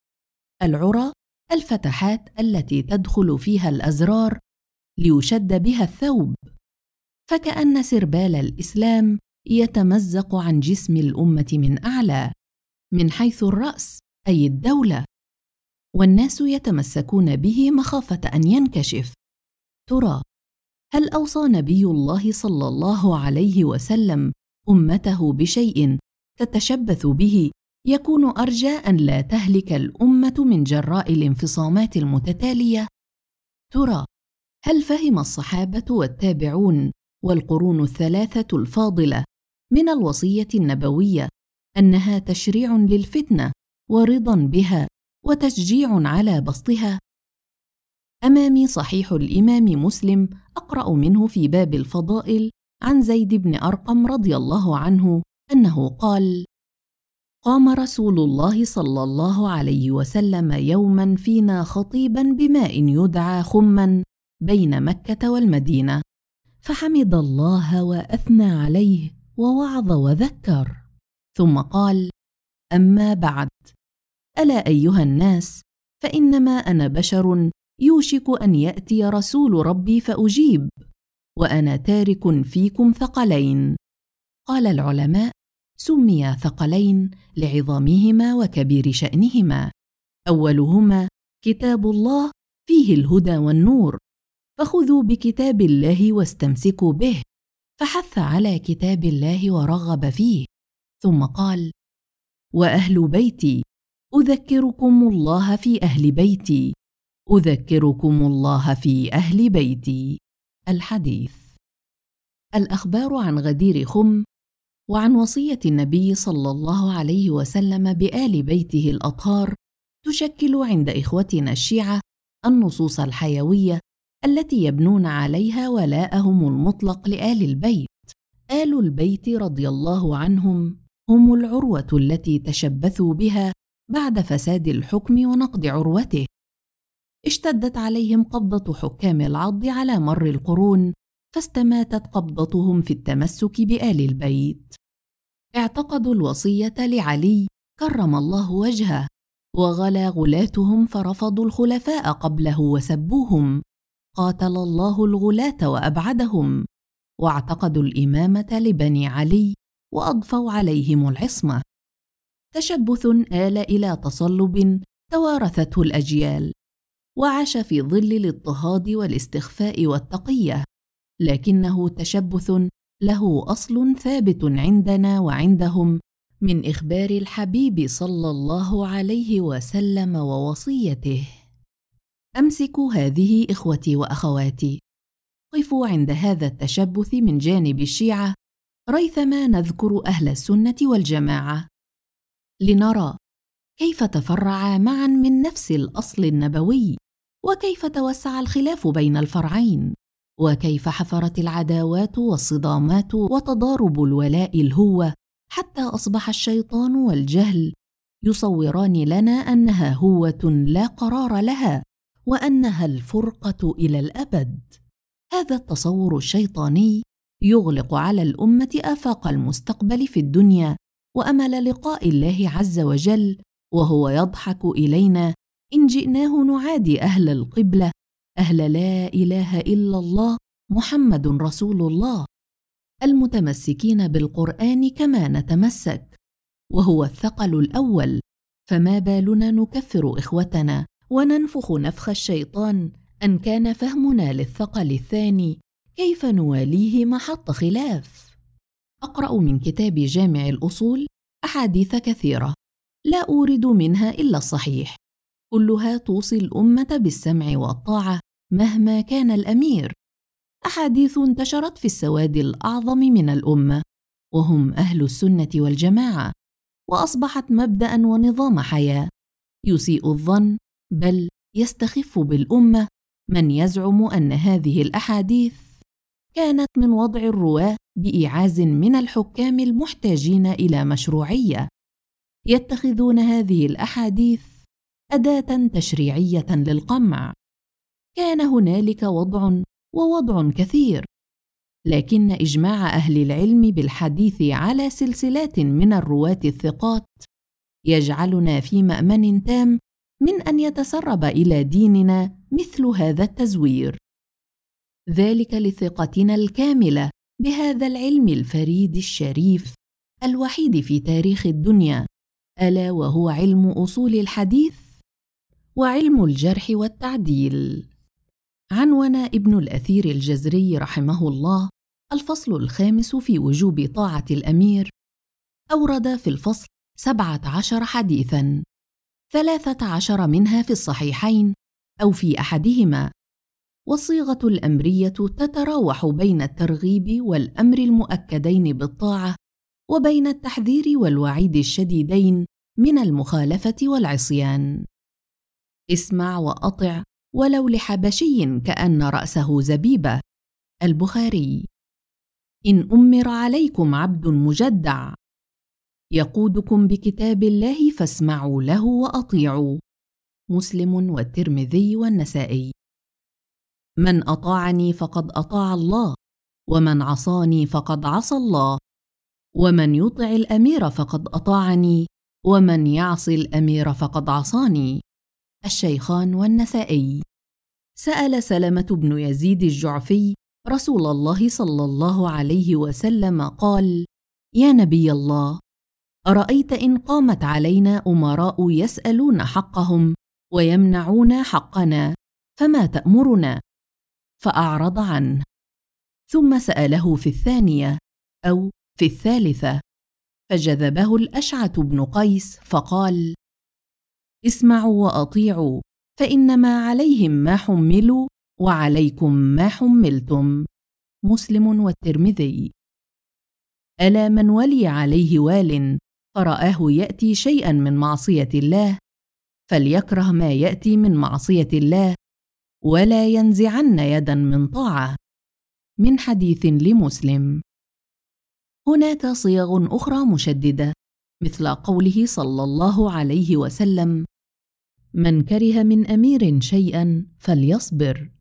العرى الفتحات التي تدخل فيها الأزرار ليشد بها الثوب. فكأن سربال الإسلام يتمزق عن جسم الأمة من أعلى من حيث الرأس أي الدولة. والناس يتمسكون به مخافة أن ينكشف. ترى هل أوصى نبي الله صلى الله عليه وسلم أمته بشيء تتشبث به يكون ارجى ان لا تهلك الأمة من جراء الانفصامات المتتالية؟ ترى هل فهم الصحابة والتابعون والقرون الثلاثة الفاضلة من الوصية النبوية أنها تشريع للفتنة ورضا بها وتشجيع على بسطها. أمامي صحيح الإمام مسلم أقرأ منه في باب الفضائل عن زيد بن أرقم رضي الله عنه أنه قال قام رسول الله صلى الله عليه وسلم يوما فينا خطيبا بماء يدعى خما بين مكة والمدينة. فحمد الله وأثنى عليه ووعظ وذكر. ثم قال أما بعد ألا أيها الناس فإنما أنا بشر يوشك أن يأتي رسول ربي فأجيب وأنا تارك فيكم ثقلين. قال العلماء سميا ثقلين لعظامهما وكبير شأنهما. أولهما كتاب الله فيه الهدى والنور. فخذوا بكتاب الله واستمسكوا به. فحث على كتاب الله ورغب فيه. ثم قال وأهل بيتي أذكركم الله في أهل بيتي. أذكركم الله في أهل بيتي. الحديث. الأخبار عن غدير خم وعن وصية النبي صلى الله عليه وسلم بآل بيته الأطهار تشكل عند إخوتنا الشيعة النصوص الحيوية التي يبنون عليها ولاءهم المطلق لآل البيت. آل البيت رضي الله عنهم هم العروة التي تشبثوا بها بعد فساد الحكم ونقض عروته. اشتدت عليهم قبضة حكام العض على مر القرون فاستماتت قبضتهم في التمسك بآل البيت. اعتقدوا الوصية لعلي كرم الله وجهه وغلا غلاتهم فرفضوا الخلفاء قبله وسبوهم. قاتل الله الغلاة وأبعدهم واعتقدوا الإمامة لبني علي وأضفوا عليهم العصمة. تشبث آل إلى تصلب توارثته الأجيال وعاش في ظل الاضطهاد والاستخفاء والتقية لكنه تشبث له أصل ثابت عندنا وعندهم من إخبار الحبيب صلى الله عليه وسلم ووصيته. امسكوا هذه إخوتي وأخواتي. قفوا عند هذا التشبث من جانب الشيعة ريثما نذكر أهل السنة والجماعة. لنرى كيف تفرعا معا من نفس الأصل النبوي وكيف توسع الخلاف بين الفرعين وكيف حفرت العداوات والصدامات وتضارب الولاء الهوه حتى أصبح الشيطان والجهل يصوران لنا أنها هوة لا قرار لها. وأنها الفرقة إلى الأبد. هذا التصور الشيطاني يغلق على الأمة آفاق المستقبل في الدنيا وأمل لقاء الله عز وجل وهو يضحك إلينا إن جئناه نعادي أهل القبلة أهل لا إله إلا الله محمد رسول الله. المتمسكين بالقرآن كما نتمسك وهو الثقل الأول فما بالنا نكفر إخوتنا؟ وننفخ نفخ الشيطان أن كان فهمنا للثقل الثاني كيف نواليه محط خلاف. أقرأ من كتاب جامع الأصول أحاديث كثيرة لا أورد منها إلا الصحيح. كلها توصي الأمة بالسمع والطاعة مهما كان الأمير. أحاديث انتشرت في السواد الأعظم من الأمة وهم أهل السنة والجماعة وأصبحت مبدا ونظام حياة. يسيء الظن بل يستخف بالأمة من يزعم أن هذه الأحاديث كانت من وضع الرواة بإيعاز من الحكام المحتاجين إلى مشروعية. يتخذون هذه الأحاديث أداة تشريعية للقمع. كان هنالك وضع ووضع كثير لكن إجماع أهل العلم بالحديث على سلسلات من الرواة الثقات يجعلنا في مأمن تام من أن يتسرب إلى ديننا مثل هذا التزوير. ذلك لثقتنا الكاملة بهذا العلم الفريد الشريف الوحيد في تاريخ الدنيا ألا وهو علم أصول الحديث وعلم الجرح والتعديل. عنون ابن الأثير الجزري رحمه الله الفصل الخامس في وجوب طاعة الأمير. أورد في الفصل سبعة عشر حديثا. ثلاثة عشر منها في الصحيحين أو في أحدهما. والصيغة الأمرية تتراوح بين الترغيب والأمر المؤكدين بالطاعة وبين التحذير والوعيد الشديدين من المخالفة والعصيان. اسمع وأطع ولو لحبشي كأن رأسه زبيبة. البخاري. إن أمر عليكم عبد مجدع. يقودكم بكتاب الله فاسمعوا له واطيعوا مسلم والترمذي والنسائي. من أطاعني فقد أطاع الله ومن عصاني فقد عصى الله. ومن يطع الأمير فقد أطاعني ومن يعص الأمير فقد عصاني. الشيخان والنسائي. سأل سلمة بن يزيد الجعفي رسول الله صلى الله عليه وسلم قال يا نبي الله أرأيت إن قامت علينا أمراء يسألون حقهم ويمنعون حقنا فما تأمرنا؟ فأعرض عنه. ثم سأله في الثانية أو في الثالثة. فجذبه الأشعث بن قيس فقال اسمعوا وأطيعوا فإنما عليهم ما حملوا وعليكم ما حملتم. مسلم والترمذي. ألا من ولي عليه وال فراه يأتي شيئا من معصية الله فليكره ما يأتي من معصية الله ولا ينزعن يدا من طاعة. من حديث لمسلم. هناك صيغ أخرى مشددة مثل قوله صلى الله عليه وسلم من كره من أمير شيئا فليصبر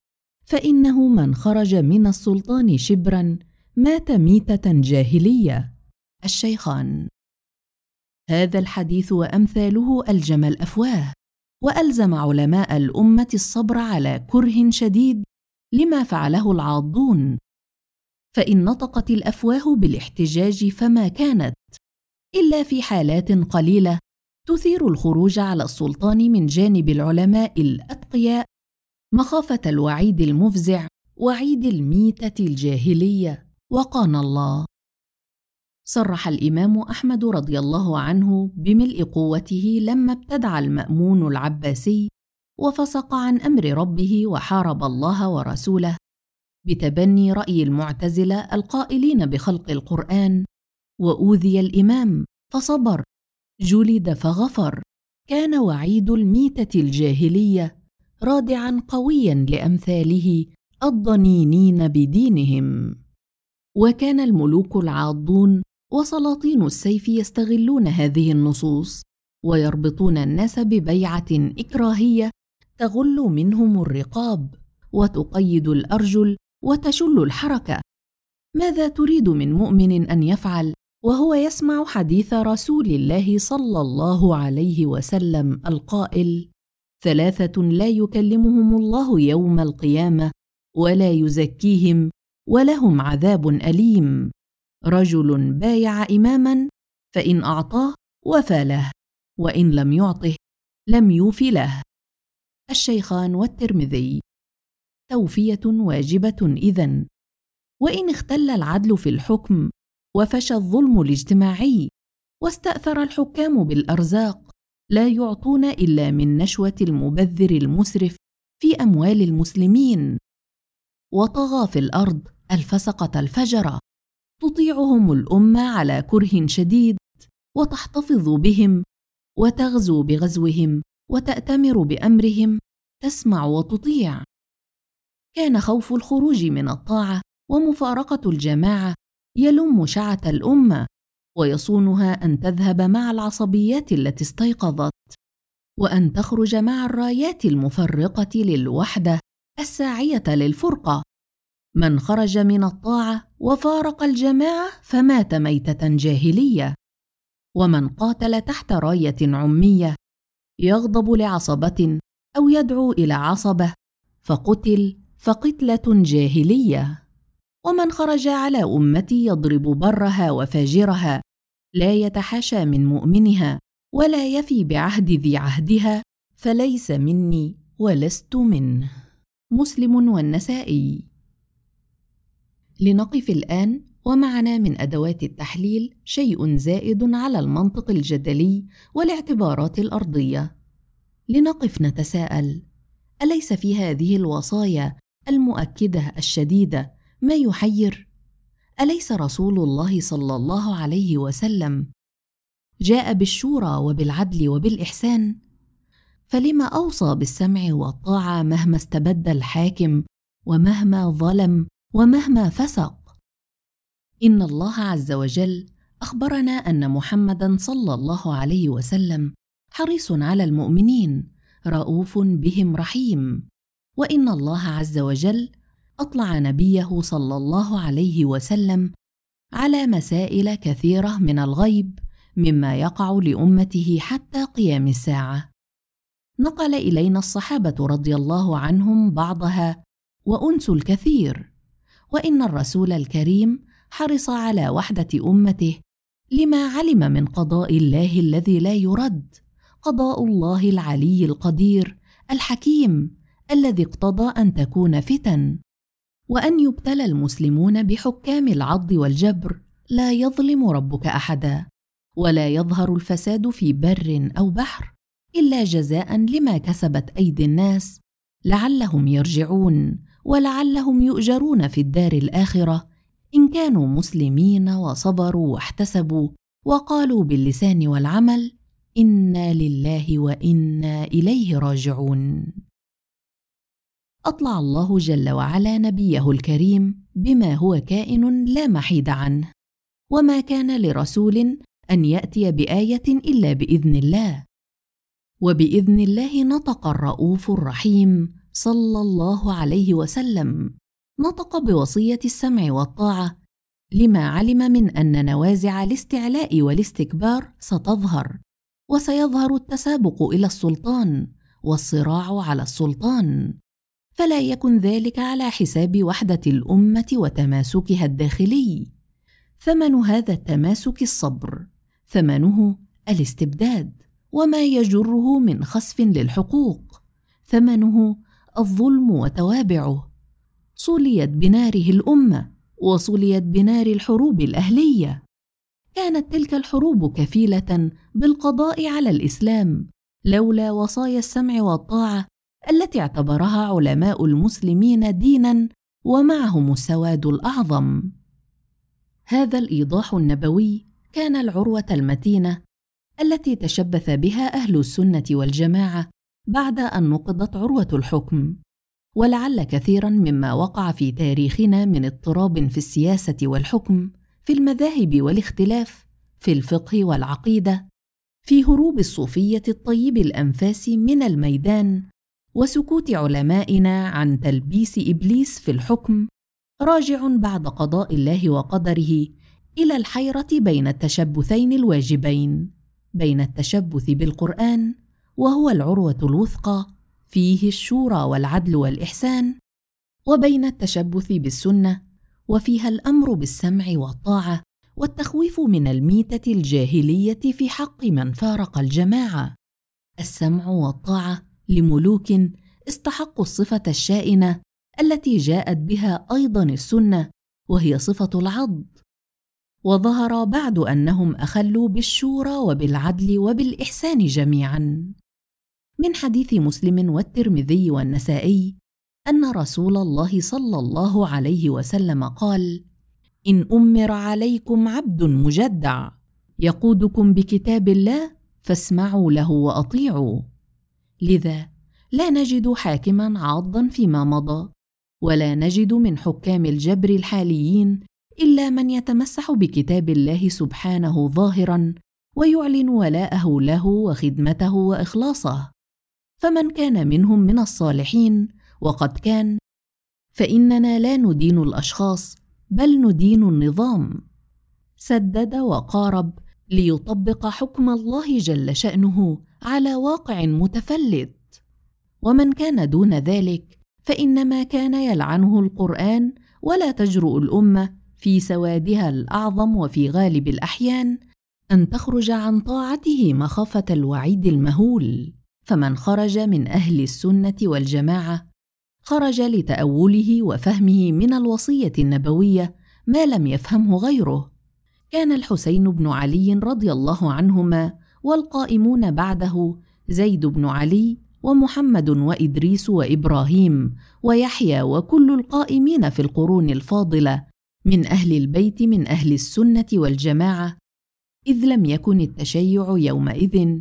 فإنه من خرج من السلطان شبرا مات ميتة جاهلية. الشيخان. هذا الحديث وأمثاله الجم الافواه وألزم علماء الأمة الصبر على كره شديد لما فعله العاضون. فإن نطقت الأفواه بالاحتجاج فما كانت إلا في حالات قليلة تثير الخروج على السلطان من جانب العلماء الأتقياء مخافة الوعيد المفزع وعيد الميتة الجاهلية وقانا الله. صرح الإمام أحمد رضي الله عنه بملء قوته لما ابتدع المأمون العباسي وفسق عن أمر ربه وحارب الله ورسوله بتبني رأي المعتزلة القائلين بخلق القرآن وأوذي الإمام فصبر جلد فغفر. كان وعيد الميتة الجاهلية رادعا قويا لأمثاله الضنينين بدينهم. وكان الملوك العاضون وسلاطين السيف يستغلون هذه النصوص ويربطون الناس ببيعة إكراهية تغل منهم الرقاب وتقيد الأرجل وتشل الحركة. ماذا تريد من مؤمن أن يفعل وهو يسمع حديث رسول الله صلى الله عليه وسلم القائل ثلاثة لا يكلمهم الله يوم القيامة ولا يزكيهم ولهم عذاب أليم رجل بايع إماما فإن أعطاه وفى له وإن لم يعطه لم يوف له. الشيخان والترمذي. توفية واجبة إذن. وإن اختل العدل في الحكم وفشى الظلم الاجتماعي واستأثر الحكام بالأرزاق لا يعطون إلا من نشوة المبذر المسرف في أموال المسلمين. وطغى في الأرض الفسقة الفجره تطيعهم الأمة على كره شديد وتحتفظ بهم وتغزو بغزوهم وتأتمر بأمرهم تسمع وتطيع. كان خوف الخروج من الطاعة ومفارقة الجماعة يلم شعة الأمة ويصونها أن تذهب مع العصبيات التي استيقظت وأن تخرج مع الرايات المفرقة للوحدة الساعية للفرقة. من خرج من الطاعة وفارق الجماعة فمات ميتة جاهلية. ومن قاتل تحت راية عمية يغضب لعصبة أو يدعو إلى عصبة فقتل فقتلة جاهلية. ومن خرج على أمتي يضرب برها وفاجرها لا يتحاشى من مؤمنها ولا يفي بعهد ذي عهدها فليس مني ولست منه. مسلم والنسائي. لنقف الآن ومعنا من أدوات التحليل شيء زائد على المنطق الجدلي والاعتبارات الأرضية. لنقف نتساءل. أليس في هذه الوصايا المؤكدة الشديدة ما يحير؟ أليس رسول الله صلى الله عليه وسلم جاء بالشورى وبالعدل وبالإحسان؟ فلما أوصى بالسمع والطاعة مهما استبد الحاكم ومهما ظلم ومهما فسق. إن الله عز وجل أخبرنا أن محمدا صلى الله عليه وسلم حريص على المؤمنين رؤوف بهم رحيم. وإن الله عز وجل أطلع نبيه صلى الله عليه وسلم على مسائل كثيرة من الغيب مما يقع لأمته حتى قيام الساعة. نقل إلينا الصحابة رضي الله عنهم بعضها وأنس الكثير. وإن الرسول الكريم حرص على وحدة أمته لما علم من قضاء الله الذي لا يرد قضاء الله العلي القدير الحكيم الذي اقتضى أن تكون فتن وأن يبتلى المسلمون بحكام العض والجبر لا يظلم ربك أحدا ولا يظهر الفساد في بر أو بحر إلا جزاء لما كسبت أيدي الناس لعلهم يرجعون. ولعلهم يؤجرون في الدار الآخرة إن كانوا مسلمين وصبروا واحتسبوا وقالوا باللسان والعمل إنا لله وإنا إليه راجعون. أطلع الله جل وعلا نبيه الكريم بما هو كائن لا محيد عنه وما كان لرسول أن يأتي بآية إلا بإذن الله. وبإذن الله نطق الرؤوف الرحيم صلى الله عليه وسلم. نطق بوصية السمع والطاعة لما علم من أن نوازع الاستعلاء والاستكبار ستظهر وسيظهر التسابق إلى السلطان والصراع على السلطان. فلا يكن ذلك على حساب وحدة الأمة وتماسكها الداخلي. ثمن هذا التماسك الصبر ثمنه الاستبداد وما يجره من خسف للحقوق. ثمنه الظلم وتوابعه. صليت بناره الأمة وصليت بنار الحروب الأهلية. كانت تلك الحروب كفيلة بالقضاء على الإسلام لولا وصايا السمع والطاعة التي اعتبرها علماء المسلمين دينا ومعهم السواد الأعظم. هذا الإيضاح النبوي كان العروة المتينة التي تشبث بها أهل السنة والجماعة بعد أن نقضت عروة الحكم. ولعل كثيرا مما وقع في تاريخنا من اضطراب في السياسة والحكم في المذاهب والاختلاف في الفقه والعقيدة في هروب الصوفية الطيب الأنفاس من الميدان وسكوت علمائنا عن تلبيس إبليس في الحكم راجع بعد قضاء الله وقدره إلى الحيرة بين التشبثين الواجبين بين التشبث بالقرآن وهو العروة الوثقى فيه الشورى والعدل والإحسان وبين التشبث بالسنة وفيها الأمر بالسمع والطاعة والتخويف من الميتة الجاهلية في حق من فارق الجماعة. السمع والطاعة لملوك استحقوا الصفة الشائنة التي جاءت بها أيضا السنة وهي صفة العض وظهر بعد أنهم أخلوا بالشورى وبالعدل وبالإحسان جميعا. من حديث مسلم والترمذي والنسائي أن رسول الله صلى الله عليه وسلم قال إن أمر عليكم عبد مجدع يقودكم بكتاب الله فاسمعوا له وأطيعوا. لذا لا نجد حاكما عاضا فيما مضى ولا نجد من حكام الجبر الحاليين إلا من يتمسح بكتاب الله سبحانه ظاهرا ويعلن ولاءه له وخدمته وإخلاصه. فمن كان منهم من الصالحين وقد كان فإننا لا ندين الأشخاص بل ندين النظام. سدد وقارب ليطبق حكم الله جل شأنه على واقع متفلت. ومن كان دون ذلك فإنما كان يلعنه القرآن ولا تجرؤ الأمة في سوادها الأعظم وفي غالب الأحيان أن تخرج عن طاعته مخافة الوعيد المهول. فمن خرج من أهل السنة والجماعة خرج لتأوله وفهمه من الوصية النبوية ما لم يفهمه غيره. كان الحسين بن علي رضي الله عنهما والقائمون بعده زيد بن علي ومحمد وإدريس وإبراهيم ويحيى وكل القائمين في القرون الفاضلة من أهل البيت من أهل السنة والجماعة إذ لم يكن التشيع يومئذ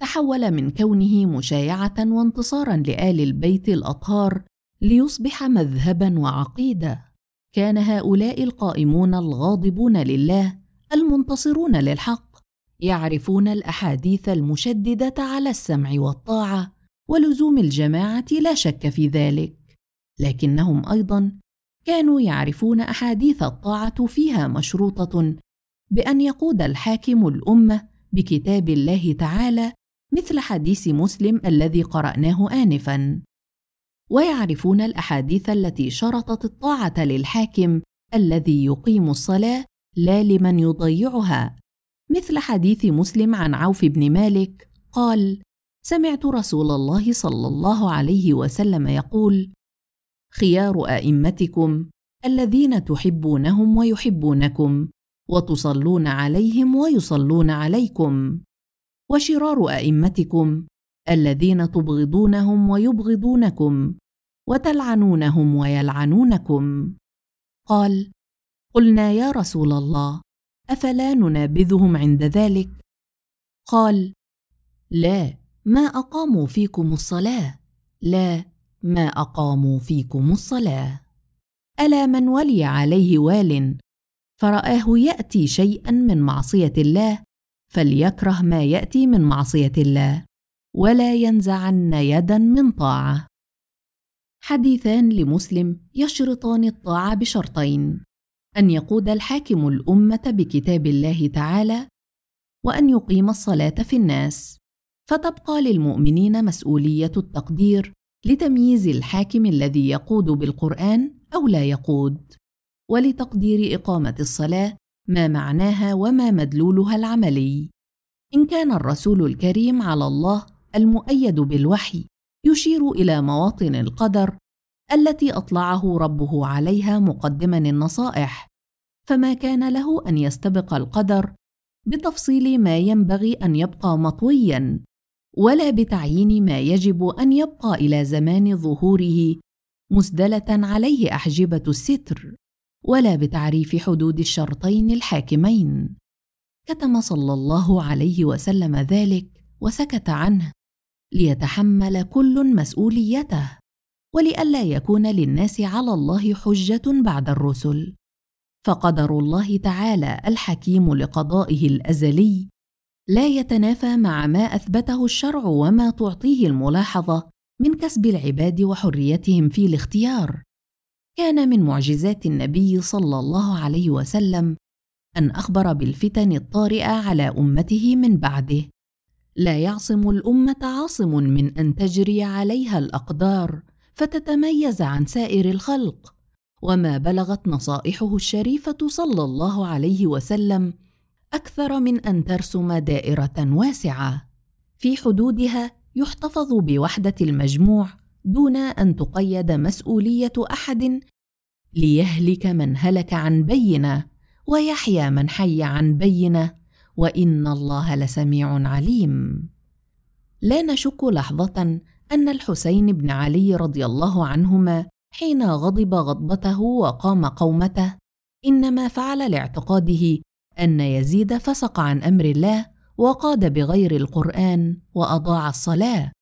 تحول من كونه مشايعة وانتصارا لآل البيت الأطهار ليصبح مذهبا وعقيده كان هؤلاء القائمون الغاضبون لله المنتصرون للحق يعرفون الأحاديث المشددة على السمع والطاعة ولزوم الجماعة لا شك في ذلك. لكنهم أيضا كانوا يعرفون أحاديث الطاعة فيها مشروطة بأن يقود الحاكم الأمة بكتاب الله تعالى مثل حديث مسلم الذي قرأناه انفا. ويعرفون الأحاديث التي شرطت الطاعة للحاكم الذي يقيم الصلاة لا لمن يضيعها. مثل حديث مسلم عن عوف بن مالك قال سمعت رسول الله صلى الله عليه وسلم يقول خيار أئمتكم الذين تحبونهم ويحبونكم وتصلون عليهم ويصلون عليكم. وشرار أئمتكم الذين تبغضونهم ويبغضونكم وتلعنونهم ويلعنونكم. قال قلنا يا رسول الله أفلا ننابذهم عند ذلك؟ قال لا ما أقاموا فيكم الصلاة. لا ما أقاموا فيكم الصلاة. ألا من ولي عليه وال؟ فرآه يأتي شيئا من معصية الله فليكره ما يأتي من معصية الله ولا ينزعن يدا من طاعة. حديثان لمسلم يشرطان الطاعة بشرطين أن يقود الحاكم الأمة بكتاب الله تعالى وأن يقيم الصلاة في الناس. فتبقى للمؤمنين مسؤولية التقدير لتمييز الحاكم الذي يقود بالقرآن أو لا يقود ولتقدير إقامة الصلاة ما معناها وما مدلولها العملي. إن كان الرسول الكريم على الله المؤيد بالوحي يشير إلى مواطن القدر التي أطلعه ربه عليها مقدما النصائح فما كان له أن يستبق القدر بتفصيل ما ينبغي أن يبقى مطويا ولا بتعيين ما يجب أن يبقى إلى زمان ظهوره مسدلة عليه أحجبة الستر. ولا بتعريف حدود الشرطين الحاكمين. كتم صلى الله عليه وسلم ذلك وسكت عنه ليتحمل كل مسؤوليته ولئلا يكون للناس على الله حجة بعد الرسل. فقدر الله تعالى الحكيم لقضائه الأزلي لا يتنافى مع ما أثبته الشرع وما تعطيه الملاحظة من كسب العباد وحريتهم في الاختيار. كان من معجزات النبي صلى الله عليه وسلم أن أخبر بالفتن الطارئة على أمته من بعده. لا يعصم الأمة عاصم من أن تجري عليها الأقدار فتتميز عن سائر الخلق. وما بلغت نصائحه الشريفة صلى الله عليه وسلم أكثر من أن ترسم دائرة واسعة. في حدودها يحتفظ بوحدة المجموع دون أن تقيد مسؤولية أحد ليهلك من هلك عن بينة ويحيى من حي عن بينة وإن الله لسميع عليم. لا نشك لحظة أن الحسين بن علي رضي الله عنهما حين غضب غضبته وقام قومته إنما فعل لاعتقاده أن يزيد فسق عن أمر الله وقاد بغير القرآن وأضاع الصلاة.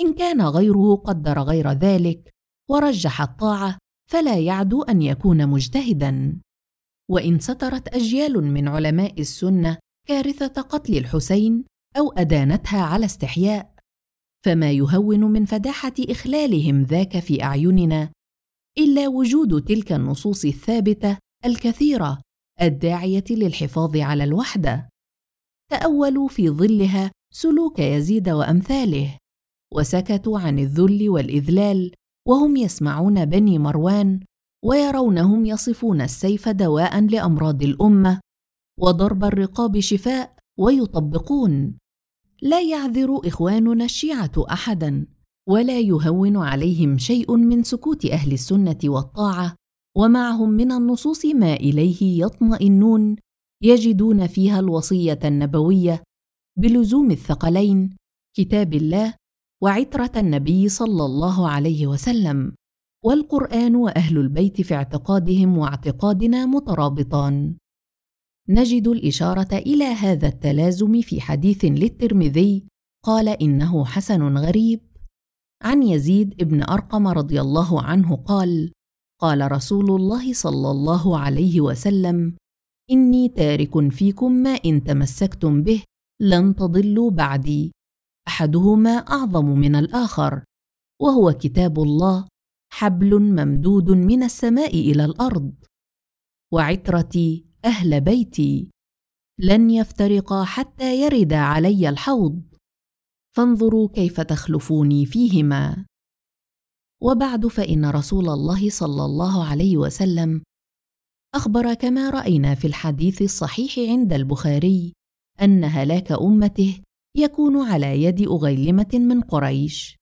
إن كان غيره قدر غير ذلك ورجح الطاعة فلا يعدو أن يكون مجتهدا. وإن سترت أجيال من علماء السنة كارثة قتل الحسين أو أدانتها على استحياء. فما يهون من فداحة إخلالهم ذاك في أعيننا إلا وجود تلك النصوص الثابتة الكثيرة الداعية للحفاظ على الوحدة. تأولوا في ظلها سلوك يزيد وأمثاله. وسكتوا عن الذل والإذلال وهم يسمعون بني مروان ويرونهم يصفون السيف دواء لأمراض الأمة وضرب الرقاب شفاء ويطبقون. لا يعذر إخواننا الشيعة احدا ولا يهون عليهم شيء من سكوت أهل السنة والطاعة ومعهم من النصوص ما إليه يطمئنون يجدون فيها الوصية النبوية بلزوم الثقلين كتاب الله وعترة النبي صلى الله عليه وسلم والقرآن وأهل البيت في اعتقادهم واعتقادنا مترابطان. نجد الإشارة إلى هذا التلازم في حديث للترمذي قال إنه حسن غريب. عن يزيد ابن أرقم رضي الله عنه قال قال رسول الله صلى الله عليه وسلم إني تارك فيكم ما إن تمسكتم به لن تضلوا بعدي. أحدهما أعظم من الآخر وهو كتاب الله حبل ممدود من السماء إلى الأرض. وعترتي أهل بيتي لن يفترقا حتى يرد علي الحوض. فانظروا كيف تخلفوني فيهما. وبعد فإن رسول الله صلى الله عليه وسلم أخبر كما رأينا في الحديث الصحيح عند البخاري أن هلاك أمته يكون على يد أغيلمة من قريش.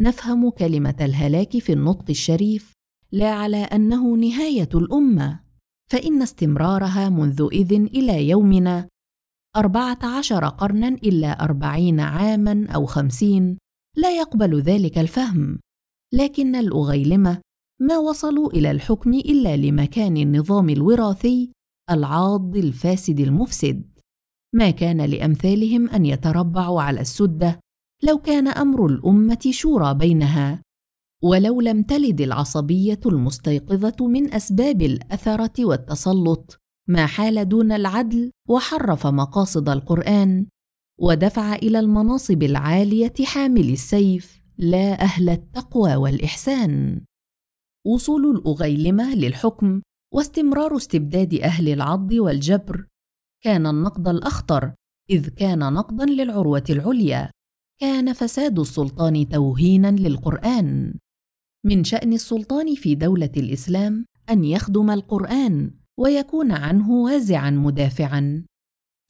نفهم كلمة الهلاك في النطق الشريف لا على أنه نهاية الأمة فإن استمرارها منذ اذ إلى يومنا أربعة عشر قرنا إلا أربعين عاما أو خمسين لا يقبل ذلك الفهم. لكن الأغيلمة ما وصلوا إلى الحكم إلا لمكان النظام الوراثي العاض الفاسد المفسد. ما كان لأمثالهم أن يتربعوا على السدة لو كان أمر الأمة شورى بينها ولو لم تلد العصبية المستيقظة من أسباب الأثرة والتسلط ما حال دون العدل وحرف مقاصد القرآن ودفع إلى المناصب العالية حامل السيف لا أهل التقوى والإحسان. وصول الأغيلمة للحكم واستمرار استبداد أهل العض والجبر كان النقد الأخطر إذ كان نقضا للعروة العليا. كان فساد السلطان توهينا للقرآن. من شأن السلطان في دولة الإسلام أن يخدم القرآن ويكون عنه وازعا مدافعا.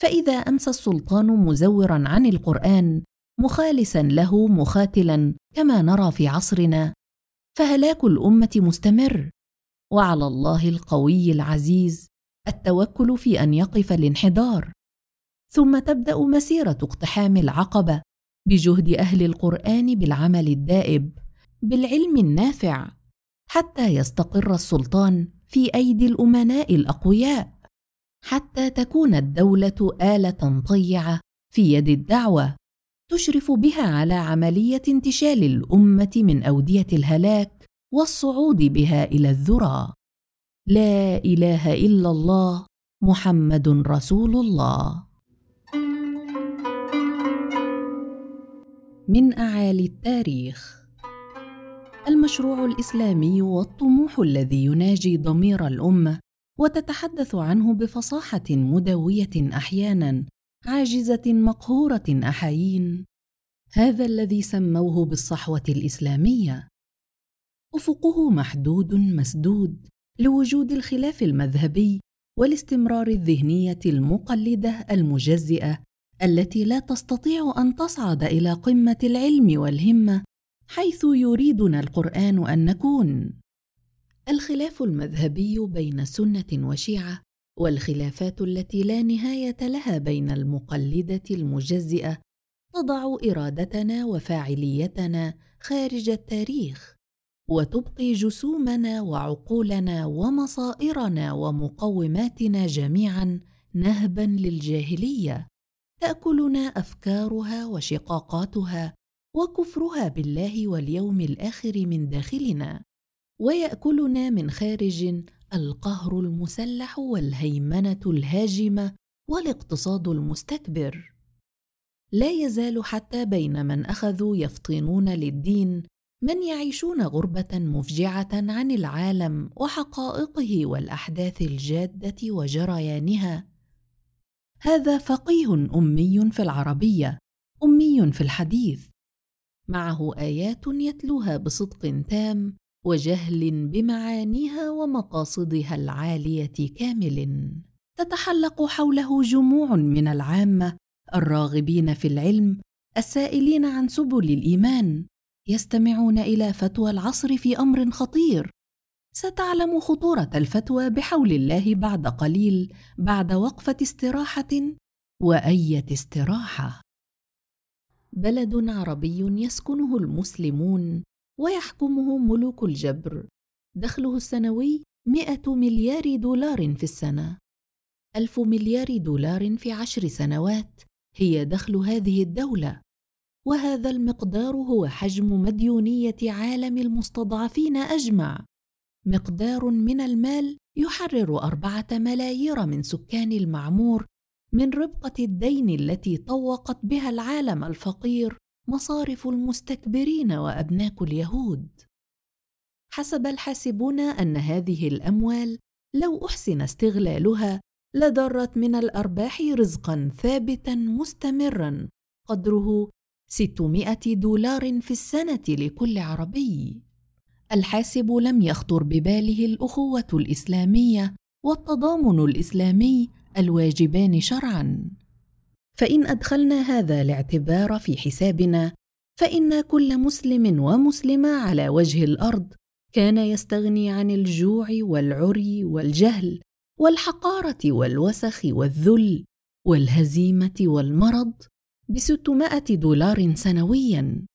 فإذا أمسى السلطان مزورا عن القرآن مخالسا له مخاتلا كما نرى في عصرنا. فهلاك الأمة مستمر. وعلى الله القوي العزيز التوكل في أن يقف الانحدار. ثم تبدأ مسيرة اقتحام العقبة بجهد أهل القرآن بالعمل الدائب بالعلم النافع حتى يستقر السلطان في أيدي الأمناء الأقوياء حتى تكون الدولة آلة طيعة في يد الدعوة تشرف بها على عملية انتشال الأمة من أودية الهلاك والصعود بها إلى الذرى. لا إله إلا الله محمد رسول الله. من أعالي التاريخ. المشروع الإسلامي والطموح الذي يناجي ضمير الأمة وتتحدث عنه بفصاحة مدوية أحيانا عاجزة مقهورة احايين هذا الذي سموه بالصحوة الإسلامية. أفقه محدود مسدود لوجود الخلاف المذهبي والاستمرار الذهنية المقلدة المجزئة التي لا تستطيع أن تصعد إلى قمة العلم والهمة حيث يريدنا القرآن أن نكون. الخلاف المذهبي بين سنة وشيعة والخلافات التي لا نهاية لها بين المقلدة المجزئة تضع إرادتنا وفاعليتنا خارج التاريخ. وتبقي جسومنا وعقولنا ومصائرنا ومقوماتنا جميعا نهبا للجاهلية تأكلنا أفكارها وشقاقاتها وكفرها بالله واليوم الآخر من داخلنا ويأكلنا من خارج القهر المسلح والهيمنة الهاجمة والاقتصاد المستكبر. لا يزال حتى بين من أخذوا يفطنون للدين من يعيشون غربة مفجعة عن العالم وحقائقه والأحداث الجادة وجريانها. هذا فقيه أمي في العربية أمي في الحديث. معه آيات يتلوها بصدق تام وجهل بمعانيها ومقاصدها العالية كامل. تتحلق حوله جموع من العامة الراغبين في العلم السائلين عن سبل الإيمان. يستمعون إلى فتوى العصر في أمر خطير. ستعلم خطورة الفتوى بحول الله بعد قليل بعد وقفة استراحة وأية استراحة. بلد عربي يسكنه المسلمون ويحكمه ملوك الجبر. دخله السنوي مئة مليار دولار في السنة. ألف مليار دولار في عشر سنوات هي دخل هذه الدولة. وهذا المقدار هو حجم مديونية عالم المستضعفين أجمع مقدار من المال يحرر أربعة ملايير من سكان المعمور من ربقة الدين التي طوقت بها العالم الفقير مصارف المستكبرين وأبناك اليهود. حسب الحاسبون أن هذه الأموال لو أحسن استغلالها لدرت من الأرباح رزقا ثابتا مستمرا قدره 600 دولار في السنة لكل عربي. الحاسب لم يخطر بباله الأخوة الإسلامية والتضامن الإسلامي الواجبان شرعا فإن أدخلنا هذا الاعتبار في حسابنا فإن كل مسلم ومسلمة على وجه الأرض كان يستغني عن الجوع والعري والجهل والحقارة والوسخ والذل والهزيمة والمرض بستمائة دولار سنويا.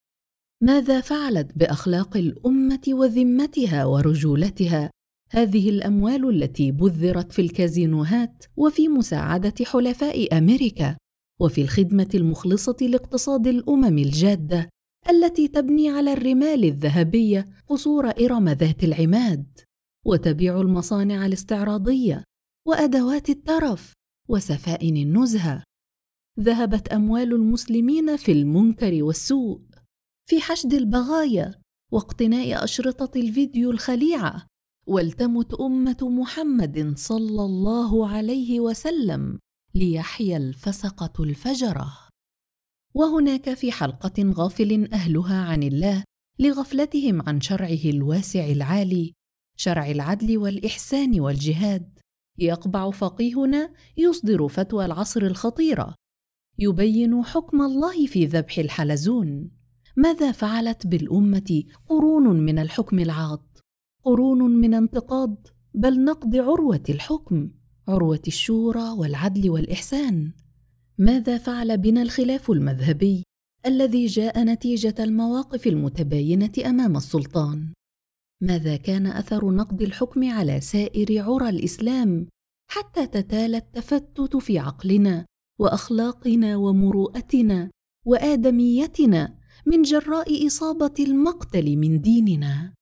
ماذا فعلت بأخلاق الأمة وذمتها ورجولتها؟ هذه الأموال التي بذرت في الكازينوهات وفي مساعدة حلفاء أمريكا وفي الخدمة المخلصة لاقتصاد الأمم الجادة التي تبني على الرمال الذهبية قصور إرم ذات العماد. وتبيع المصانع الاستعراضية وأدوات الترف وسفائن النزهة. ذهبت أموال المسلمين في المنكر والسوء. في حشد البغايا واقتناء أشرطة الفيديو الخليعة ولتمت أمة محمد صلى الله عليه وسلم ليحيا الفسقة الفجرة. وهناك في حلقة غافل أهلها عن الله لغفلتهم عن شرعه الواسع العالي شرع العدل والإحسان والجهاد. يقبع فقيهنا يصدر فتوى العصر الخطيرة يبين حكم الله في ذبح الحلزون. ماذا فعلت بالأمة قرون من الحكم العاض؟ قرون من انتقاد بل نقض عروة الحكم عروة الشورى والعدل والإحسان. ماذا فعل بنا الخلاف المذهبي الذي جاء نتيجة المواقف المتباينة أمام السلطان؟ ماذا كان أثر نقض الحكم على سائر عرى الإسلام حتى تتالى التفتت في عقلنا وأخلاقنا ومروءتنا وآدميتنا من جراء إصابة المقتل من ديننا.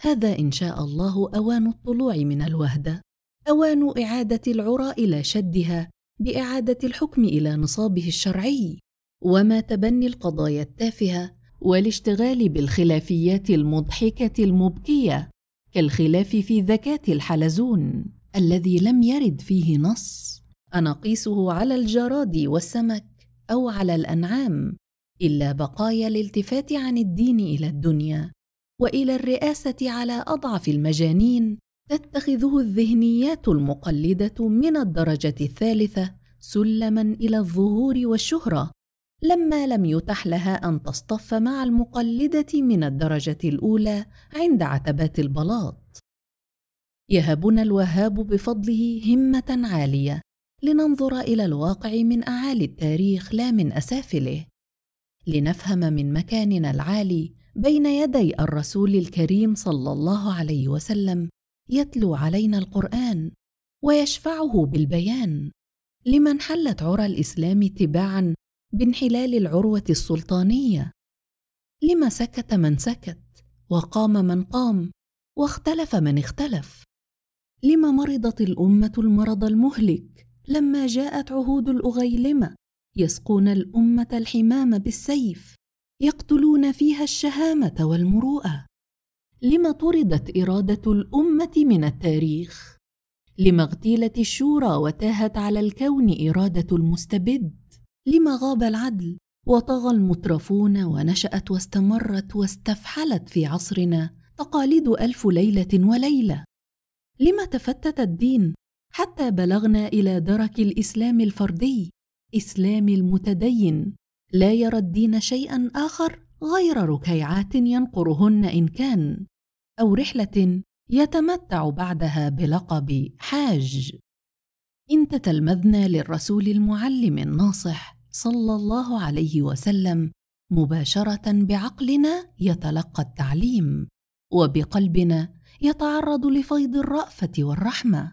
هذا إن شاء الله أوان الطلوع من الوهده أوان إعادة العرى إلى شدها بإعادة الحكم إلى نصابه الشرعي وما تبني القضايا التافهة والاشتغال بالخلافيات المضحكة المبكية كالخلاف في ذكاه الحلزون الذي لم يرد فيه نص. انقيسه على الجراد والسمك أو على الأنعام إلا بقايا الالتفات عن الدين إلى الدنيا وإلى الرئاسة على أضعف المجانين تتخذه الذهنيات المقلدة من الدرجة الثالثة سلما إلى الظهور والشهرة لما لم يتح لها أن تصطف مع المقلدة من الدرجة الأولى عند عتبات البلاط. يهبنا الوهاب بفضله همة عالية. لننظر إلى الواقع من أعالي التاريخ لا من أسافله. لنفهم من مكاننا العالي بين يدي الرسول الكريم صلى الله عليه وسلم يتلو علينا القرآن ويشفعه بالبيان. لمن حلت عرى الإسلام تباعا بانحلال العروة السلطانية. لما سكت من سكت وقام من قام واختلف من اختلف. لما مرضت الأمة المرض المهلك لما جاءت عهود الأغيلمة يسقون الأمة الحمام بالسيف يقتلون فيها الشهامة والمروءة. لم طردت إرادة الأمة من التاريخ؟ لما اغتيلت الشورى وتاهت على الكون إرادة المستبد؟ لما غاب العدل وطغى المترفون ونشأت واستمرت واستفحلت في عصرنا تقاليد ألف ليلة وليلة؟ لما تفتت الدين حتى بلغنا إلى درك الإسلام الفردي إسلام المتدين. لا يرى الدين شيئا آخر غير ركيعات ينقرهن إن كان أو رحلة يتمتع بعدها بلقب حاج. إن تتلمذنا للرسول المعلم الناصح صلى الله عليه وسلم مباشرة بعقلنا يتلقى التعليم وبقلبنا يتعرض لفيض الرأفة والرحمة.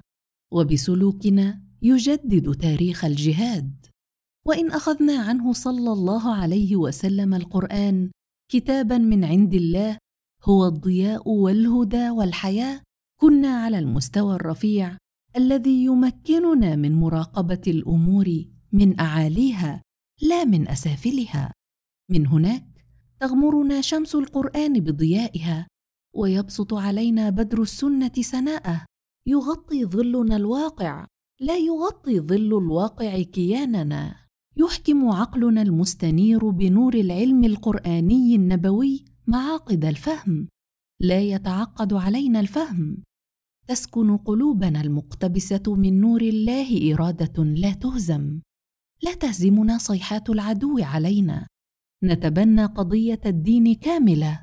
وبسلوكنا يجدد تاريخ الجهاد. وإن أخذنا عنه صلى الله عليه وسلم القرآن كتابا من عند الله هو الضياء والهدى والحياة كنا على المستوى الرفيع الذي يمكننا من مراقبة الأمور من أعاليها لا من أسافلها. من هناك تغمرنا شمس القرآن بضيائها ويبسط علينا بدر السنة سناءه. يغطي ظلنا الواقع. لا يغطي ظل الواقع كياننا. يحكم عقلنا المستنير بنور العلم القرآني النبوي معاقد الفهم. لا يتعقد علينا الفهم. تسكن قلوبنا المقتبسة من نور الله إرادة لا تهزم. لا تهزمنا صيحات العدو علينا. نتبنى قضية الدين كاملة.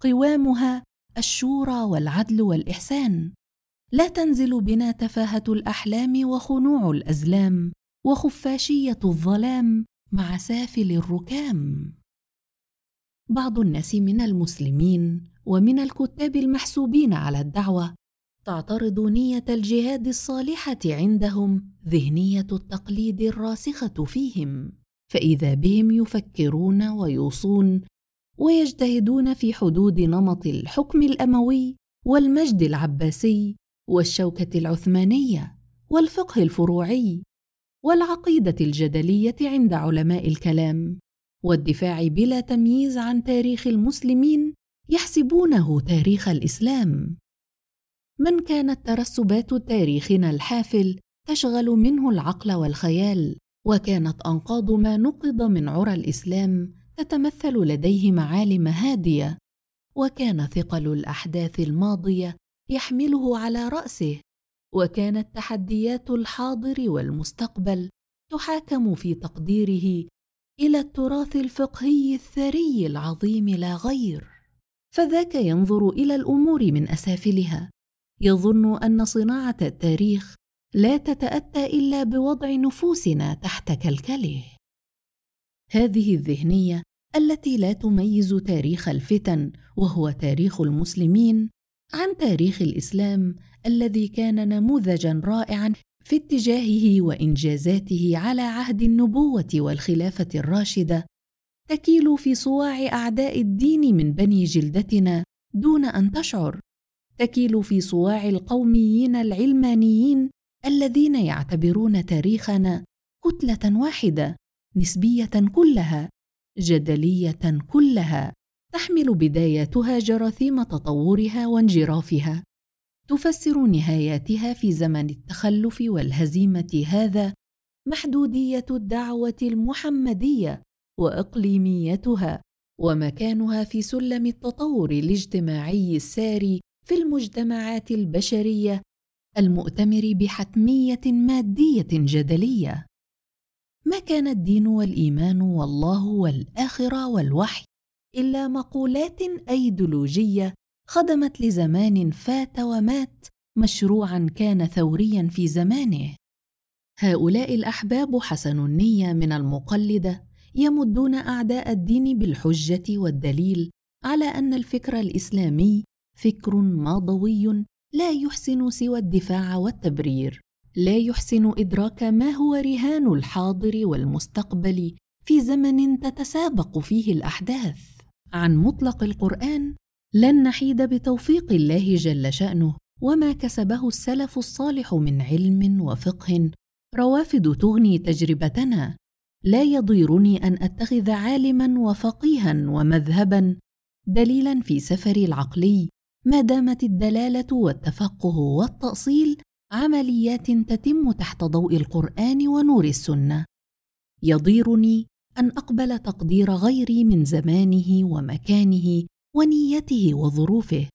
قوامها الشورى والعدل والإحسان. لا تنزل بنا تفاهة الأحلام وخنوع الأزلام وخفاشية الظلام مع سافل الركام. بعض الناس من المسلمين ومن الكتاب المحسوبين على الدعوة تعترض نية الجهاد الصالحة عندهم ذهنية التقليد الراسخة فيهم فإذا بهم يفكرون ويوصون ويجتهدون في حدود نمط الحكم الأموي والمجد العباسي والشوكة العثمانية والفقه الفروعي والعقيدة الجدلية عند علماء الكلام والدفاع بلا تمييز عن تاريخ المسلمين يحسبونه تاريخ الإسلام. من كانت ترسبات تاريخنا الحافل تشغل منه العقل والخيال وكانت أنقاض ما نقض من عرى الإسلام تتمثل لديه معالم هادية وكان ثقل الأحداث الماضية يحمله على رأسه وكانت تحديات الحاضر والمستقبل تحاكم في تقديره إلى التراث الفقهي الثري العظيم لا غير. فذاك ينظر إلى الأمور من أسافلها يظن أن صناعة التاريخ لا تتأتى إلا بوضع نفوسنا تحت كلكله. هذه الذهنية التي لا تميز تاريخ الفتن وهو تاريخ المسلمين عن تاريخ الإسلام الذي كان نموذجا رائعا في اتجاهه وإنجازاته على عهد النبوة والخلافة الراشدة تكيل في صواع أعداء الدين من بني جلدتنا دون أن تشعر. تكيل في صواع القوميين العلمانيين الذين يعتبرون تاريخنا كتلة واحدة نسبية كلها جدلية كلها. تحمل بداياتها جراثيم تطورها وانجرافها. تفسر نهاياتها في زمن التخلف والهزيمة هذا محدودية الدعوة المحمدية وإقليميتها ومكانها في سلم التطور الاجتماعي الساري في المجتمعات البشرية المؤتمر بحتمية مادية جدلية. ما كان الدين والإيمان والله والآخرة والوحي إلا مقولات أيديولوجية خدمت لزمان فات ومات مشروعا كان ثوريا في زمانه. هؤلاء الأحباب حسن النية من المقلدة يمدون أعداء الدين بالحجة والدليل على أن الفكر الإسلامي فكر ماضوي لا يحسن سوى الدفاع والتبرير لا يحسن إدراك ما هو رهان الحاضر والمستقبل في زمن تتسابق فيه الأحداث. عن مطلق القرآن لن نحيد بتوفيق الله جل شأنه وما كسبه السلف الصالح من علم وفقه. روافد تغني تجربتنا. لا يضيرني أن أتخذ عالما وفقيها ومذهبا. دليلا في سفري العقلي ما دامت الدلالة والتفقه والتأصيل عمليات تتم تحت ضوء القرآن ونور السنة. يضيرني أن أقبل تقدير غيري من زمانه ومكانه ونيته وظروفه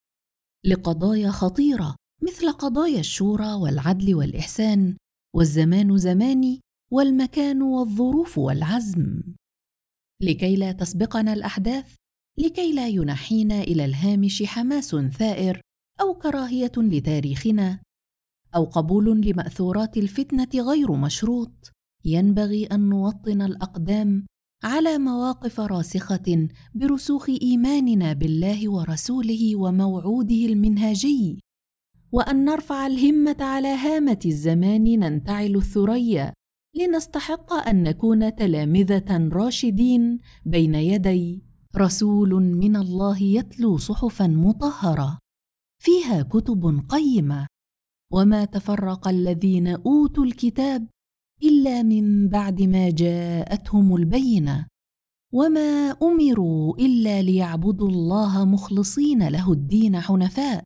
لقضايا خطيرة مثل قضايا الشورى والعدل والإحسان والزمان زماني والمكان والظروف والعزم. لكي لا تسبقنا الأحداث لكي لا ينحينا إلى الهامش حماس ثائر أو كراهية لتاريخنا أو قبول لمأثورات الفتنة غير مشروط. ينبغي أن نوطن الأقدام على مواقف راسخة برسوخ إيماننا بالله ورسوله وموعوده المنهاجي وأن نرفع الهمة على هامة الزمان ننتعل الثريا لنستحق أن نكون تلامذة راشدين بين يدي رسول من الله يتلو صحفا مطهرة فيها كتب قيمة. وما تفرق الذين أوتوا الكتاب إلا من بعد ما جاءتهم البينة. وما أمروا إلا ليعبدوا الله مخلصين له الدين حنفاء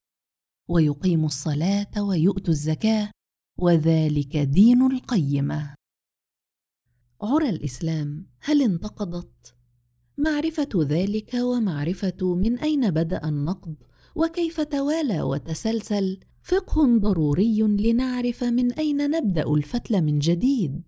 ويقيموا الصلاة ويؤتوا الزكاة وذلك دين القيمة. عرى الإسلام هل انتقضت؟ معرفة ذلك ومعرفة من أين بدأ النقض؟ وكيف توالى وتسلسل؟ فقه ضروري لنعرف من أين نبدأ الفتل من جديد.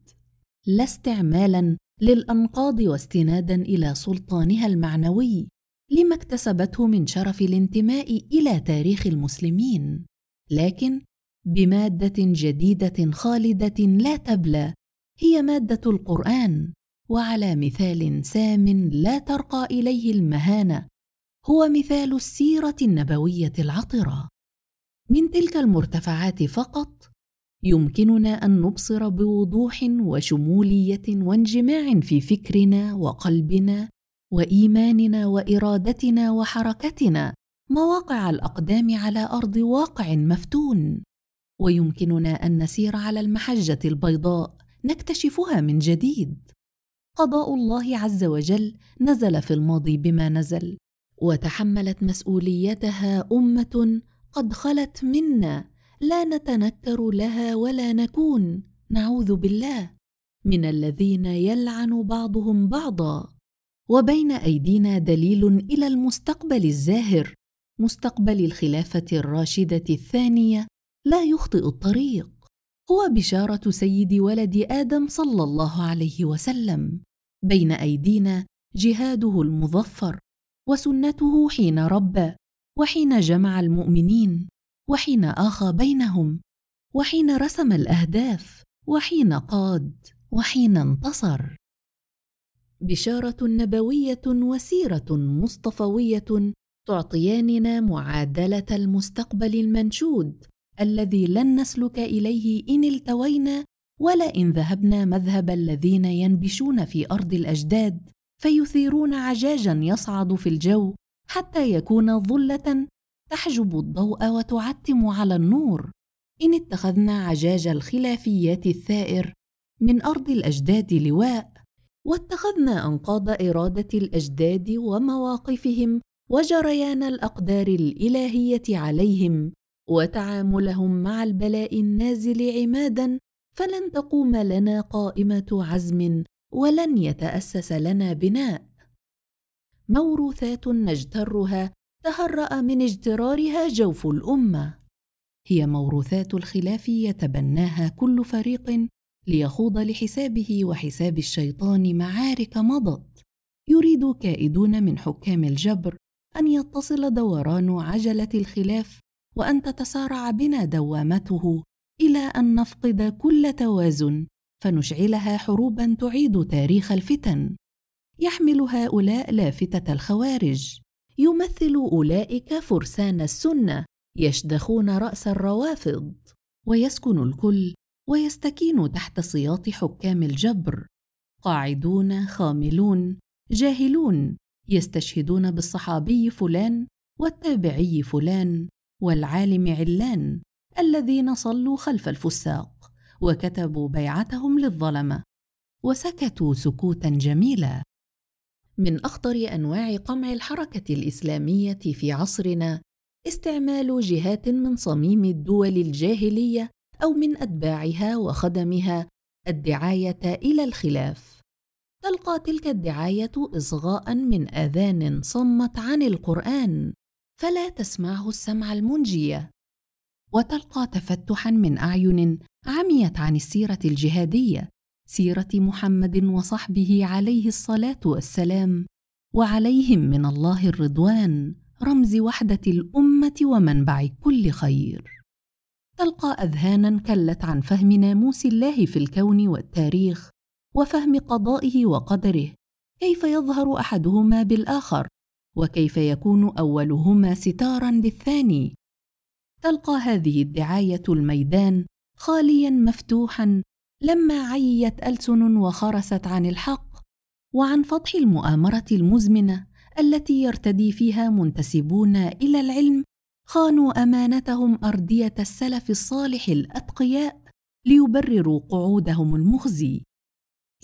لا استعمالا للأنقاض واستنادا إلى سلطانها المعنوي لما اكتسبته من شرف الانتماء إلى تاريخ المسلمين. لكن بمادة جديدة خالدة لا تبلى هي مادة القرآن وعلى مثال سام لا ترقى إليه المهانة هو مثال السيرة النبوية العطرة. من تلك المرتفعات فقط يمكننا أن نبصر بوضوح وشمولية وانجماع في فكرنا وقلبنا وإيماننا وإرادتنا وحركتنا مواقع الأقدام على أرض واقع مفتون. ويمكننا أن نسير على المحجة البيضاء نكتشفها من جديد. قضاء الله عز وجل نزل في الماضي بما نزل وتحملت مسؤوليتها أمة قد خلت منا لا نتنكر لها ولا نكون. نعوذ بالله. من الذين يلعن بعضهم بعضا. وبين أيدينا دليل إلى المستقبل الزاهر. مستقبل الخلافة الراشدة الثانية. لا يخطئ الطريق. هو بشارة سيد ولد آدم صلى الله عليه وسلم. بين أيدينا جهاده المظفر. وسنته حين ربى. وحين جمع المؤمنين وحين أخى بينهم وحين رسم الأهداف وحين قاد وحين انتصر. بشارة نبوية وسيرة مصطفوية تعطياننا معادلة المستقبل المنشود الذي لن نسلك إليه إن التوينا ولا ان ذهبنا مذهب الذين ينبشون في أرض الأجداد فيثيرون عجاجا يصعد في الجو حتى يكون ظلة تحجب الضوء وتعتم على النور. إن اتخذنا عجاج الخلافيات الثائر من أرض الأجداد لواء واتخذنا أنقاض إرادة الأجداد ومواقفهم وجريان الأقدار الإلهية عليهم وتعاملهم مع البلاء النازل عمادا فلن تقوم لنا قائمة عزم ولن يتأسس لنا بناء. موروثات نجترها تهرأ من اجترارها جوف الأمة. هي موروثات الخلاف يتبناها كل فريق ليخوض لحسابه وحساب الشيطان معارك مضت. يريد كائدون من حكام الجبر أن يتصل دوران عجلة الخلاف وأن تتسارع بنا دوامته إلى أن نفقد كل توازن فنشعلها حروبا تعيد تاريخ الفتن. يحمل هؤلاء لافتة الخوارج. يمثل أولئك فرسان السنة يشدخون رأس الروافض. ويسكن الكل ويستكين تحت سياط حكام الجبر. قاعدون خاملون جاهلون يستشهدون بالصحابي فلان والتابعي فلان والعالم علان الذين صلوا خلف الفساق وكتبوا بيعتهم للظلمة. وسكتوا سكوتا جميلا. من أخطر أنواع قمع الحركة الإسلامية في عصرنا استعمال جهات من صميم الدول الجاهلية أو من أتباعها وخدمها الدعاية إلى الخلاف. تلقى تلك الدعاية اصغاء من آذان صمت عن القرآن فلا تسمعه السمع المنجية. وتلقى تفتحا من أعين عميت عن السيرة الجهادية سيرة محمد وصحبه عليه الصلاة والسلام وعليهم من الله الرضوان رمز وحدة الأمة ومنبع كل خير. تلقى اذهانا كلت عن فهم ناموس الله في الكون والتاريخ وفهم قضائه وقدره كيف يظهر أحدهما بالآخر وكيف يكون أولهما ستارا للثاني تلقى هذه الدعاية الميدان خاليا مفتوحا لما عيت ألسن وخرست عن الحق وعن فتح المؤامرة المزمنة التي يرتدي فيها منتسبون إلى العلم خانوا أمانتهم أردية السلف الصالح الأتقياء ليبرروا قعودهم المخزي.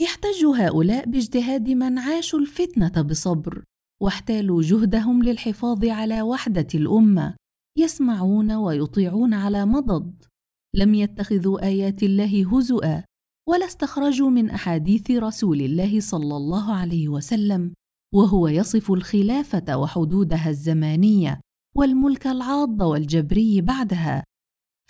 يحتج هؤلاء باجتهاد من عاشوا الفتنة بصبر واحتالوا جهدهم للحفاظ على وحدة الأمة يسمعون ويطيعون على مضض. لم يتخذوا آيات الله هزؤا ولا استخرجوا من أحاديث رسول الله صلى الله عليه وسلم وهو يصف الخلافة وحدودها الزمانية والملك العاض والجبري بعدها.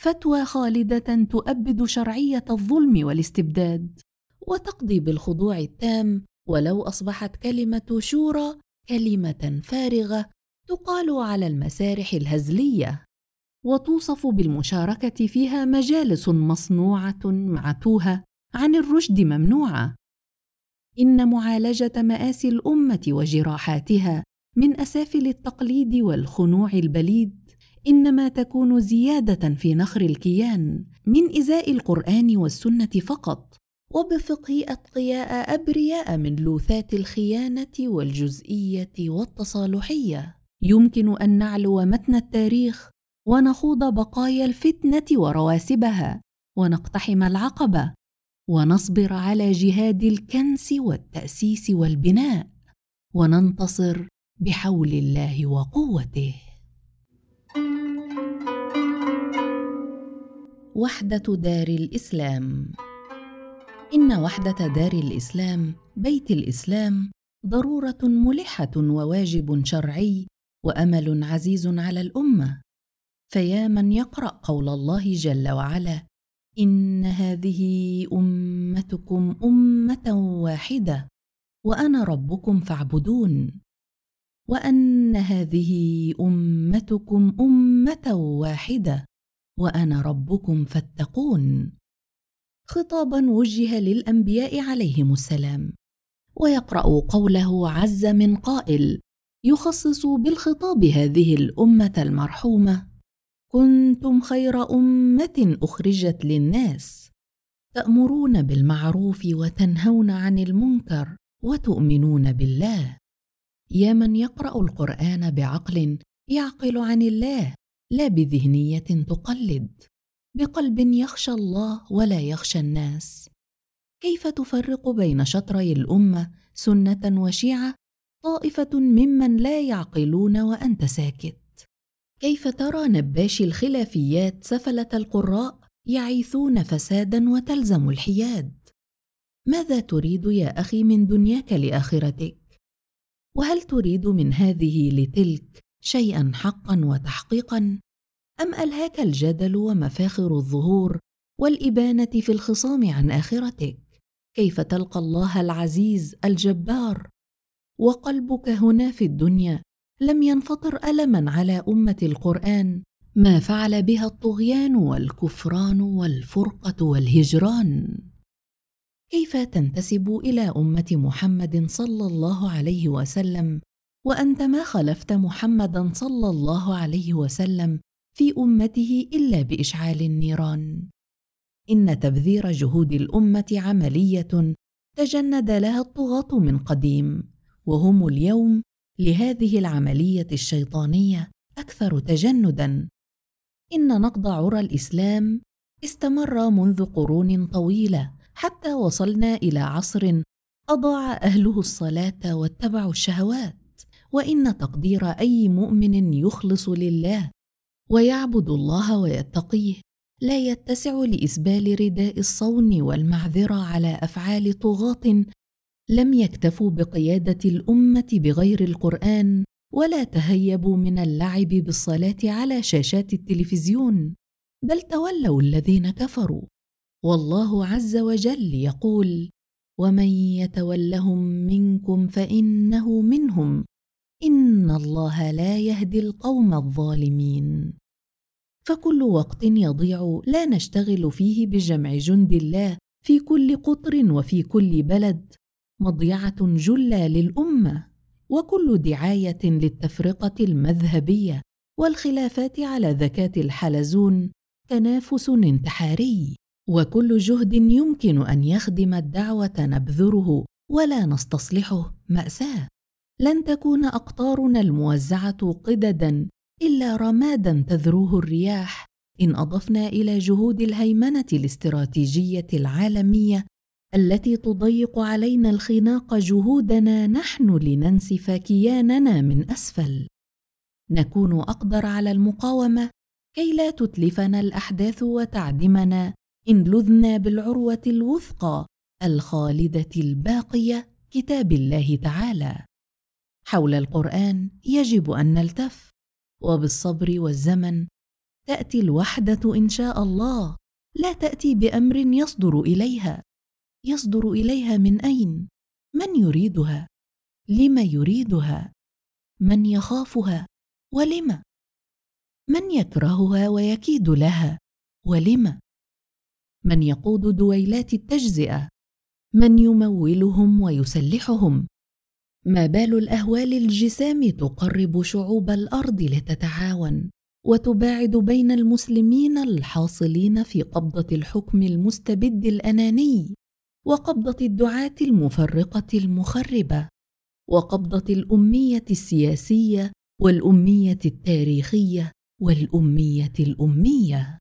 فتوى خالدة تؤبد شرعية الظلم والاستبداد وتقضي بالخضوع التام ولو أصبحت كلمة شورى كلمة فارغة تقال على المسارح الهزلية. وتوصف بالمشاركة فيها مجالس مصنوعة معتوهه عن الرشد ممنوعة. إن معالجة مآسي الأمة وجراحاتها من أسافل التقليد والخنوع البليد إنما تكون زيادة في نخر الكيان من إزاء القرآن والسنة فقط وبفقه أتقياء أبرياء من لوثات الخيانة والجزئية والتصالحية. يمكن أن نعلو متن التاريخ ونخوض بقايا الفتنة ورواسبها ونقتحم العقبة ونصبر على جهاد الكنس والتأسيس والبناء وننتصر بحول الله وقوته. وحدة دار الإسلام. إن وحدة دار الإسلام بيت الإسلام ضرورة ملحة وواجب شرعي وأمل عزيز على الأمة. فيا من يقرأ قول الله جل وعلا. إن هذه أمتكم أمة واحدة وأنا ربكم فاعبدون. وأن هذه أمتكم أمة واحدة وأنا ربكم فاتقون. خطابا وجه للأنبياء عليهم السلام. ويقرأ قوله عز من قائل يخصص بالخطاب هذه الأمة المرحومة. كنتم خير أمة أخرجت للناس تأمرون بالمعروف وتنهون عن المنكر وتؤمنون بالله. يا من يقرأ القرآن بعقل يعقل عن الله لا بذهنية تقلد. بقلب يخشى الله ولا يخشى الناس. كيف تفرق بين شطري الأمة سنة وشيعة؟ طائفة ممن لا يعقلون وأنت ساكت. كيف ترى نباشي الخلافيات سفلة القراء يعيثون فسادا وتلزم الحياد؟ ماذا تريد يا أخي من دنياك لآخرتك؟ وهل تريد من هذه لتلك شيئا حقا وتحقيقا؟ أم ألهاك الجدل ومفاخر الظهور والإبانة في الخصام عن آخرتك؟ كيف تلقى الله العزيز الجبار؟ وقلبك هنا في الدنيا لم ينفطر ألما على أمة القرآن. ما فعل بها الطغيان والكفران والفرقة والهجران. كيف تنتسب إلى أمة محمد صلى الله عليه وسلم؟ وأنت ما خلفت محمدا صلى الله عليه وسلم في أمته إلا بإشعال النيران؟ إن تبذير جهود الأمة عملية تجند لها الطغاة من قديم وهم اليوم لهذه العملية الشيطانية أكثر تجندا. إن نقض عرى الإسلام استمر منذ قرون طويلة حتى وصلنا إلى عصر أضاع أهله الصلاة واتبعوا الشهوات وإن تقدير أي مؤمن يخلص لله ويعبد الله ويتقيه لا يتسع لإسبال رداء الصون والمعذرة على أفعال طغاة لم يكتفوا بقيادة الأمة بغير القرآن ولا تهيبوا من اللعب بالصلاة على شاشات التلفزيون بل تولوا الذين كفروا. والله عز وجل يقول ومن يتولهم منكم فإنه منهم إن الله لا يهدي القوم الظالمين. فكل وقت يضيع لا نشتغل فيه بجمع جند الله في كل قطر وفي كل بلد مضيعة جلة للأمة وكل دعاية للتفرقة المذهبية والخلافات على ذكاه الحلزون تنافس انتحاري وكل جهد يمكن أن يخدم الدعوة نبذره ولا نستصلحه مأساة. لن تكون أقطارنا الموزعة قددا إلا رمادا تذروه الرياح إن أضفنا إلى جهود الهيمنة الاستراتيجية العالمية التي تضيق علينا الخناق جهودنا نحن لننسف كياننا من أسفل. نكون أقدر على المقاومة كي لا تتلفنا الأحداث وتعدمنا. إن لذنا بالعروة الوثقى الخالدة الباقية كتاب الله تعالى. حول القرآن يجب أن نلتف وبالصبر والزمن تأتي الوحدة إن شاء الله. لا تأتي بأمر يصدر إليها. يصدر إليها من أين؟ من يريدها؟ لم يريدها؟ من يخافها؟ ولم؟ من يكرهها ويكيد لها؟ ولم؟ من يقود دويلات التجزئة؟ من يمولهم ويسلحهم؟ ما بال الأهوال الجسام تقرب شعوب الأرض لتتعاون وتباعد بين المسلمين الحاصلين في قبضة الحكم المستبد الأناني؟ وقبضة الدعاة المفرقة المخربة وقبضة الأمية السياسية والأمية التاريخية والأمية الأمية.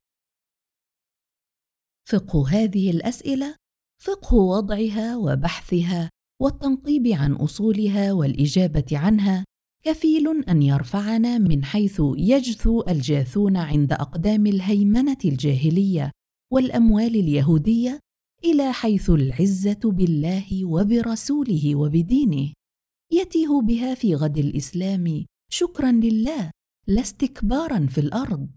فقه هذه الأسئلة فقه وضعها وبحثها والتنقيب عن أصولها والإجابة عنها كفيل أن يرفعنا من حيث يجثو الجاثون عند أقدام الهيمنة الجاهلية والأموال اليهودية إلى حيث العزة بالله وبرسوله وبدينه. يتيه بها في غد الإسلام شكرا لله لا استكبارا في الأرض.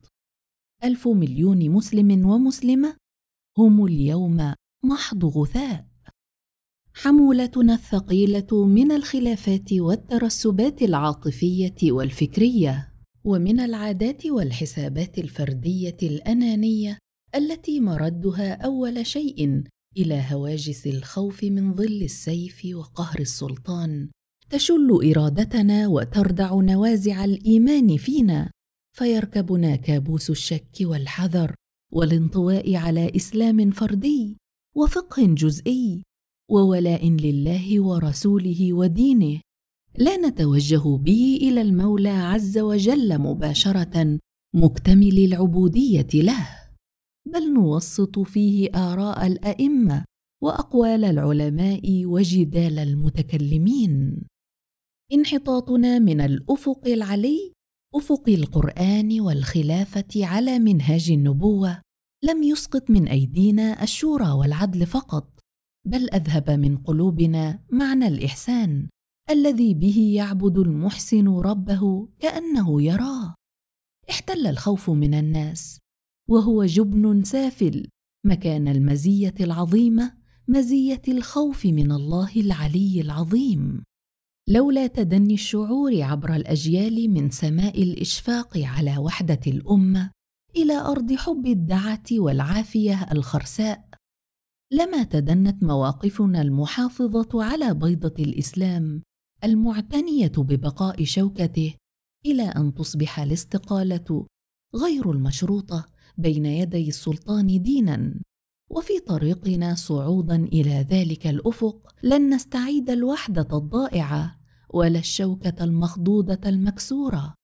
ألف مليون مسلم ومسلمة هم اليوم محض غثاء. حمولتنا الثقيلة من الخلافات والترسبات العاطفية والفكرية ومن العادات والحسابات الفردية الأنانية التي مردها أول شيء إلى هواجس الخوف من ظل السيف وقهر السلطان. تشل إرادتنا وتردع نوازع الإيمان فينا. فيركبنا كابوس الشك والحذر والانطواء على إسلام فردي وفقه جزئي وولاء لله ورسوله ودينه. لا نتوجه به إلى المولى عز وجل مباشرة مكتمل العبودية له. بل نوسط فيه آراء الأئمة وأقوال العلماء وجدال المتكلمين. انحطاطنا من الأفق العلي أفق القرآن والخلافة على منهاج النبوة لم يسقط من أيدينا الشورى والعدل فقط بل أذهب من قلوبنا معنى الإحسان الذي به يعبد المحسن ربه كأنه يراه. احتل الخوف من الناس وهو جبن سافل مكان المزية العظيمة مزية الخوف من الله العلي العظيم. لولا تدني الشعور عبر الأجيال من سماء الإشفاق على وحدة الأمة إلى أرض حب الدعة والعافية الخرساء لما تدنت مواقفنا المحافظة على بيضة الإسلام المعتنية ببقاء شوكته إلى أن تصبح الاستقالة غير المشروطة بين يدي السلطان دينا وفي طريقنا صعودا إلى ذلك الأفق لن نستعيد الوحدة الضائعة ولا الشوكة المخضوضة المكسورة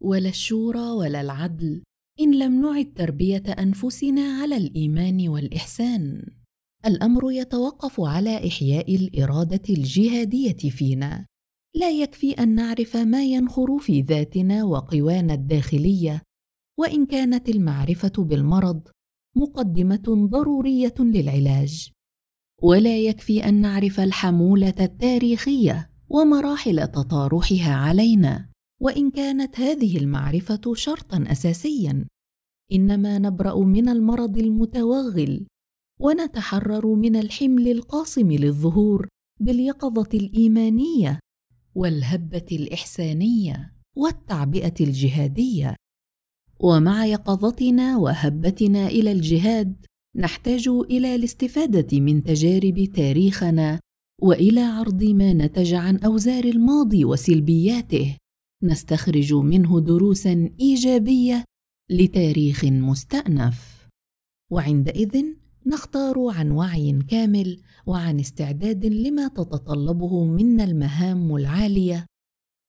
ولا الشورى ولا العدل إن لم نعد تربية أنفسنا على الإيمان والإحسان. الأمر يتوقف على إحياء الإرادة الجهادية فينا. لا يكفي أن نعرف ما ينخر في ذاتنا وقوانا الداخلية وإن كانت المعرفة بالمرض مقدمة ضرورية للعلاج. ولا يكفي أن نعرف الحمولة التاريخية ومراحل تطارحها علينا وإن كانت هذه المعرفة شرطا اساسيا. إنما نبرأ من المرض المتوغل ونتحرر من الحمل القاصم للظهور باليقظة الإيمانية والهبة الإحسانية والتعبئة الجهادية. ومع يقظتنا وهبتنا إلى الجهاد نحتاج إلى الاستفادة من تجارب تاريخنا وإلى عرض ما نتج عن أوزار الماضي وسلبياته. نستخرج منه دروسا إيجابية لتاريخ مستأنف. وعندئذ نختار عن وعي كامل وعن استعداد لما تتطلبه منا المهام العالية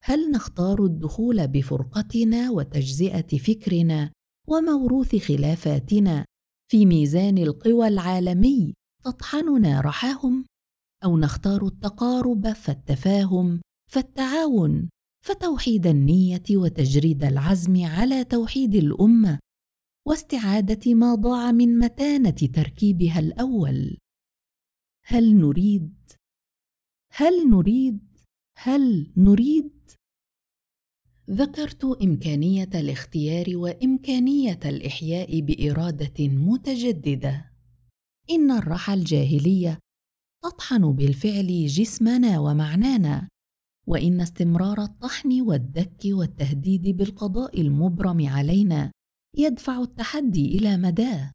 هل نختار الدخول بفرقتنا وتجزئة فكرنا وموروث خلافاتنا في ميزان القوى العالمي تطحننا رحاهم؟ أو نختار التقارب فالتفاهم فالتعاون فتوحيد النية وتجريد العزم على توحيد الأمة واستعادة ما ضاع من متانة تركيبها الأول؟ هل نريد؟ هل نريد؟ هل نريد؟ ذكرت إمكانية الاختيار وإمكانية الإحياء بإرادة متجددة. إن الرحى الجاهلية تطحن بالفعل جسمنا ومعنانا وإن استمرار الطحن والدك والتهديد بالقضاء المبرم علينا يدفع التحدي إلى مداه.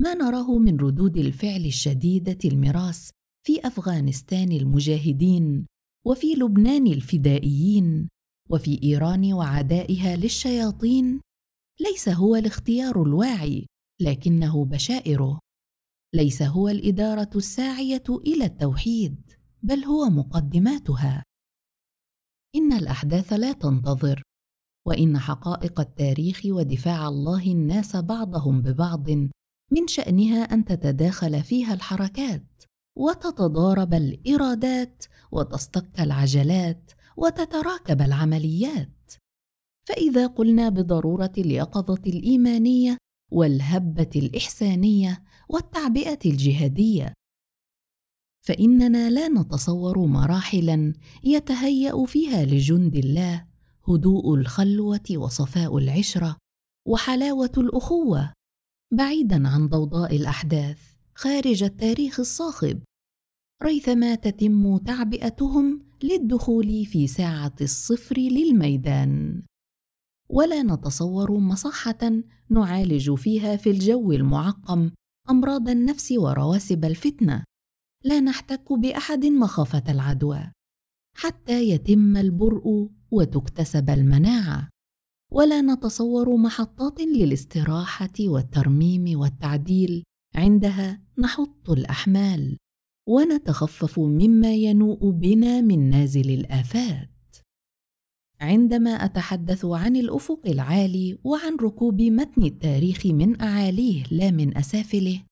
ما نراه من ردود الفعل الشديدة المراس في أفغانستان المجاهدين وفي لبنان الفدائيين وفي إيران وعدائها للشياطين ليس هو الاختيار الواعي لكنه بشائره. ليس هو الإدارة الساعية إلى التوحيد بل هو مقدماتها. إن الأحداث لا تنتظر وإن حقائق التاريخ ودفاع الله الناس بعضهم ببعض من شأنها أن تتداخل فيها الحركات وتتضارب الإرادات وتصطك العجلات وتتراكب العمليات. فإذا قلنا بضرورة اليقظة الإيمانية والهبة الإحسانية والتعبئة الجهادية فإننا لا نتصور مراحلا يتهيأ فيها لجند الله هدوء الخلوة وصفاء العشرة وحلاوة الأخوة بعيدا عن ضوضاء الأحداث خارج التاريخ الصاخب ريثما تتم تعبئتهم للدخول في ساعة الصفر للميدان. ولا نتصور مصحة نعالج فيها في الجو المعقم أمراض النفس ورواسب الفتنة. لا نحتك بأحد مخافة العدوى. حتى يتم البرء وتكتسب المناعة. ولا نتصور محطات للاستراحة والترميم والتعديل. عندها نحط الأحمال. ونتخفف مما ينوء بنا من نازل الآفات. عندما أتحدث عن الأفق العالي وعن ركوب متن التاريخ من أعاليه لا من أسافله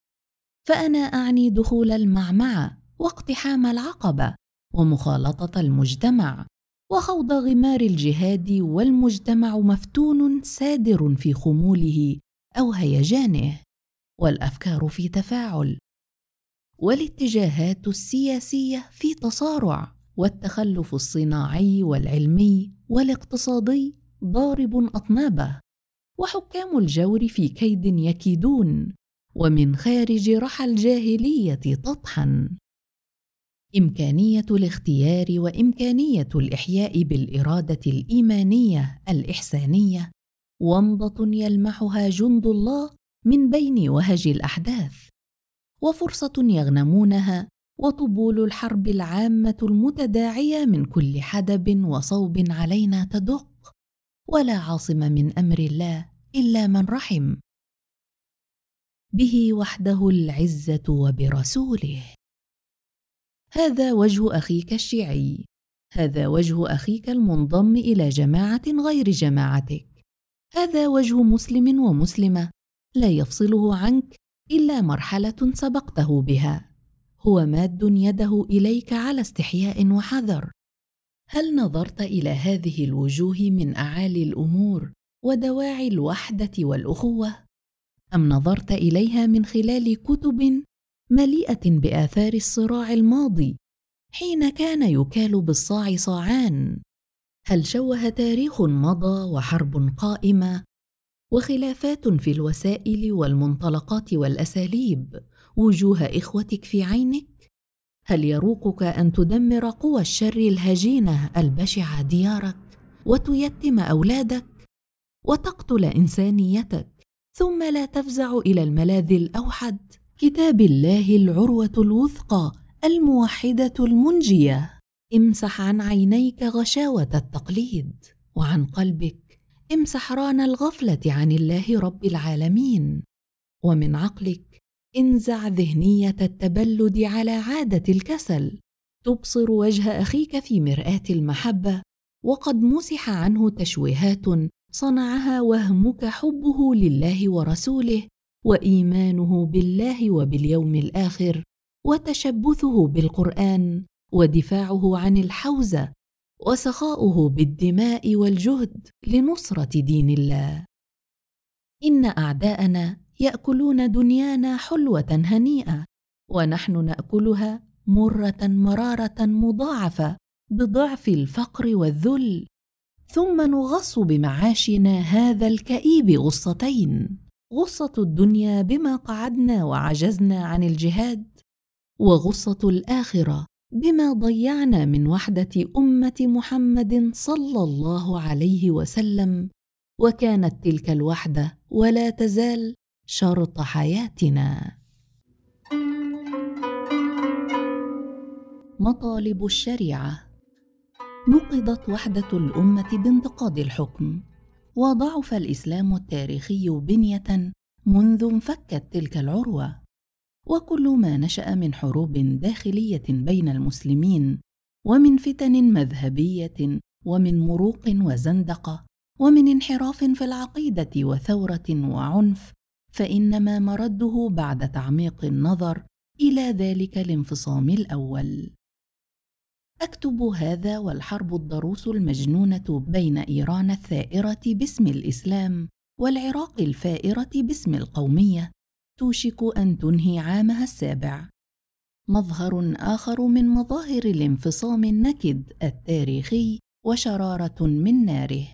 فأنا أعني دخول المعمعة واقتحام العقبة ومخالطة المجتمع وخوض غمار الجهاد والمجتمع مفتون سادر في خموله أو هيجانه والأفكار في تفاعل والاتجاهات السياسية في تصارع والتخلف الصناعي والعلمي والاقتصادي ضارب أطنابه وحكام الجور في كيد يكيدون ومن خارج رحى الجاهلية تطحن. إمكانية الاختيار وإمكانية الإحياء بالإرادة الإيمانية الإحسانية ومضة يلمحها جند الله من بين وهج الأحداث. وفرصة يغنمونها وطبول الحرب العامة المتداعية من كل حدب وصوب علينا تدق. ولا عاصم من أمر الله إلا من رحم. به وحده العزة وبرسوله. هذا وجه أخيك الشيعي. هذا وجه أخيك المنضم إلى جماعة غير جماعتك. هذا وجه مسلم ومسلمة لا يفصله عنك إلا مرحلة سبقته بها. هو ماد يده إليك على استحياء وحذر. هل نظرت إلى هذه الوجوه من أعالي الأمور ودواعي الوحدة والأخوة؟ أم نظرت إليها من خلال كتب مليئة بآثار الصراع الماضي حين كان يكال بالصاع صاعان؟ هل شوه تاريخ مضى وحرب قائمة وخلافات في الوسائل والمنطلقات والأساليب. وجوه إخوتك في عينك. هل يروقك أن تدمر قوى الشر الهجينة البشعة ديارك وتيتم أولادك وتقتل إنسانيتك؟ ثم لا تفزع إلى الملاذ الأوحد. كتاب الله العروة الوثقى الموحدة المنجية. امسح عن عينيك غشاوة التقليد. وعن قلبك امسح ران الغفلة عن الله رب العالمين. ومن عقلك انزع ذهنية التبلد على عادة الكسل. تبصر وجه أخيك في مرآة المحبة وقد مسح عنه تشويهات صنعها وهمك حبه لله ورسوله وإيمانه بالله وباليوم الآخر وتشبثه بالقرآن ودفاعه عن الحوزة وسخاؤه بالدماء والجهد لنصرة دين الله. إن أعداءنا يأكلون دنيانا حلوة هنيئة ونحن نأكلها مرة مرارة مضاعفة بضعف الفقر والذل. ثم نغص بمعاشنا هذا الكئيب غصتين. غصة الدنيا بما قعدنا وعجزنا عن الجهاد وغصة الآخرة بما ضيعنا من وحدة أمة محمد صلى الله عليه وسلم وكانت تلك الوحدة ولا تزال شرط حياتنا. مطالب الشريعة نقضت وحدة الأمة بانتقاد الحكم وضعف الإسلام التاريخي بنية منذ انفكت تلك العروة. وكل ما نشأ من حروب داخلية بين المسلمين ومن فتن مذهبية ومن مروق وزندقة ومن انحراف في العقيدة وثورة وعنف فإنما مرده بعد تعميق النظر إلى ذلك الانفصام الأول. أكتب هذا والحرب الضروس المجنونة بين إيران الثائرة باسم الإسلام والعراق الفائرة باسم القومية توشك أن تنهي عامها السابع. مظهر آخر من مظاهر الانفصام النكد التاريخي وشرارة من ناره.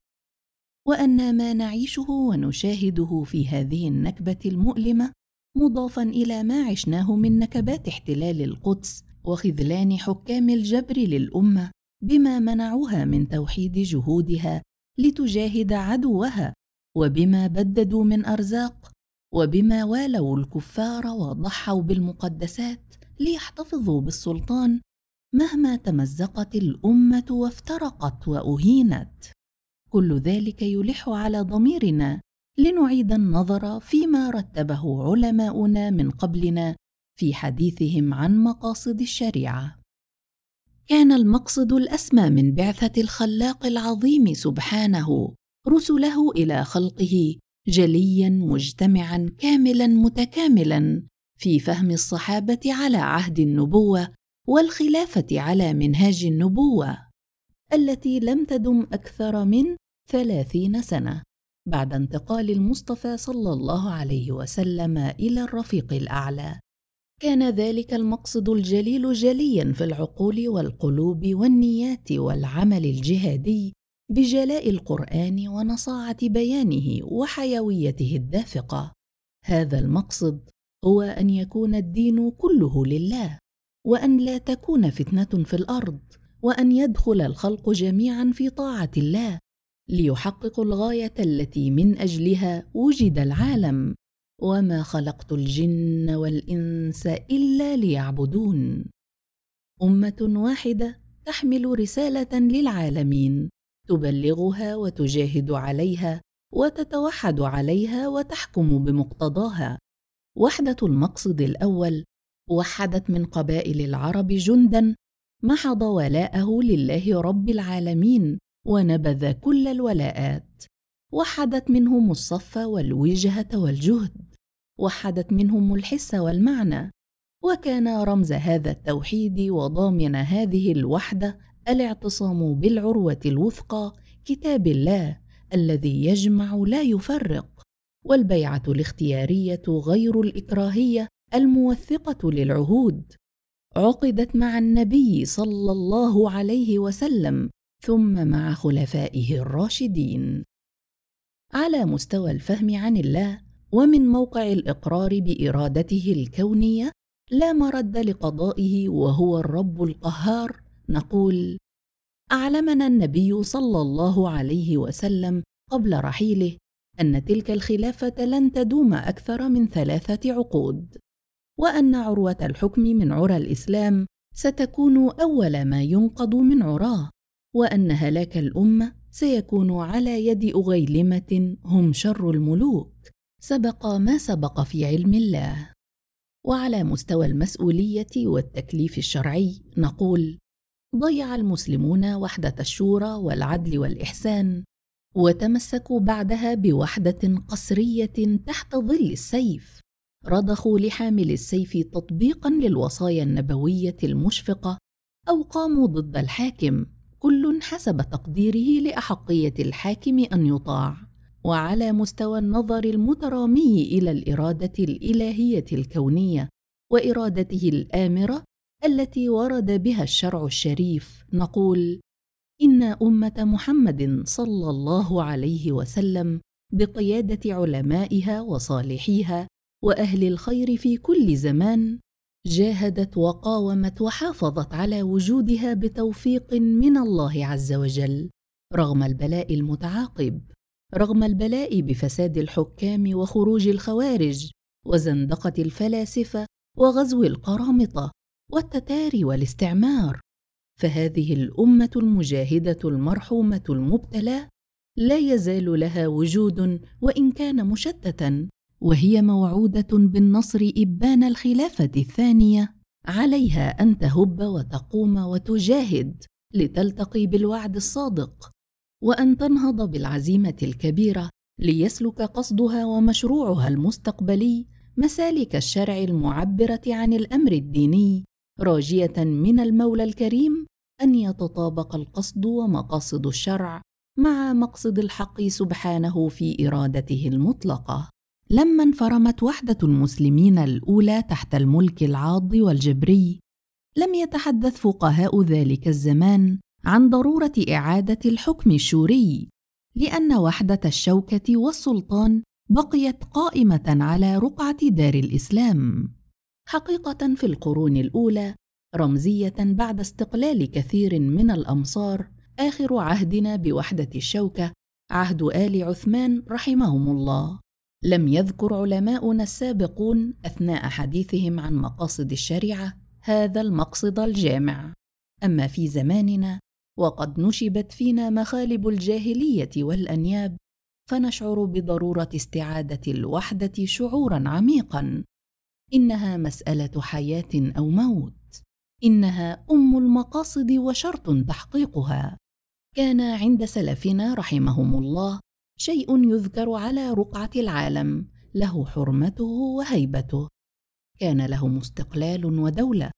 وأن ما نعيشه ونشاهده في هذه النكبة المؤلمة مضافا إلى ما عشناه من نكبات احتلال القدس وخذلان حكام الجبر للأمة بما منعوها من توحيد جهودها لتجاهد عدوها وبما بددوا من أرزاق وبما والوا الكفار وضحوا بالمقدسات ليحتفظوا بالسلطان مهما تمزقت الأمة وافترقت وأهينت. كل ذلك يلح على ضميرنا لنعيد النظر فيما رتبه علماؤنا من قبلنا في حديثهم عن مقاصد الشريعة. كان المقصد الأسمى من بعثة الخلاق العظيم سبحانه رسله إلى خلقه جليا مجتمعا كاملا متكاملا في فهم الصحابة على عهد النبوة والخلافة على منهاج النبوة التي لم تدم أكثر من ثلاثين سنة بعد انتقال المصطفى صلى الله عليه وسلم إلى الرفيق الأعلى. كان ذلك المقصد الجليل جليا في العقول والقلوب والنيات والعمل الجهادي بجلاء القرآن ونصاعة بيانه وحيويته الدافقة. هذا المقصد هو أن يكون الدين كله لله وأن لا تكون فتنة في الأرض وأن يدخل الخلق جميعا في طاعة الله ليحققوا الغاية التي من أجلها وجد العالم. وما خلقت الجن والإنس إلا ليعبدون. أمة واحدة تحمل رسالة للعالمين. تبلغها وتجاهد عليها وتتوحد عليها وتحكم بمقتضاها. وحدة المقصد الأول وحدت من قبائل العرب جندا محض ولاءه لله رب العالمين ونبذ كل الولاءات. وحدت منهم الصف والوجهة والجهد وحدت منهم الحس والمعنى. وكان رمز هذا التوحيد وضامن هذه الوحدة الاعتصام بالعروة الوثقى كتاب الله الذي يجمع لا يفرق والبيعة الاختيارية غير الإكراهية الموثقة للعهود. عقدت مع النبي صلى الله عليه وسلم ثم مع خلفائه الراشدين. على مستوى الفهم عن الله ومن موقع الإقرار بإرادته الكونية لا مرد لقضائه وهو الرب القهار نقول أعلمنا النبي صلى الله عليه وسلم قبل رحيله أن تلك الخلافة لن تدوم أكثر من ثلاثة عقود وأن عروة الحكم من عرى الإسلام ستكون أول ما ينقض من عراه وأن هلاك الأمة سيكون على يد أغيلمة هم شر الملوك سبق ما سبق في علم الله. وعلى مستوى المسؤولية والتكليف الشرعي نقول ضيع المسلمون وحدة الشورى والعدل والإحسان وتمسكوا بعدها بوحدة قسرية تحت ظل السيف. رضخوا لحامل السيف تطبيقا للوصايا النبوية المشفقة أو قاموا ضد الحاكم. كل حسب تقديره لأحقية الحاكم أن يطاع. وعلى مستوى النظر المترامي إلى الإرادة الإلهية الكونية وإرادته الآمرة التي ورد بها الشرع الشريف نقول إن أمة محمد صلى الله عليه وسلم بقيادة علمائها وصالحيها وأهل الخير في كل زمان جاهدت وقاومت وحافظت على وجودها بتوفيق من الله عز وجل رغم البلاء المتعاقب رغم البلاء بفساد الحكام وخروج الخوارج وزندقة الفلاسفة وغزو القرامطة. والتتار والاستعمار. فهذه الأمة المجاهدة المرحومة المبتلاه لا يزال لها وجود وإن كان مشتتا وهي موعودة بالنصر إبان الخلافة الثانية. عليها أن تهب وتقوم وتجاهد لتلتقي بالوعد الصادق وأن تنهض بالعزيمة الكبيرة ليسلك قصدها ومشروعها المستقبلي مسالك الشرع المعبرة عن الأمر الديني. راجية من المولى الكريم أن يتطابق القصد ومقاصد الشرع مع مقصد الحق سبحانه في إرادته المطلقة. لما انفرمت وحدة المسلمين الأولى تحت الملك العاض والجبري لم يتحدث فقهاء ذلك الزمان عن ضرورة إعادة الحكم الشوري لأن وحدة الشوكة والسلطان بقيت قائمة على رقعة دار الإسلام. حقيقة في القرون الأولى رمزية بعد استقلال كثير من الأمصار آخر عهدنا بوحدة الشوكة عهد آل عثمان رحمهم الله. لم يذكر علماؤنا السابقون أثناء حديثهم عن مقاصد الشريعة هذا المقصد الجامع. أما في زماننا وقد نشبت فينا مخالب الجاهلية والأنياب فنشعر بضرورة استعادة الوحدة شعورا عميقا. إنها مسألة حياة أو موت. إنها أم المقاصد وشرط تحقيقها. كان عند سلفنا رحمهم الله شيء يذكر على رقعة العالم له حرمته وهيبته. كان لهم استقلال ودولة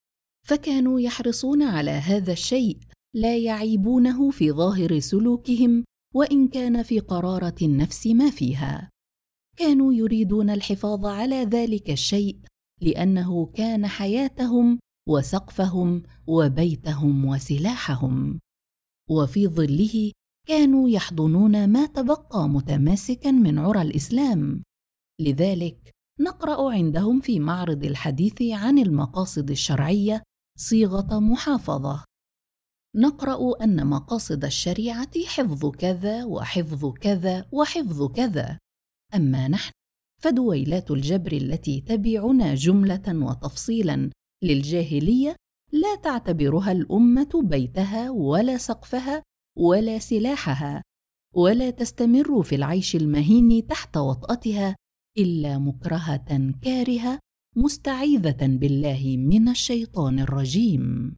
فكانوا يحرصون على هذا الشيء لا يعيبونه في ظاهر سلوكهم وإن كان في قرارة النفس ما فيها. كانوا يريدون الحفاظ على ذلك الشيء لأنه كان حياتهم وسقفهم وبيتهم وسلاحهم. وفي ظله كانوا يحضنون ما تبقى متماسكا من عرى الإسلام. لذلك نقرأ عندهم في معرض الحديث عن المقاصد الشرعية صيغة محافظة. نقرأ أن مقاصد الشريعة حفظ كذا وحفظ كذا وحفظ كذا. أما نحن فدويلات الجبر التي تبيعنا جملة وتفصيلا للجاهلية لا تعتبرها الأمة بيتها ولا سقفها ولا سلاحها ولا تستمر في العيش المهين تحت وطأتها إلا مكرهة كارهة مستعيذة بالله من الشيطان الرجيم.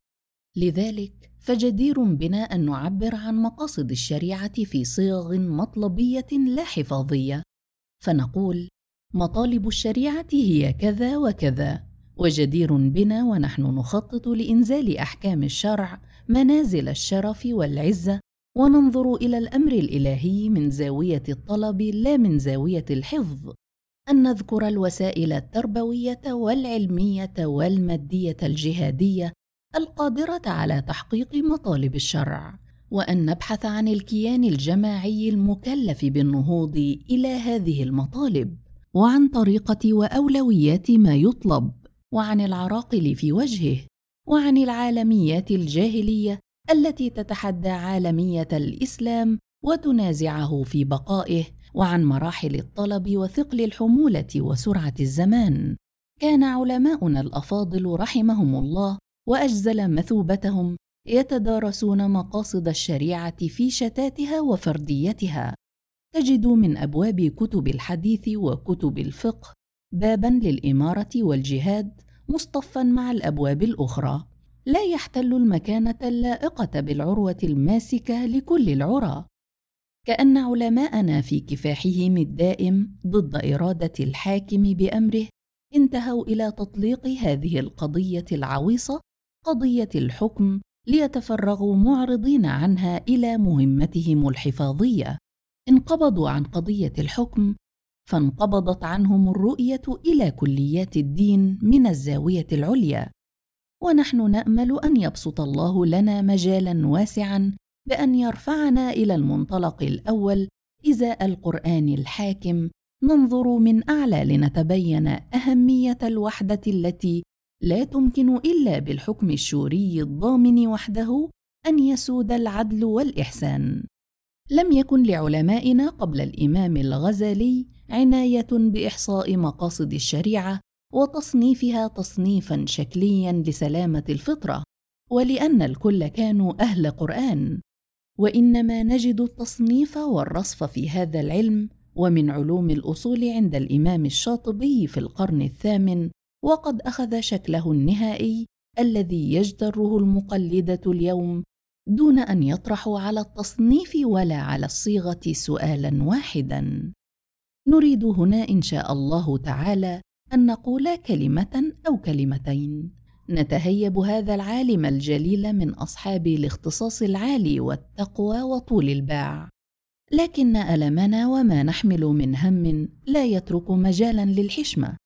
لذلك فجدير بنا أن نعبر عن مقاصد الشريعة في صيغ مطلبية لا حفاظية فنقول مطالب الشريعة هي كذا وكذا وجدير بنا ونحن نخطط لإنزال أحكام الشرع منازل الشرف والعزة وننظر إلى الأمر الإلهي من زاوية الطلب لا من زاوية الحفظ. أن نذكر الوسائل التربوية والعلمية والمادية الجهادية القادرة على تحقيق مطالب الشرع وأن نبحث عن الكيان الجماعي المكلف بالنهوض إلى هذه المطالب. وعن طريقة وأولويات ما يطلب وعن العراقل في وجهه وعن العالميات الجاهلية التي تتحدى عالمية الإسلام وتنازعه في بقائه وعن مراحل الطلب وثقل الحمولة وسرعة الزمان. كان علماؤنا الأفاضل رحمهم الله وأجزل مثوبتهم يتدارسون مقاصد الشريعة في شتاتها وفرديتها. تجد من أبواب كتب الحديث وكتب الفقه بابا للإمارة والجهاد مصطفا مع الأبواب الأخرى. لا يحتل المكانه اللائقة بالعروة الماسكة لكل العرى. كأن علماءنا في كفاحهم الدائم ضد إرادة الحاكم بأمره انتهوا إلى تطليق هذه القضية العويصة قضية الحكم ليتفرغوا معرضين عنها إلى مهمتهم الحفاظية. انقبضوا عن قضية الحكم فانقبضت عنهم الرؤية إلى كليات الدين من الزاوية العليا. ونحن نأمل أن يبسط الله لنا مجالا واسعا بأن يرفعنا إلى المنطلق الأول إزاء القرآن الحاكم ننظر من أعلى لنتبين أهمية الوحدة التي لا تمكن إلا بالحكم الشوري الضامن وحده أن يسود العدل والإحسان. لم يكن لعلمائنا قبل الإمام الغزالي عناية بإحصاء مقاصد الشريعة وتصنيفها تصنيفا شكليا لسلامة الفطرة ولأن الكل كانوا أهل قرآن. وإنما نجد التصنيف والرصف في هذا العلم ومن علوم الأصول عند الإمام الشاطبي في القرن الثامن وقد أخذ شكله النهائي الذي يجتره المقلدة اليوم دون أن يطرحوا على التصنيف ولا على الصيغة سؤالا واحدا. نريد هنا إن شاء الله تعالى أن نقول كلمة أو كلمتين. نتهيب هذا العالم الجليل من أصحاب الاختصاص العالي والتقوى وطول الباع. لكن ألمنا وما نحمل من هم لا يترك مجالا للحشمة.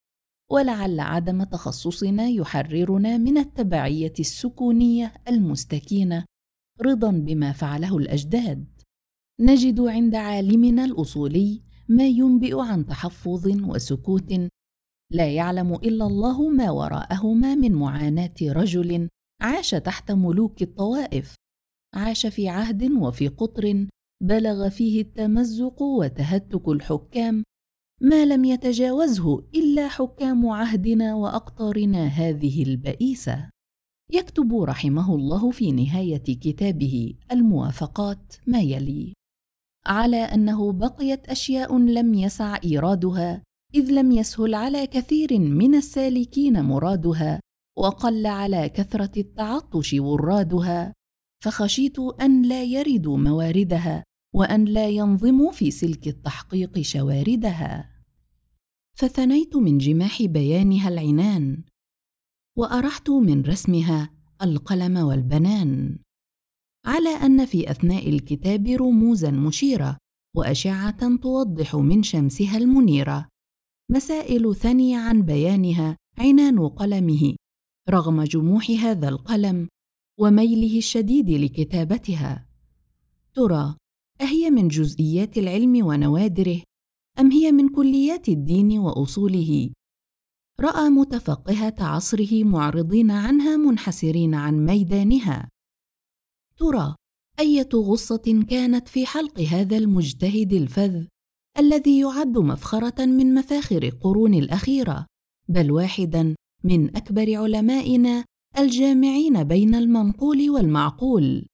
ولعل عدم تخصصنا يحررنا من التبعية السكونية المستكينة رضا بما فعله الأجداد. نجد عند عالمنا الأصولي ما ينبئ عن تحفظ وسكوت لا يعلم إلا الله ما وراءهما من معاناة رجل عاش تحت ملوك الطوائف. عاش في عهد وفي قطر بلغ فيه التمزق وتهتك الحكام. ما لم يتجاوزه إلا حكام عهدنا وأقطارنا هذه البئيسة. يكتب رحمه الله في نهاية كتابه الموافقات ما يلي. على أنه بقيت أشياء لم يسع إيرادها إذ لم يسهل على كثير من السالكين مرادها وقل على كثرة التعطش ورادها. فخشيت أن لا يردوا مواردها وأن لا ينظموا في سلك التحقيق شواردها. فثنيت من جماح بيانها العنان وأرحت من رسمها القلم والبنان. على أن في أثناء الكتاب رموزا مشيرة وأشعة توضح من شمسها المنيرة. مسائل ثني عن بيانها عنان قلمه رغم جموح هذا القلم وميله الشديد لكتابتها. ترى أهي من جزئيات العلم ونوادره أم هي من كليات الدين وأصوله؟ رأى متفقهة عصره معرضين عنها منحسرين عن ميدانها. ترى أية غصة كانت في حلق هذا المجتهد الفذ الذي يعد مفخرة من مفاخر القرون الأخيرة بل واحدا من أكبر علمائنا الجامعين بين المنقول والمعقول.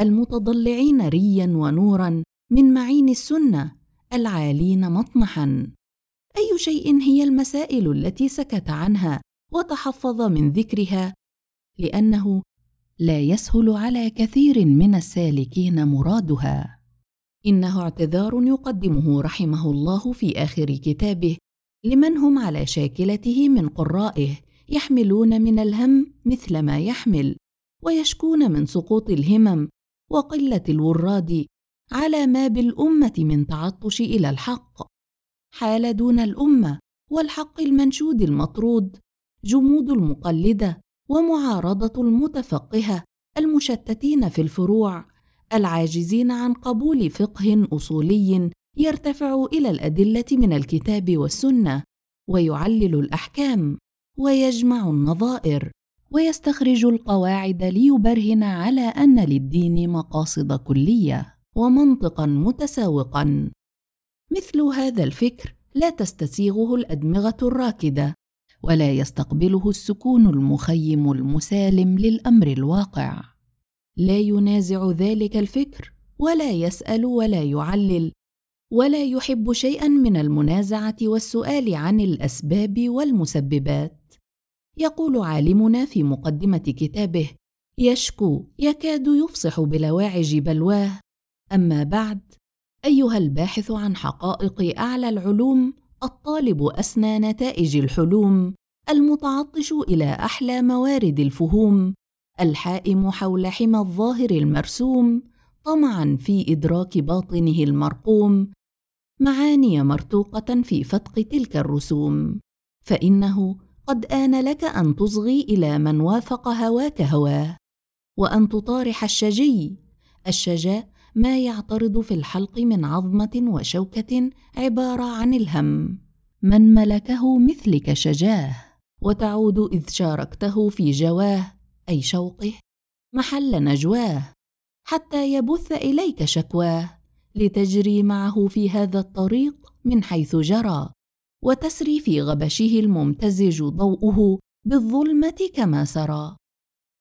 المتضلعين ريا ونورا من معين السنة العالين مطمحا. أي شيء هي المسائل التي سكت عنها وتحفظ من ذكرها لأنه لا يسهل على كثير من السالكين مرادها. إنه اعتذار يقدمه رحمه الله في آخر كتابه لمن هم على شاكلته من قرائه يحملون من الهم مثل ما يحمل ويشكون من سقوط الهمم وقلة الوراد على ما بالأمة من تعطش إلى الحق. حال دون الأمة والحق المنشود المطرود جمود المقلدة ومعارضة المتفقهة المشتتين في الفروع العاجزين عن قبول فقه أصولي يرتفع إلى الأدلة من الكتاب والسنة ويعلل الأحكام ويجمع النظائر ويستخرج القواعد ليبرهن على أن للدين مقاصد كلية ومنطقا متساوقا. مثل هذا الفكر لا تستسيغه الأدمغة الراكدة ولا يستقبله السكون المخيم المسالم للأمر الواقع. لا ينازع ذلك الفكر ولا يسأل ولا يعلل ولا يحب شيئا من المنازعة والسؤال عن الأسباب والمسببات. يقول عالمنا في مقدمة كتابه يشكو يكاد يفصح بلواعج بلواه. أما بعد أيها الباحث عن حقائق أعلى العلوم الطالب أسنى نتائج الحلوم المتعطش إلى أحلى موارد الفهوم الحائم حول حمى الظاهر المرسوم طمعا في إدراك باطنه المرقوم معاني مرتوقة في فتق تلك الرسوم. فإنه قد آن لك أن تصغي إلى من وافق هواك هواه وأن تطارح الشجي الشجا ما يعترض في الحلق من عظمة وشوكة عبارة عن الهم. من ملكه مثلك شجاه وتعود إذ شاركته في جواه أي شوقه محل نجواه. حتى يبث إليك شكواه لتجري معه في هذا الطريق من حيث جرى وتسري في غبشه الممتزج ضوءه بالظلمة كما سرى.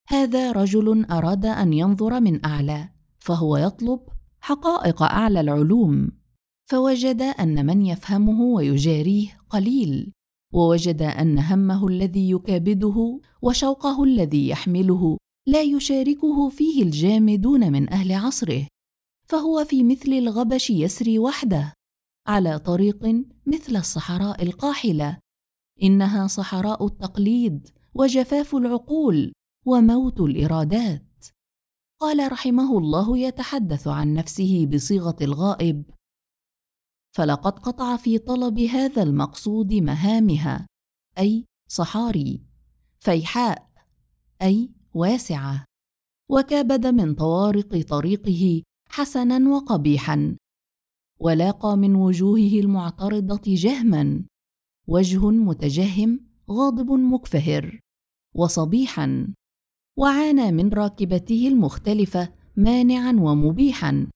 هذا رجل أراد أن ينظر من أعلى. فهو يطلب حقائق أعلى العلوم. فوجد أن من يفهمه ويجاريه قليل ووجد أن همه الذي يكابده وشوقه الذي يحمله لا يشاركه فيه الجامدون من أهل عصره. فهو في مثل الغبش يسري وحده على طريق مثل الصحراء القاحلة. إنها صحراء التقليد وجفاف العقول وموت الإرادات. قال رحمه الله يتحدث عن نفسه بصيغة الغائب. فلقد قطع في طلب هذا المقصود مهامها أي صحاري فيحاء أي واسعة. وكابد من طوارق طريقه حسنا وقبيحا. ولاقى من وجوهه المعترضة جهما. وجه متجهم غاضب مكفهر. وصبيحا. وعانى من راكبته المختلفة مانعا ومبيحا.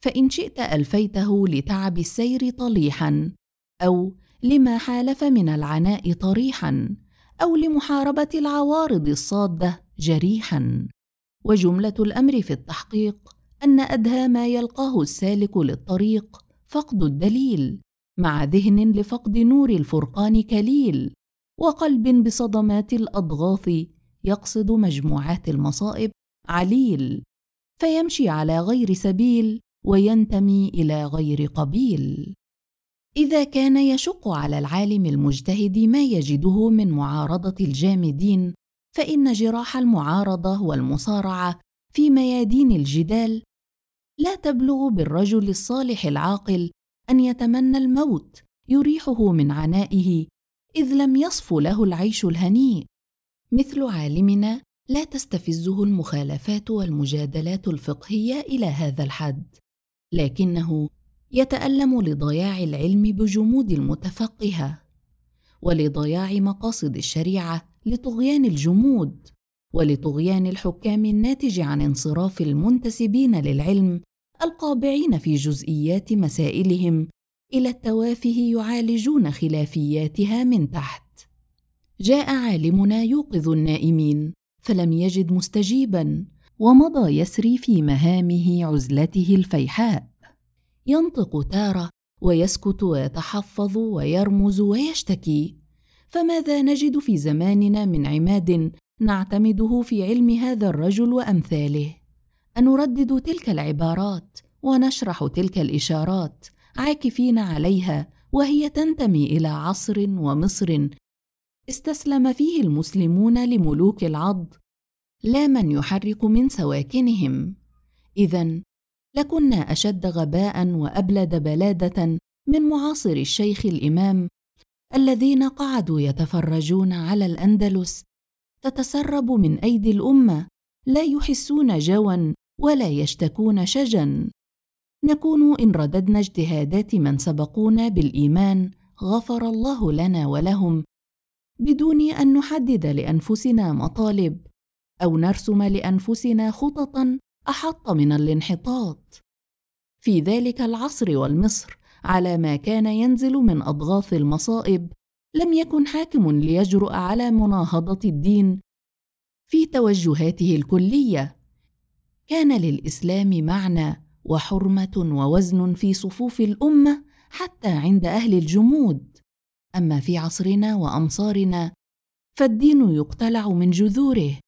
فإن شئت ألفيته لتعب السير طليحا أو لما حالف من العناء طريحا أو لمحاربة العوارض الصادة جريحا. وجملة الأمر في التحقيق أن أدهى ما يلقاه السالك للطريق فقد الدليل مع ذهن لفقد نور الفرقان كليل وقلب بصدمات الأضغاث يقصد مجموعات المصائب عليل فيمشي على غير سبيل وينتمي إلى غير قبيل. إذا كان يشق على العالم المجتهد ما يجده من معارضة الجامدين فإن جراح المعارضة والمصارعة في ميادين الجدال لا تبلغ بالرجل الصالح العاقل أن يتمنى الموت يريحه من عنائه إذ لم يصف له العيش الهنيء. مثل عالمنا لا تستفزه المخالفات والمجادلات الفقهية إلى هذا الحد لكنه يتألم لضياع العلم بجمود المتفقهة ولضياع مقاصد الشريعة لطغيان الجمود ولطغيان الحكام الناتج عن انصراف المنتسبين للعلم القابعين في جزئيات مسائلهم إلى التوافه يعالجون خلافياتها من تحت. جاء عالمنا يوقظ النائمين فلم يجد مستجيبا ومضى يسري في مهامه عزلته الفيحاء. ينطق تارة ويسكت ويتحفظ ويرمز ويشتكي. فماذا نجد في زماننا من عماد نعتمده في علم هذا الرجل وأمثاله؟ أنردد تلك العبارات ونشرح تلك الإشارات عاكفين عليها وهي تنتمي إلى عصر ومصر استسلم فيه المسلمون لملوك العض لا من يحرك من سواكنهم. اذا لكنا أشد غباء وأبلد بلادة من معاصر الشيخ الإمام الذين قعدوا يتفرجون على الأندلس تتسرب من أيدي الأمة لا يحسون جوا ولا يشتكون شجا. نكون إن رددنا اجتهادات من سبقونا بالإيمان غفر الله لنا ولهم بدون أن نحدد لأنفسنا مطالب أو نرسم لأنفسنا خططا أحط من الانحطاط. في ذلك العصر والمصر على ما كان ينزل من أضغاث المصائب لم يكن حاكم ليجرؤ على مناهضة الدين في توجهاته الكلية. كان للإسلام معنى وحرمة ووزن في صفوف الأمة حتى عند أهل الجمود. أما في عصرنا وأمصارنا فالدين يقتلع من جذوره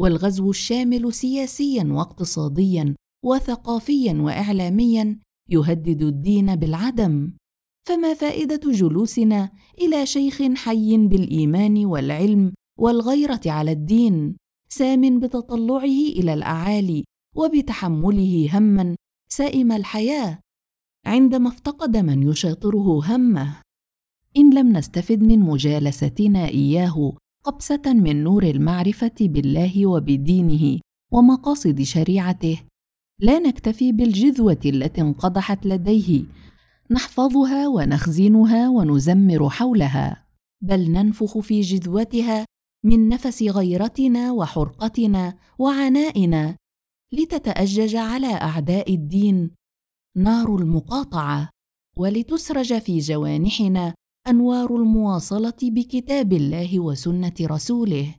والغزو الشامل سياسيا واقتصاديا وثقافيا واعلاميا يهدد الدين بالعدم. فما فائدة جلوسنا إلى شيخ حي بالإيمان والعلم والغيرة على الدين سام بتطلعه إلى الأعالي وبتحمله هما سائم الحياة عندما افتقد من يشاطره همه. إن لم نستفد من مجالستنا إياه قبسة من نور المعرفة بالله وبدينه ومقاصد شريعته لا نكتفي بالجذوة التي انقضحت لديه. نحفظها ونخزنها ونزمر حولها بل ننفخ في جذوتها من نفس غيرتنا وحرقتنا وعنائنا لتتأجج على أعداء الدين. نار المقاطعة ولتسرج في جوانحنا أنوار المواصلة بكتاب الله وسنة رسوله.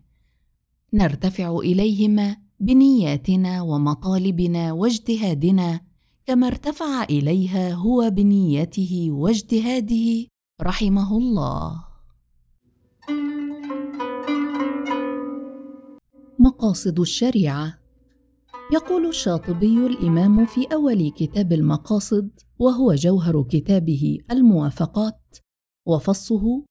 نرتفع إليهما بنياتنا ومطالبنا واجتهادنا كما ارتفع إليها هو بنيته واجتهاده رحمه الله. مقاصد الشريعة. يقول الشاطبي الإمام في أول كتاب المقاصد وهو جوهر كتابه الموافقات وفصه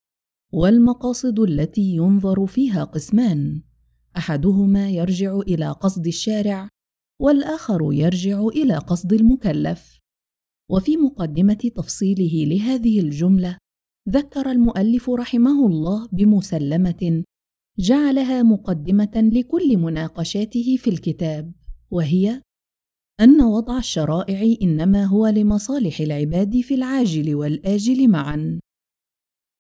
والمقاصد التي ينظر فيها قسمان. أحدهما يرجع إلى قصد الشارع والآخر يرجع إلى قصد المكلف. وفي مقدمة تفصيله لهذه الجملة ذكر المؤلف رحمه الله بمسلمة جعلها مقدمة لكل مناقشاته في الكتاب وهي أن وضع الشرائع إنما هو لمصالح العباد في العاجل والآجل معا.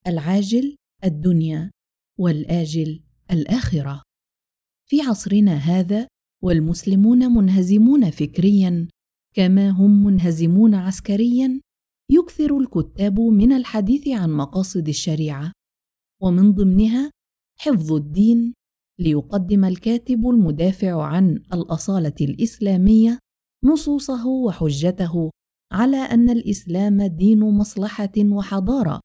العاجل الدنيا والآجل الآخرة. في عصرنا هذا والمسلمون منهزمون فكريا كما هم منهزمون عسكريا يكثر الكتاب من الحديث عن مقاصد الشريعة. ومن ضمنها حفظ الدين ليقدم الكاتب المدافع عن الأصالة الإسلامية نصوصه وحجته على أن الإسلام دين مصلحة وحضارة.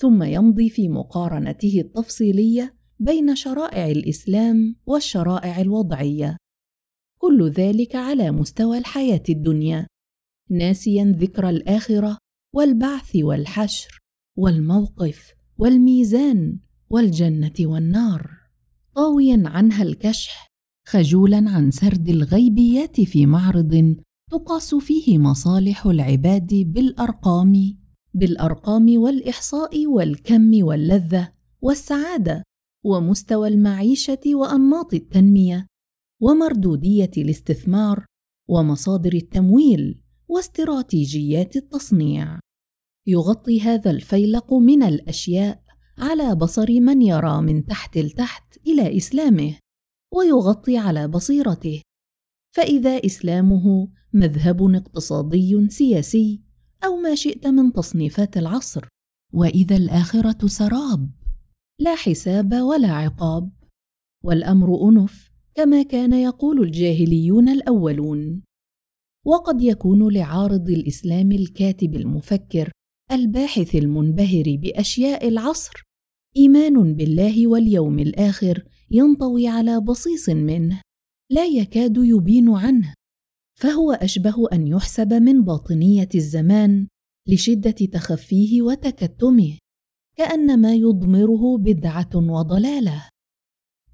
ثم يمضي في مقارنته التفصيلية بين شرائع الإسلام والشرائع الوضعية. كل ذلك على مستوى الحياة الدنيا ناسيا ذكر الآخرة والبعث والحشر والموقف والميزان والجنة والنار. طاويا عنها الكشح خجولا عن سرد الغيبيات في معرض تقاس فيه مصالح العباد بالأرقام بالأرقام والإحصاء والكم واللذة والسعادة ومستوى المعيشة وأنماط التنمية ومردودية الاستثمار ومصادر التمويل واستراتيجيات التصنيع. يغطي هذا الفيلق من الأشياء على بصر من يرى من تحت لتحت إلى إسلامه ويغطي على بصيرته. فإذا إسلامه مذهب اقتصادي سياسي أو ما شئت من تصنيفات العصر وإذا الآخرة سراب لا حساب ولا عقاب. والأمر أنف كما كان يقول الجاهليون الأولون. وقد يكون لعارض الإسلام الكاتب المفكر الباحث المنبهر بأشياء العصر إيمان بالله واليوم الآخر ينطوي على بصيص منه لا يكاد يبين عنه. فهو أشبه أن يحسب من باطنية الزمان لشدة تخفيه وتكتمه كانما يضمره بدعة وضلالة.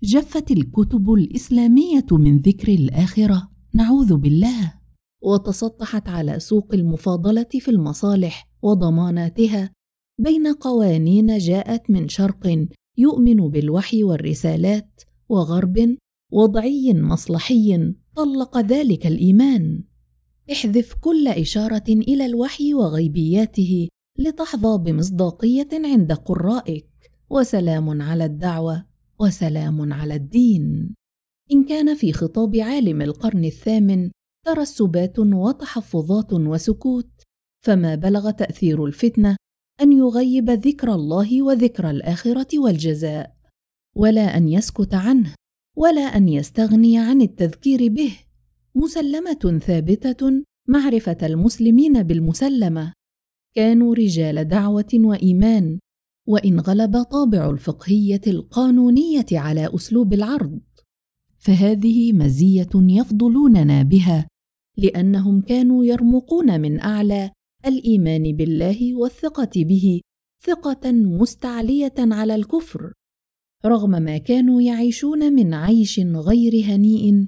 جفت الكتب الإسلامية من ذكر الآخرة نعوذ بالله. وتسطحت على سوق المفاضلة في المصالح وضماناتها بين قوانين جاءت من شرق يؤمن بالوحي والرسالات وغرب وضعي مصلحي طلق ذلك الإيمان. احذف كل إشارة إلى الوحي وغيبياته لتحظى بمصداقية عند قرائك. وسلام على الدعوة وسلام على الدين. إن كان في خطاب عالم القرن الثامن ترسبات وتحفظات وسكوت فما بلغ تأثير الفتنة أن يغيب ذكر الله وذكر الآخرة والجزاء ولا أن يسكت عنه. ولا أن يستغني عن التذكير به. مسلمة ثابتة معرفة المسلمين بالمسلمة. كانوا رجال دعوة وإيمان. وإن غلب طابع الفقهية القانونية على أسلوب العرض. فهذه مزية يفضلوننا بها لأنهم كانوا يرمقون من أعلى الإيمان بالله والثقة به ثقة مستعلية على الكفر. رغم ما كانوا يعيشون من عيش غير هنيء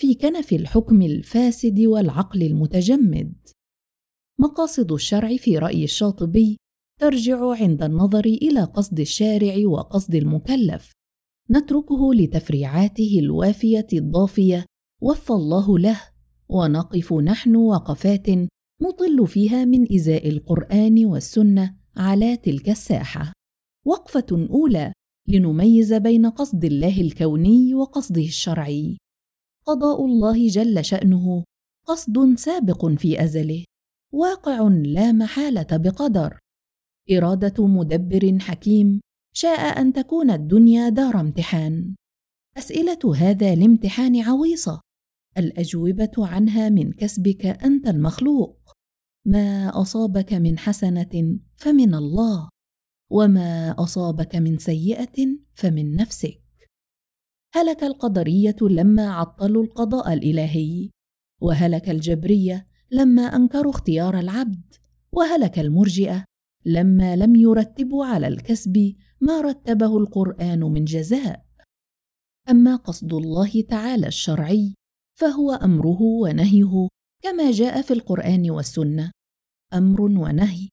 في كنف الحكم الفاسد والعقل المتجمد. مقاصد الشرع في رأي الشاطبي ترجع عند النظر إلى قصد الشارع وقصد المكلف. نتركه لتفريعاته الوافية الضافية وفى الله له ونقف نحن وقفات نطل فيها من إزاء القرآن والسنة على تلك الساحة. وقفة أولى لنميز بين قصد الله الكوني وقصده الشرعي. قضاء الله جل شأنه قصد سابق في أزله واقع لا محالة بقدر. إرادة مدبر حكيم شاء أن تكون الدنيا دار امتحان. أسئلة هذا الامتحان عويصة الأجوبة عنها من كسبك أنت المخلوق. ما أصابك من حسنة فمن الله. وما اصابك من سيئه فمن نفسك. هلك القدريه لما عطلوا القضاء الالهي؟ وهلك الجبريه لما انكروا اختيار العبد؟ وهلك المرجئه لما لم يرتبوا على الكسب ما رتبه القران من جزاء. اما قصد الله تعالى الشرعي فهو امره ونهيه كما جاء في القران والسنة. أمر ونهي.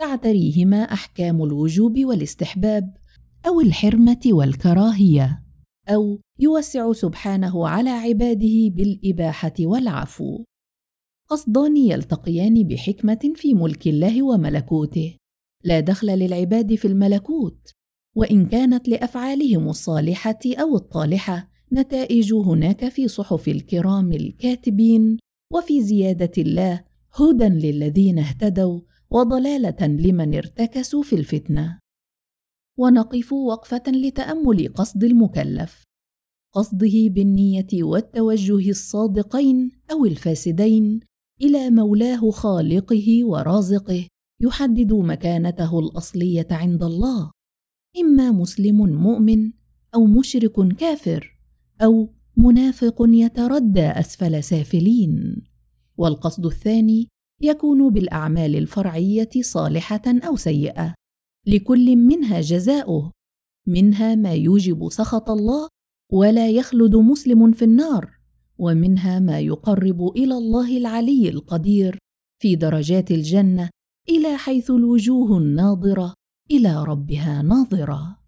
تعتريهما أحكام الوجوب والاستحباب أو الحرمة والكراهية أو يوسع سبحانه على عباده بالإباحة والعفو. قصدان يلتقيان بحكمة في ملك الله وملكوته. لا دخل للعباد في الملكوت. وإن كانت لأفعالهم الصالحة أو الطالحة نتائج هناك في صحف الكرام الكاتبين وفي زيادة الله هدى للذين اهتدوا وضلالة لمن ارتكسوا في الفتنة. ونقف وقفة لتأمل قصد المكلف قصده بالنية والتوجه الصادقين أو الفاسدين إلى مولاه خالقه ورازقه يحدد مكانته الأصلية عند الله. إما مسلم مؤمن أو مشرك كافر أو منافق يتردى أسفل سافلين. والقصد الثاني يكون بالأعمال الفرعية صالحة أو سيئة. لكل منها جزاؤه. منها ما يوجب سخط الله ولا يخلد مسلم في النار. ومنها ما يقرب إلى الله العلي القدير في درجات الجنة إلى حيث الوجوه الناظرة إلى ربها ناظرة.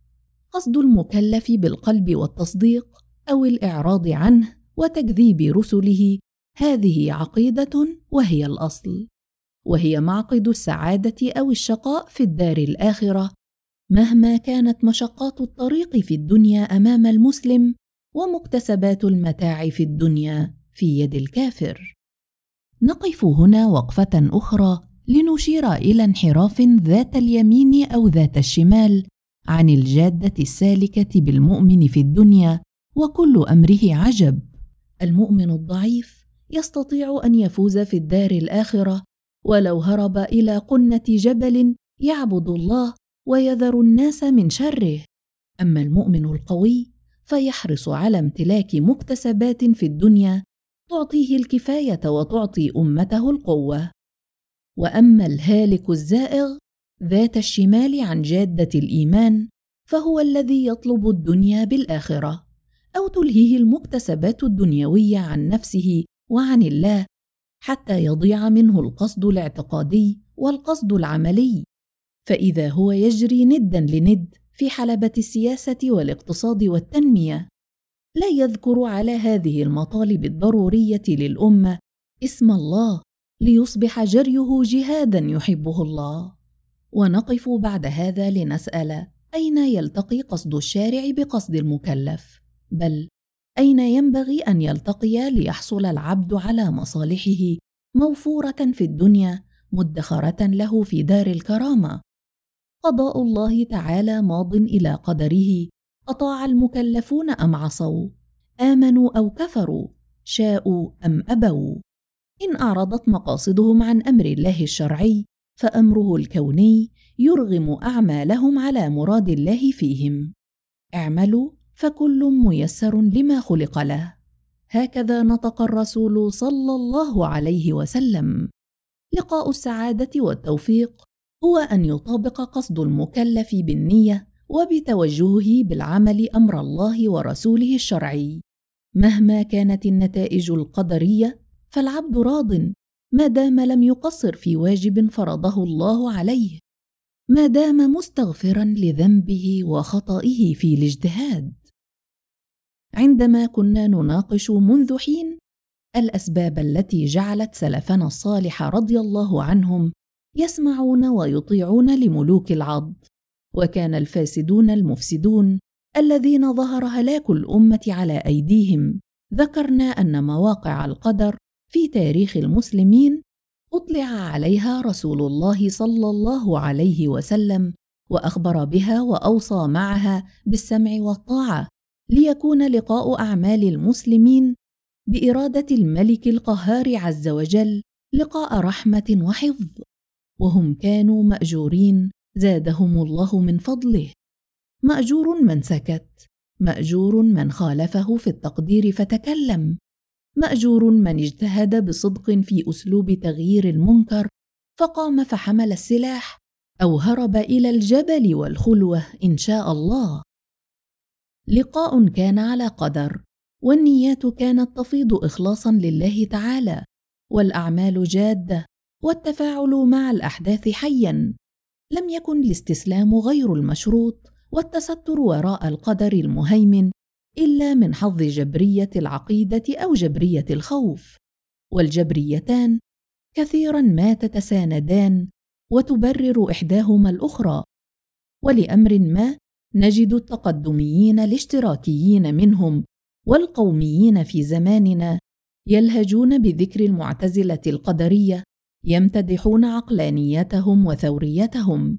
قصد المكلف بالقلب والتصديق أو الإعراض عنه وتكذيب رسله هذه عقيدة وهي الأصل وهي معقد السعادة أو الشقاء في الدار الآخرة مهما كانت مشقات الطريق في الدنيا أمام المسلم ومكتسبات المتاع في الدنيا في يد الكافر. نقف هنا وقفة أخرى لنشير إلى انحراف ذات اليمين أو ذات الشمال عن الجادة السالكة بالمؤمن في الدنيا وكل أمره عجب. المؤمن الضعيف يستطيع أن يفوز في الدار الآخرة ولو هرب إلى قنة جبل يعبد الله ويذر الناس من شره. أما المؤمن القوي فيحرص على امتلاك مكتسبات في الدنيا تعطيه الكفاية وتعطي أمته القوة. وأما الهالك الزائغ ذات الشمال عن جادة الإيمان فهو الذي يطلب الدنيا بالآخرة أو تلهيه المكتسبات الدنيوية عن نفسه وعن الله حتى يضيع منه القصد الاعتقادي والقصد العملي. فإذا هو يجري ندا لند في حلبة السياسة والاقتصاد والتنمية لا يذكر على هذه المطالب الضرورية للأمة اسم الله ليصبح جريه جهادا يحبه الله. ونقف بعد هذا لنسأل أين يلتقي قصد الشارع بقصد المكلف؟ بل أين ينبغي أن يلتقيا ليحصل العبد على مصالحه موفورة في الدنيا مدخرة له في دار الكرامة؟ قضاء الله تعالى ماض إلى قدره أطاع المكلفون أم عصوا؟ آمنوا أو كفروا؟ شاءوا أم أبوا؟ إن أعرضت مقاصدهم عن أمر الله الشرعي فأمره الكوني يرغم أعمالهم على مراد الله فيهم. اعملوا فكل ميسر لما خلق له. هكذا نطق الرسول صلى الله عليه وسلم. لقاء السعادة والتوفيق هو أن يطابق قصد المكلف بالنية وبتوجهه بالعمل أمر الله ورسوله الشرعي. مهما كانت النتائج القدرية فالعبد راض ما دام لم يقصر في واجب فرضه الله عليه. ما دام مستغفرا لذنبه وخطئه في الاجتهاد. عندما كنا نناقش منذ حين الأسباب التي جعلت سلفنا الصالح رضي الله عنهم يسمعون ويطيعون لملوك العض وكان الفاسدون المفسدون الذين ظهر هلاك الأمة على أيديهم. ذكرنا أن مواقع القدر في تاريخ المسلمين أطلع عليها رسول الله صلى الله عليه وسلم وأخبر بها وأوصى معها بالسمع والطاعة. ليكون لقاء أعمال المسلمين بإرادة الملك القهار عز وجل لقاء رحمة وحفظ. وهم كانوا مأجورين زادهم الله من فضله. مأجور من سكت مأجور من خالفه في التقدير فتكلم. مأجور من اجتهد بصدق في أسلوب تغيير المنكر فقام فحمل السلاح أو هرب إلى الجبل والخلوة إن شاء الله. لقاء كان على قدر والنيات كانت تفيض اخلاصا لله تعالى والأعمال جادة والتفاعل مع الأحداث حيا. لم يكن الاستسلام غير المشروط والتستر وراء القدر المهيمن إلا من حظ جبرية العقيدة أو جبرية الخوف. والجبريتان كثيرا ما تتساندان وتبرر إحداهما الأخرى. ولأمر ما نجد التقدميين الاشتراكيين منهم والقوميين في زماننا يلهجون بذكر المعتزلة القدرية يمتدحون عقلانيتهم وثوريتهم.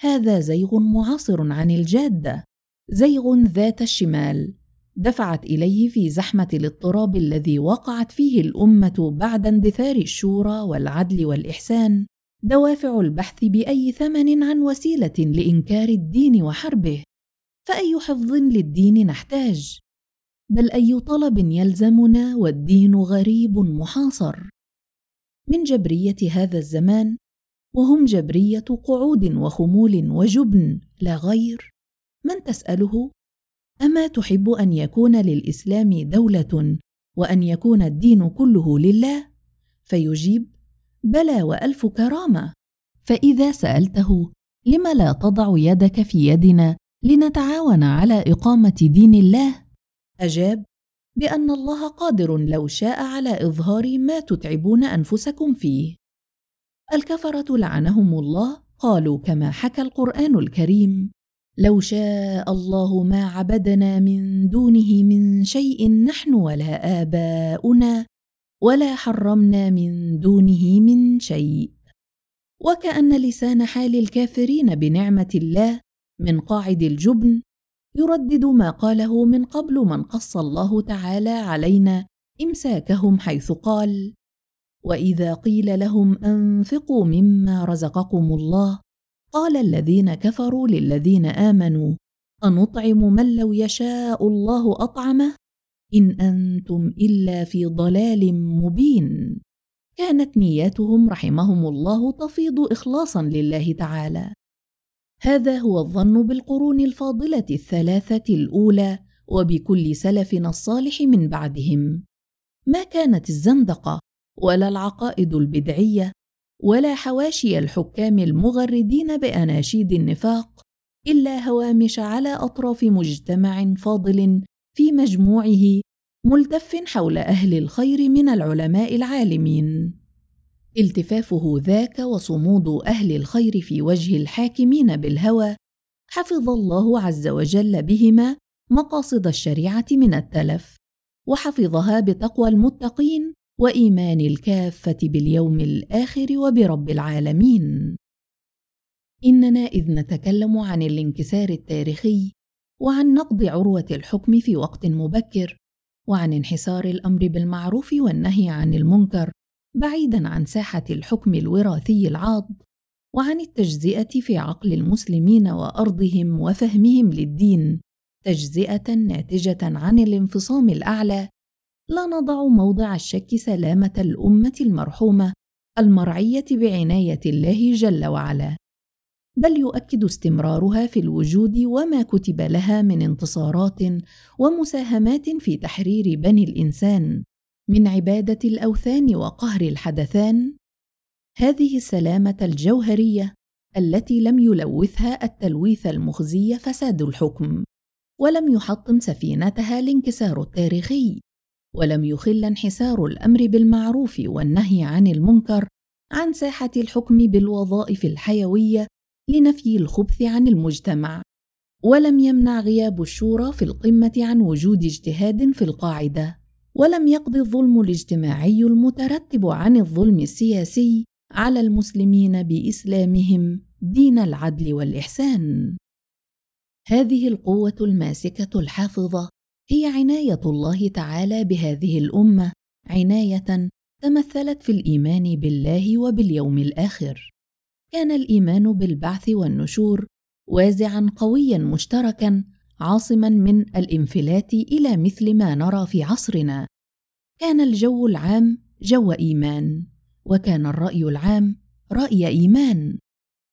هذا زيغ معاصر عن الجادة زيغ ذات الشمال دفعت إليه في زحمة الاضطراب الذي وقعت فيه الأمة بعد اندثار الشورى والعدل والإحسان. دوافع البحث بأي ثمن عن وسيلة لإنكار الدين وحربه. فأي حفظ للدين نحتاج؟ بل أي طلب يلزمنا والدين غريب محاصر. من جبرية هذا الزمان وهم جبرية قعود وخمول وجبن لا غير. من تسأله؟ أما تحب أن يكون للإسلام دولة وأن يكون الدين كله لله؟ فيجيب بلى وألف كرامة. فإذا سألته لم لا تضع يدك في يدنا لنتعاون على إقامة دين الله؟ أجاب بأن الله قادر لو شاء على إظهار ما تتعبون أنفسكم فيه. الكفرة لعنهم الله قالوا كما حكى القرآن الكريم لو شاء الله ما عبدنا من دونه من شيء نحن ولا آباؤنا ولا حرمنا من دونه من شيء. وكأن لسان حال الكافرين بنعمة الله من قاعد الجبن يردد ما قاله من قبل من قص الله تعالى علينا إمساكهم حيث قال وإذا قيل لهم أنفقوا مما رزقكم الله قال الذين كفروا للذين آمنوا أنطعم من لو يشاء الله أطعمه؟ إن أنتم إلا في ضلال مبين. كانت نياتهم رحمهم الله تفيض اخلاصا لله تعالى. هذا هو الظن بالقرون الفاضلة الثلاثة الأولى وبكل سلفنا الصالح من بعدهم. ما كانت الزندقة ولا العقائد البدعية ولا حواشي الحكام المغردين بأناشيد النفاق إلا هوامش على أطراف مجتمع فاضل في مجموعه ملتف حول أهل الخير من العلماء العالمين. التفافه ذاك وصمود أهل الخير في وجه الحاكمين بالهوى حفظ الله عز وجل بهما مقاصد الشريعة من التلف وحفظها بتقوى المتقين وإيمان الكافة باليوم الآخر وبرب العالمين. إننا إذ نتكلم عن الانكسار التاريخي وعن نقض عروة الحكم في وقت مبكر وعن انحسار الأمر بالمعروف والنهي عن المنكر بعيدا عن ساحة الحكم الوراثي العاض وعن التجزئة في عقل المسلمين وأرضهم وفهمهم للدين تجزئة ناتجة عن الانفصام الأعلى لا نضع موضع الشك سلامة الأمة المرحومة المرعية بعناية الله جل وعلا. بل يؤكد استمرارها في الوجود وما كتب لها من انتصارات ومساهمات في تحرير بني الإنسان. من عبادة الأوثان وقهر الحدثان هذه السلامة الجوهرية التي لم يلوثها التلويث المخزي فساد الحكم ولم يحطم سفينتها الانكسار التاريخي ولم يخل انحسار الأمر بالمعروف والنهي عن المنكر عن ساحة الحكم بالوظائف الحيوية لنفي الخبث عن المجتمع ولم يمنع غياب الشورى في القمة عن وجود اجتهاد في القاعدة ولم يقض الظلم الاجتماعي المترتب عن الظلم السياسي على المسلمين بإسلامهم دين العدل والإحسان. هذه القوة الماسكة الحافظة هي عناية الله تعالى بهذه الأمة عناية تمثلت في الإيمان بالله وباليوم الآخر. كان الإيمان بالبعث والنشور وازعا قويا مشتركا عاصما من الانفلات إلى مثل ما نرى في عصرنا. كان الجو العام جو إيمان وكان الرأي العام رأي إيمان.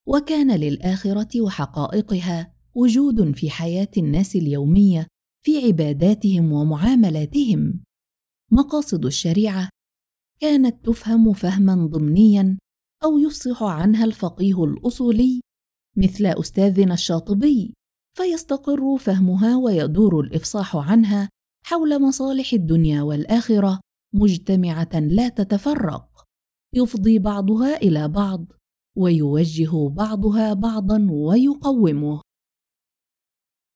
وكان للآخرة وحقائقها وجود في حياة الناس اليومية في عباداتهم ومعاملاتهم. مقاصد الشريعة كانت تفهم فهما ضمنيا أو يفصح عنها الفقيه الأصولي مثل أستاذنا الشاطبي فيستقر فهمها ويدور الإفصاح عنها حول مصالح الدنيا والآخرة مجتمعة لا تتفرق. يفضي بعضها إلى بعض ويوجه بعضها بعضا ويقومه.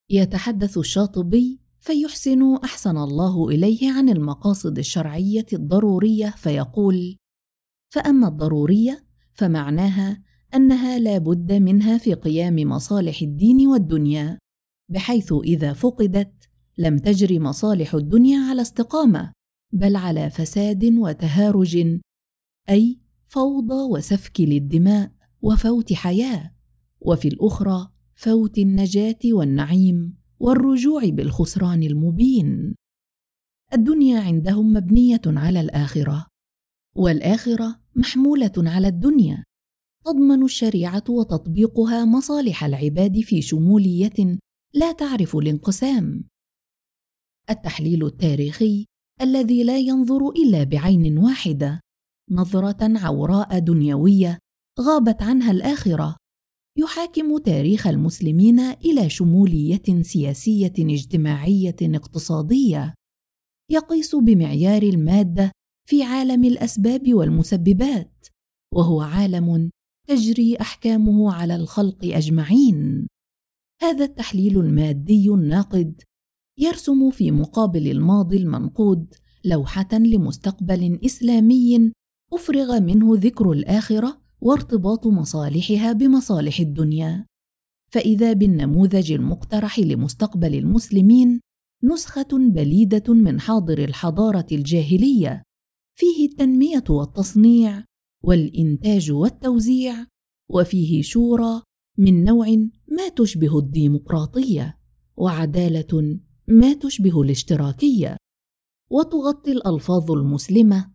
يتحدث الشاطبي فيحسن أحسن الله إليه عن المقاصد الشرعية الضرورية فيقول فأما الضرورية فمعناها أنها لا بد منها في قيام مصالح الدين والدنيا بحيث إذا فقدت لم تجر مصالح الدنيا على استقامة بل على فساد وتهارج أي فوضى وسفك للدماء وفوت حياة وفي الأخرى فوت النجاة والنعيم والرجوع بالخسران المبين. الدنيا عندهم مبنية على الآخرة والآخرة محمولة على الدنيا. تضمن الشريعة وتطبيقها مصالح العباد في شمولية لا تعرف الانقسام. التحليل التاريخي الذي لا ينظر إلا بعين واحدة. نظرة عوراء دنيوية غابت عنها الآخرة. يحاكم تاريخ المسلمين إلى شمولية سياسية اجتماعية اقتصادية. يقيس بمعيار المادة في عالم الأسباب والمسببات وهو عالم تجري أحكامه على الخلق أجمعين. هذا التحليل المادي الناقد يرسم في مقابل الماضي المنقود لوحة لمستقبل إسلامي أفرغ منه ذكر الآخرة وارتباط مصالحها بمصالح الدنيا. فإذا بالنموذج المقترح لمستقبل المسلمين نسخة بليدة من حاضر الحضارة الجاهلية فيه التنمية والتصنيع والإنتاج والتوزيع وفيه شورى من نوع ما تشبه الديمقراطية وعدالة ما تشبه الاشتراكية وتغطي الألفاظ المسلمة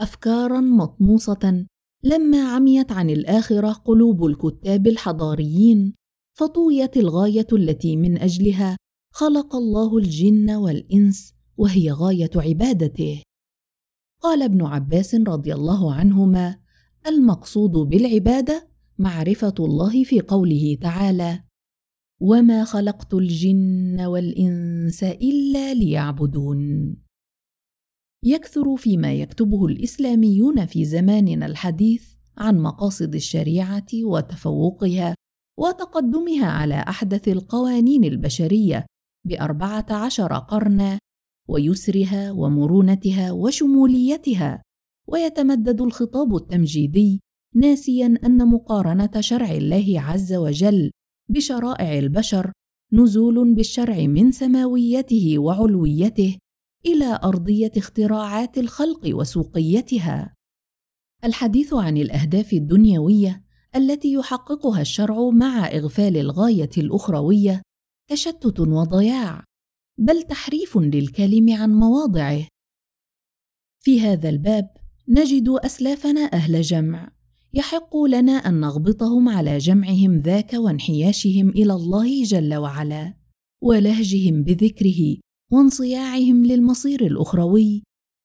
افكارا مطموسة لما عميت عن الآخرة قلوب الكتاب الحضاريين فطويت الغاية التي من أجلها خلق الله الجن والإنس وهي غاية عبادته. قال ابن عباس رضي الله عنهما المقصود بالعبادة معرفة الله في قوله تعالى وما خلقت الجن والإنس إلا ليعبدون يكثر فيما يكتبه الإسلاميون في زماننا الحديث عن مقاصد الشريعة وتفوقها وتقدمها على أحدث القوانين البشرية بأربعة عشر قرنا ويسرها ومرونتها وشموليتها ويتمدد الخطاب التمجيدي ناسيا أن مقارنة شرع الله عز وجل بشرائع البشر نزول بالشرع من سماويته وعلويته إلى أرضية اختراعات الخلق وسوقيتها. الحديث عن الأهداف الدنيوية التي يحققها الشرع مع إغفال الغاية الأخروية تشتت وضياع. بل تحريف للكلم عن مواضعه. في هذا الباب نجد أسلافنا أهل جمع يحق لنا أن نغبطهم على جمعهم ذاك وانحياشهم إلى الله جل وعلا ولهجهم بذكره وانصياعهم للمصير الأخروي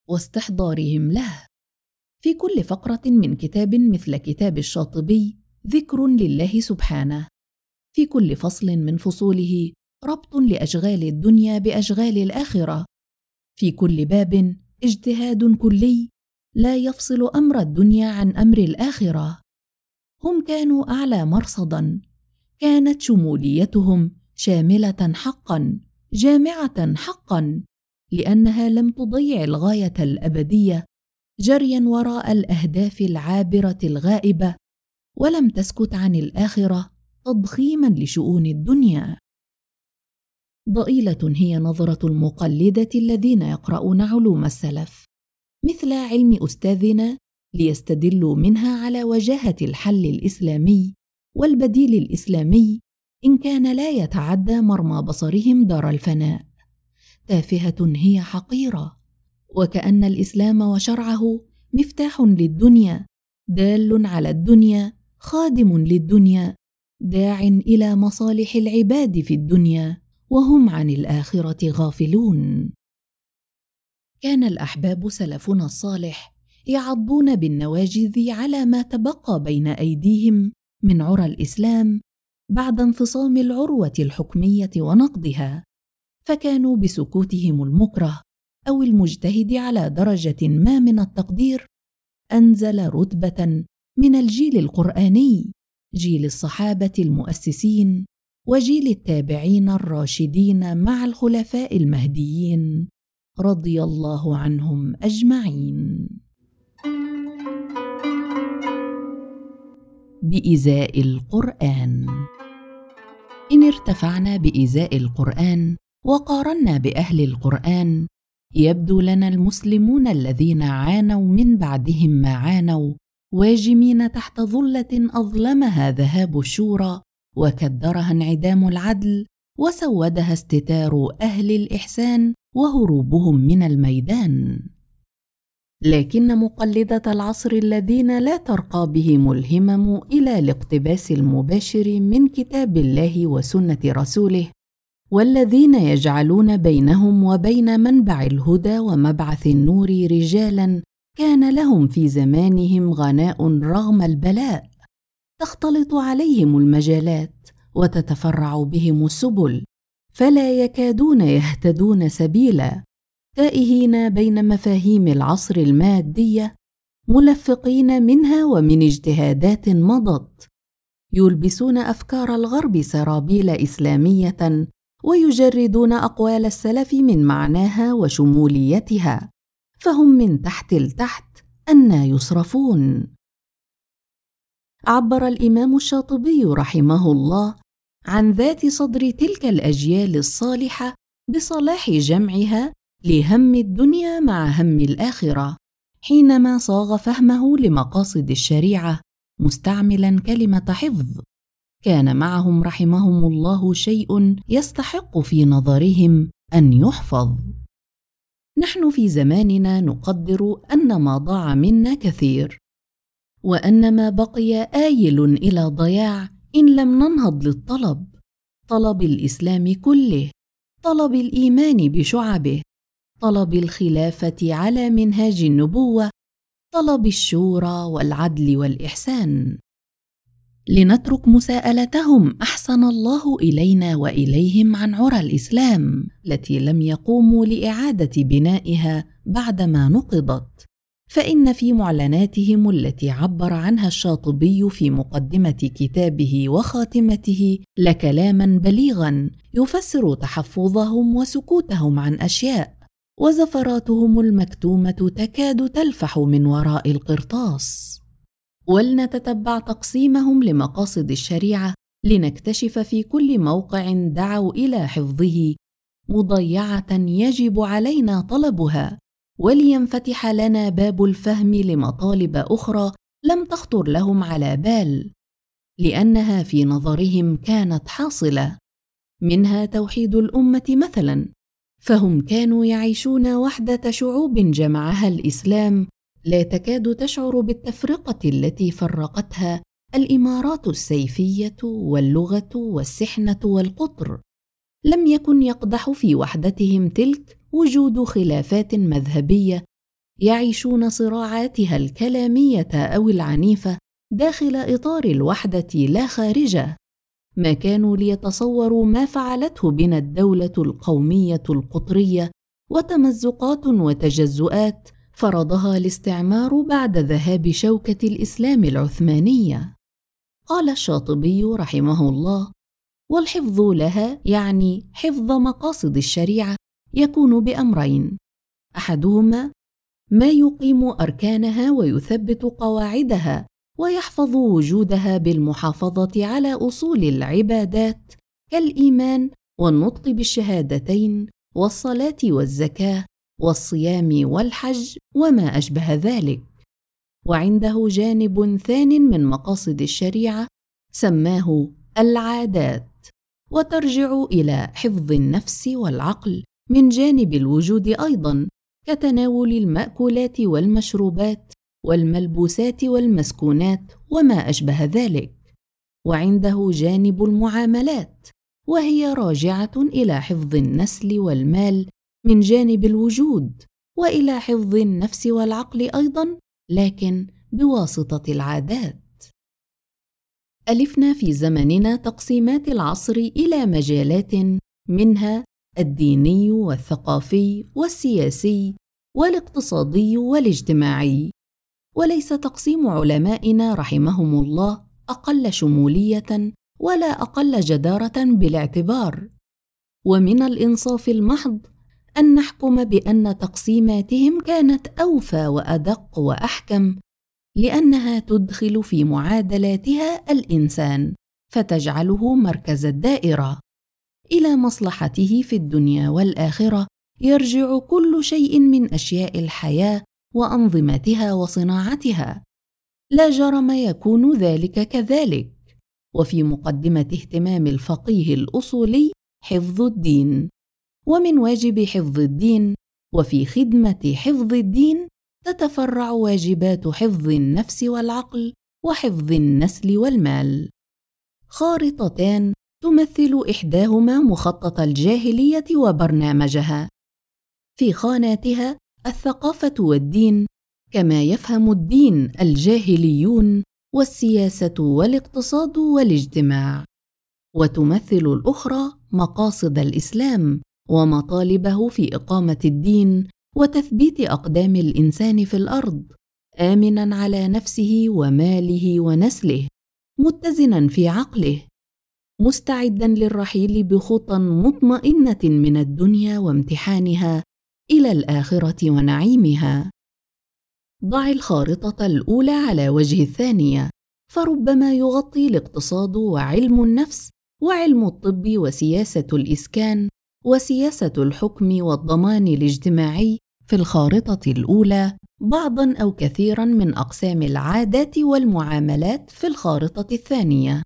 واستحضارهم له. في كل فقرة من كتاب مثل كتاب الشاطبي ذكر لله سبحانه. في كل فصل من فصوله ربط لأشغال الدنيا بأشغال الآخرة. في كل باب اجتهاد كلي لا يفصل أمر الدنيا عن أمر الآخرة. هم كانوا أعلى مرصدا كانت شموليتهم شاملة حقا جامعة حقا لأنها لم تضيع الغاية الأبدية جريا وراء الأهداف العابرة الغائبة ولم تسكت عن الآخرة تضخيما لشؤون الدنيا. ضئيلة هي نظرة المقلدة الذين يقرؤون علوم السلف. مثل علم أستاذنا ليستدلوا منها على وجاهة الحل الإسلامي والبديل الإسلامي إن كان لا يتعدى مرمى بصرهم دار الفناء. تافهة هي حقيرة وكأن الإسلام وشرعه مفتاح للدنيا دال على الدنيا خادم للدنيا داع إلى مصالح العباد في الدنيا. وهم عن الآخرة غافلون. كان الأحباب سلفنا الصالح يعضون بالنواجذ على ما تبقى بين أيديهم من عرى الإسلام بعد انفصام العروة الحكمية ونقضها فكانوا بسكوتهم المكره أو المجتهد على درجة ما من التقدير أنزل رتبة من الجيل القرآني جيل الصحابة المؤسسين وجيل التابعين الراشدين مع الخلفاء المهديين رضي الله عنهم أجمعين. بإزاء القرآن. إن ارتفعنا بإزاء القرآن وقارنا بأهل القرآن يبدو لنا المسلمون الذين عانوا من بعدهم ما عانوا واجمين تحت ظلة أظلمها ذهاب الشورى وكدرها انعدام العدل وسودها استتار أهل الإحسان وهروبهم من الميدان. لكن مقلدة العصر الذين لا ترقى بهم الهمم إلى الاقتباس المباشر من كتاب الله وسنة رسوله والذين يجعلون بينهم وبين منبع الهدى ومبعث النور رجالا كان لهم في زمانهم غناء رغم البلاء. تختلط عليهم المجالات وتتفرع بهم السبل فلا يكادون يهتدون سبيلا. تائهين بين مفاهيم العصر الماديه ملفقين منها ومن اجتهادات مضت. يلبسون أفكار الغرب سرابيل إسلامية ويجردون أقوال السلف من معناها وشموليتها فهم من تحت لتحت أنى يصرفون. عبر الإمام الشاطبي رحمه الله عن ذات صدر تلك الأجيال الصالحة بصلاح جمعها لهم الدنيا مع هم الآخرة حينما صاغ فهمه لمقاصد الشريعة مستعملا كلمة حفظ. كان معهم رحمهم الله شيء يستحق في نظرهم أن يحفظ. نحن في زماننا نقدر أن ما ضاع منا كثير. وأن ما بقي آيل إلى ضياع إن لم ننهض للطلب طلب الإسلام كله طلب الإيمان بشعبه طلب الخلافة على منهاج النبوة طلب الشورى والعدل والإحسان. لنترك مساءلتهم أحسن الله إلينا وإليهم عن عرى الإسلام التي لم يقوموا لإعادة بنائها بعدما نقضت. فإن في معلناتهم التي عبر عنها الشاطبي في مقدمة كتابه وخاتمته لكلاما بليغا يفسر تحفظهم وسكوتهم عن أشياء وزفراتهم المكتومة تكاد تلفح من وراء القرطاس. ولنتتبع تقسيمهم لمقاصد الشريعة لنكتشف في كل موقع دعوا إلى حفظه مضيعة يجب علينا طلبها. ولينفتح لنا باب الفهم لمطالب أخرى لم تخطر لهم على بال لأنها في نظرهم كانت حاصلة. منها توحيد الأمة مثلا فهم كانوا يعيشون وحدة شعوب جمعها الإسلام لا تكاد تشعر بالتفرقة التي فرقتها الإمارات السيفية واللغة والسحنة والقطر. لم يكن يقدح في وحدتهم تلك وجود خلافات مذهبية يعيشون صراعاتها الكلامية أو العنيفة داخل إطار الوحدة لا خارجة. ما كانوا ليتصوروا ما فعلته بنا الدولة القومية القطرية وتمزقات وتجزؤات فرضها الاستعمار بعد ذهاب شوكة الإسلام العثمانية. قال الشاطبي رحمه الله والحفظ لها يعني حفظ مقاصد الشريعة يكون بأمرين. أحدهما ما يقيم أركانها ويثبت قواعدها ويحفظ وجودها بالمحافظة على أصول العبادات كالإيمان والنطق بالشهادتين والصلاة والزكاة والصيام والحج وما أشبه ذلك. وعنده جانب ثان من مقاصد الشريعة سماه العادات وترجع إلى حفظ النفس والعقل من جانب الوجود أيضا كتناول المأكولات والمشروبات والملبوسات والمسكونات وما أشبه ذلك. وعنده جانب المعاملات وهي راجعة إلى حفظ النسل والمال من جانب الوجود وإلى حفظ النفس والعقل أيضا لكن بواسطة العادات. ألفنا في زمننا تقسيمات العصر إلى مجالات منها الديني والثقافي والسياسي والاقتصادي والاجتماعي. وليس تقسيم علمائنا رحمهم الله أقل شمولية ولا أقل جدارة بالاعتبار. ومن الإنصاف المحض أن نحكم بأن تقسيماتهم كانت أوفى وأدق وأحكم لأنها تدخل في معادلاتها الإنسان فتجعله مركز الدائرة. إلى مصلحته في الدنيا والآخرة يرجع كل شيء من أشياء الحياة وأنظمتها وصناعتها. لا جرم يكون ذلك كذلك. وفي مقدمة اهتمام الفقيه الأصولي حفظ الدين. ومن واجب حفظ الدين وفي خدمة حفظ الدين تتفرع واجبات حفظ النفس والعقل وحفظ النسل والمال. خارطتان تمثل إحداهما مخطط الجاهلية وبرنامجها. في خاناتها الثقافة والدين كما يفهم الدين الجاهليون والسياسة والاقتصاد والاجتماع. وتمثل الأخرى مقاصد الإسلام ومطالبه في إقامة الدين وتثبيت أقدام الإنسان في الأرض امنا على نفسه وماله ونسله متزنا في عقله. مستعدا للرحيل بخطى مطمئنة من الدنيا وامتحانها إلى الآخرة ونعيمها. ضع الخارطة الأولى على وجه الثانية فربما يغطي الاقتصاد وعلم النفس وعلم الطب وسياسة الإسكان وسياسة الحكم والضمان الاجتماعي في الخارطة الأولى بعضا أو كثيرا من أقسام العادات والمعاملات في الخارطة الثانية.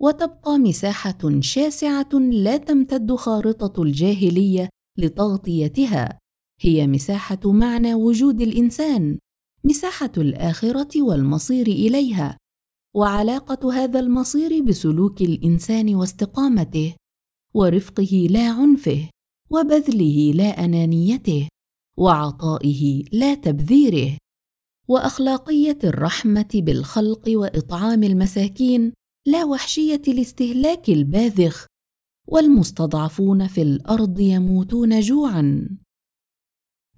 وتبقى مساحة شاسعة لا تمتد خارطة الجاهلية لتغطيتها. هي مساحة معنى وجود الإنسان مساحة الآخرة والمصير إليها. وعلاقة هذا المصير بسلوك الإنسان واستقامته ورفقه لا عنفه وبذله لا أنانيته وعطائه لا تبذيره. وأخلاقية الرحمة بالخلق وإطعام المساكين لا وحشية الاستهلاك الباذخ والمستضعفون في الأرض يموتون جوعا.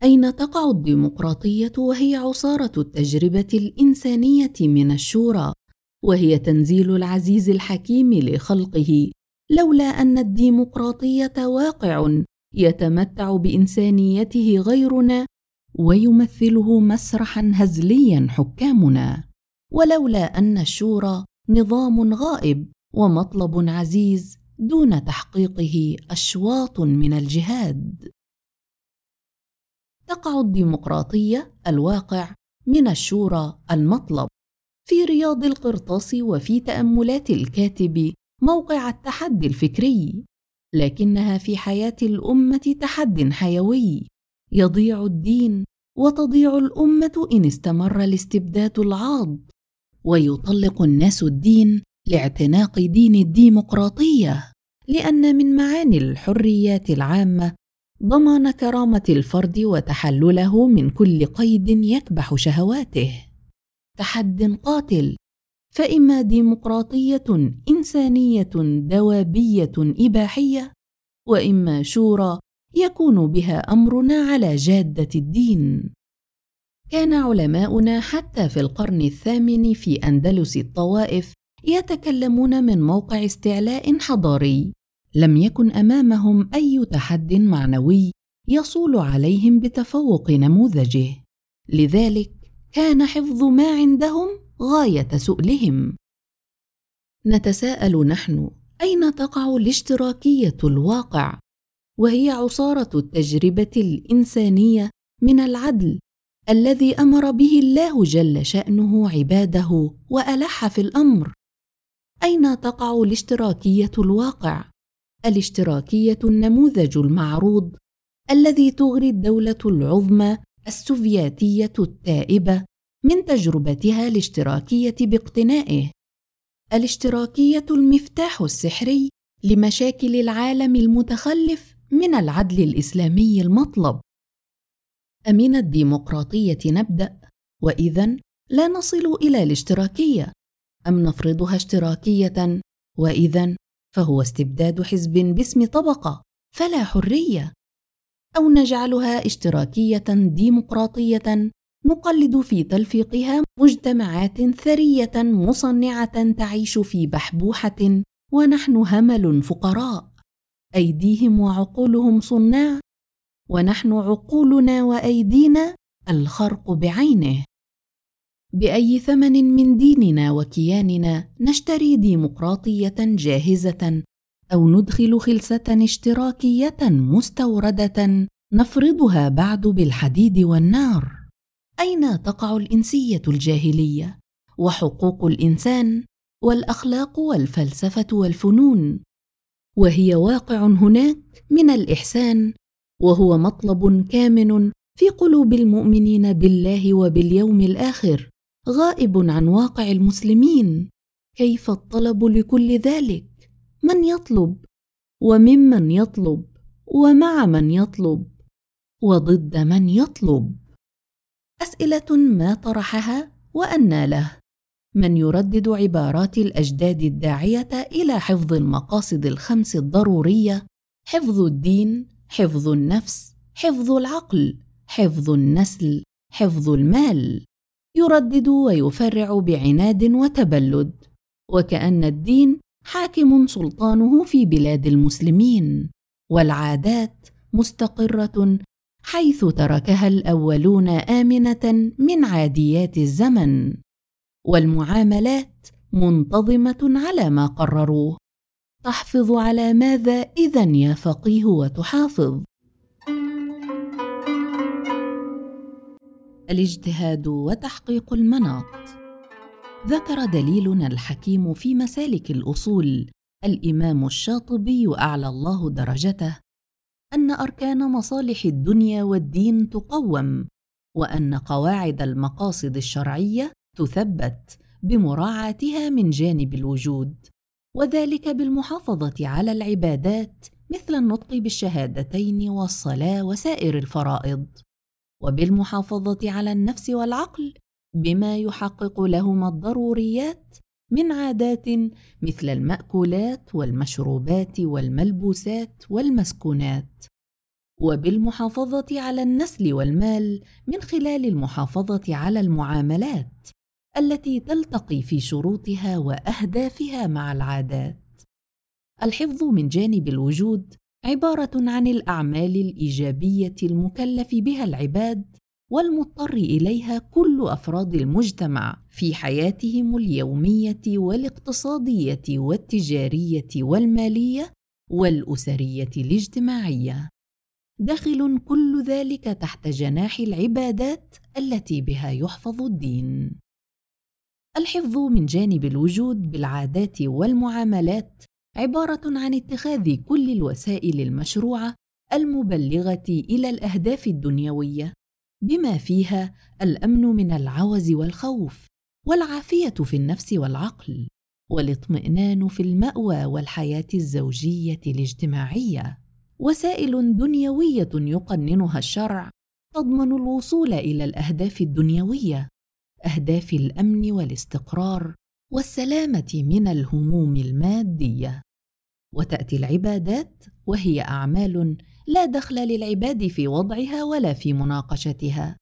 أين تقع الديمقراطية وهي عصارة التجربة الإنسانية من الشورى وهي تنزيل العزيز الحكيم لخلقه لولا أن الديمقراطية واقع يتمتع بإنسانيته غيرنا ويمثله مسرحا هزليا حكامنا. ولولا أن الشورى نظام غائب ومطلب عزيز دون تحقيقه أشواط من الجهاد. تقع الديمقراطية الواقع من الشورى المطلب. في رياض القرطاس وفي تأملات الكاتب موقع التحدي الفكري لكنها في حياة الأمة تحد حيوي. يضيع الدين وتضيع الأمة إن استمر الاستبداد العاض. ويطلق الناس الدين لاعتناق دين الديمقراطية لأن من معاني الحريات العامة ضمان كرامة الفرد وتحلله من كل قيد يكبح شهواته. تحد قاتل فإما ديمقراطية إنسانية دوابية إباحية وإما شورى يكون بها أمرنا على جادة الدين. كان علماؤنا حتى في القرن الثامن في أندلس الطوائف يتكلمون من موقع استعلاء حضاري. لم يكن أمامهم أي تحد معنوي يصول عليهم بتفوق نموذجه. لذلك كان حفظ ما عندهم غاية سؤلهم. نتساءل نحن أين تقع الاشتراكية الواقع؟ وهي عصارة التجربة الإنسانية من العدل الذي أمر به الله جل شأنه عباده وألح في الأمر. أين تقع الاشتراكية الواقع؟ الاشتراكية النموذج المعروض الذي تغري الدولة العظمى السوفياتية التائبة من تجربتها الاشتراكية باقتنائه. الاشتراكية المفتاح السحري لمشاكل العالم المتخلف من العدل الإسلامي المطلب. امن الديمقراطية نبدأ. واذا لا نصل إلى الاشتراكية. أم نفرضها اشتراكية؟ واذا فهو استبداد حزب باسم طبقة فلا حرية. أو نجعلها اشتراكية ديمقراطية نقلد في تلفيقها مجتمعات ثرية مصنعة تعيش في بحبوحة ونحن همل فقراء. أيديهم وعقولهم صناع. ونحن عقولنا وأيدينا الخرق بعينه. بأي ثمن من ديننا وكياننا نشتري ديمقراطية جاهزة أو ندخل خلسة اشتراكية مستوردة نفرضها بعد بالحديد والنار؟ أين تقع الإنسية الجاهلية وحقوق الإنسان والأخلاق والفلسفة والفنون؟ وهي واقع هناك من الإحسان وهو مطلب كامن في قلوب المؤمنين بالله وباليوم الآخر غائب عن واقع المسلمين. كيف الطلب لكل ذلك؟ من يطلب؟ وممن يطلب؟ ومع من يطلب؟ وضد من يطلب؟ أسئلة ما طرحها وأنى له. من يردد عبارات الأجداد الداعية إلى حفظ المقاصد الخمس الضرورية حفظ الدين حفظ النفس حفظ العقل حفظ النسل حفظ المال. يردد ويفرع بعناد وتبلد. وكأن الدين حاكم سلطانه في بلاد المسلمين. والعادات مستقرة حيث تركها الأولون آمنة من عاديات الزمن. والمعاملات منتظمة على ما قرروه. تحفظ على ماذا اذا يا فقيه وتحافظ؟ الاجتهاد وتحقيق المناط. ذكر دليلنا الحكيم في مسالك الأصول. الإمام الشاطبي أعلى الله درجته. أن أركان مصالح الدنيا والدين تقوم وأن قواعد المقاصد الشرعية تثبت بمراعاتها من جانب الوجود. وذلك بالمحافظة على العبادات مثل النطق بالشهادتين والصلاة وسائر الفرائض وبالمحافظة على النفس والعقل بما يحقق لهما الضروريات من عادات مثل المأكولات والمشروبات والملبوسات والمسكونات وبالمحافظة على النسل والمال من خلال المحافظة على المعاملات التي تلتقي في شروطها وأهدافها مع العادات. الحفظ من جانب الوجود عبارة عن الأعمال الإيجابية المكلف بها العباد والمضطر إليها كل أفراد المجتمع في حياتهم اليومية والاقتصادية والتجارية والمالية والأسرية الاجتماعية. داخل كل ذلك تحت جناح العبادات التي بها يحفظ الدين. الحفظ من جانب الوجود بالعادات والمعاملات عبارة عن اتخاذ كل الوسائل المشروعة المبلغة إلى الأهداف الدنيوية بما فيها الأمن من العوز والخوف والعافية في النفس والعقل والاطمئنان في المأوى والحياة الزوجية الاجتماعية. وسائل دنيوية يقننها الشرع تضمن الوصول إلى الأهداف الدنيوية. أهداف الأمن والاستقرار والسلامة من الهموم المادية. وتأتي العبادات وهي أعمال لا دخل للعباد في وضعها ولا في مناقشتها.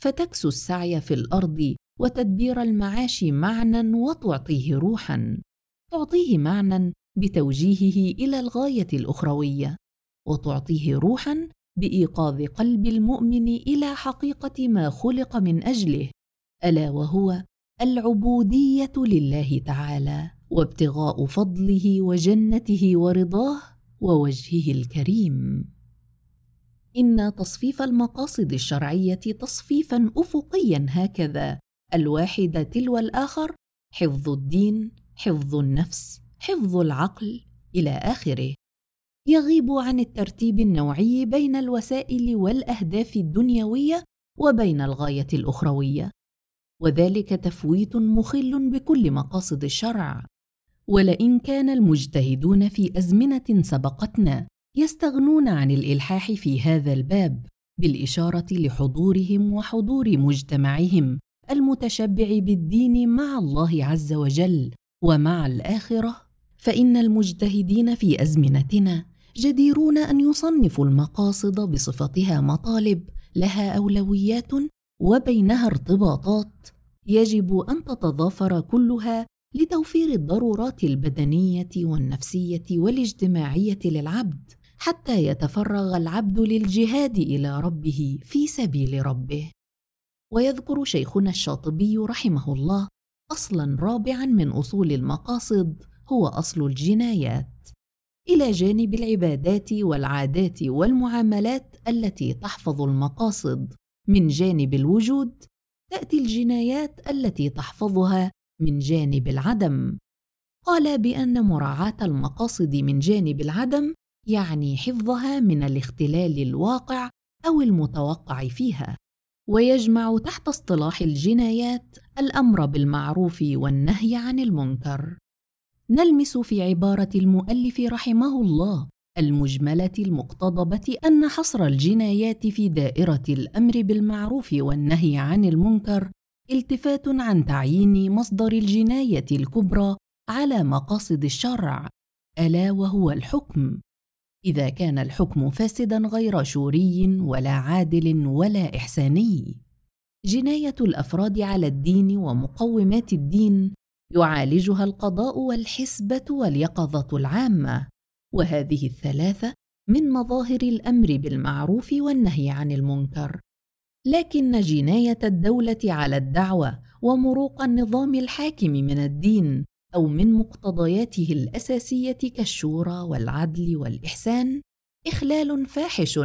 فتكسو السعي في الأرض وتدبير المعاش معنى وتعطيه روحا. تعطيه معنى بتوجيهه إلى الغاية الأخروية. وتعطيه روحا بإيقاظ قلب المؤمن إلى حقيقة ما خلق من أجله. ألا وهو العبودية لله تعالى وابتغاء فضله وجنته ورضاه ووجهه الكريم. إن تصفيف المقاصد الشرعية تصفيفا افقيا هكذا الواحد تلو الآخر حفظ الدين حفظ النفس حفظ العقل إلى آخره. يغيب عن الترتيب النوعي بين الوسائل والأهداف الدنيوية وبين الغاية الأخروية. وذلك تفويت مخل بكل مقاصد الشرع. ولئن كان المجتهدون في أزمنة سبقتنا يستغنون عن الإلحاح في هذا الباب بالإشارة لحضورهم وحضور مجتمعهم المتشبع بالدين مع الله عز وجل ومع الآخرة فإن المجتهدين في أزمنتنا جديرون أن يصنفوا المقاصد بصفتها مطالب لها أولويات وبينها ارتباطات يجب أن تتضافر كلها لتوفير الضرورات البدنية والنفسية والاجتماعية للعبد حتى يتفرغ العبد للجهاد إلى ربه في سبيل ربه. ويذكر شيخنا الشاطبي رحمه الله أصلا رابعا من أصول المقاصد هو أصل الجنايات. إلى جانب العبادات والعادات والمعاملات التي تحفظ المقاصد من جانب الوجود تأتي الجنايات التي تحفظها من جانب العدم. قال بأن مراعاة المقاصد من جانب العدم يعني حفظها من الاختلال الواقع أو المتوقع فيها ويجمع تحت اصطلاح الجنايات الأمر بالمعروف والنهي عن المنكر. نلمس في عبارة المؤلف رحمه الله المجملة المقتضبة أن حصر الجنايات في دائرة الأمر بالمعروف والنهي عن المنكر التفات عن تعيين مصدر الجناية الكبرى على مقاصد الشرع ألا وهو الحكم. إذا كان الحكم فاسدا غير شوري ولا عادل ولا إحساني. جناية الأفراد على الدين ومقومات الدين يعالجها القضاء والحسبة واليقظة العامة. وهذه الثلاثة من مظاهر الأمر بالمعروف والنهي عن المنكر. لكن جناية الدولة على الدعوة ومروق النظام الحاكم من الدين أو من مقتضياته الأساسية كالشورى والعدل والإحسان إخلال فاحش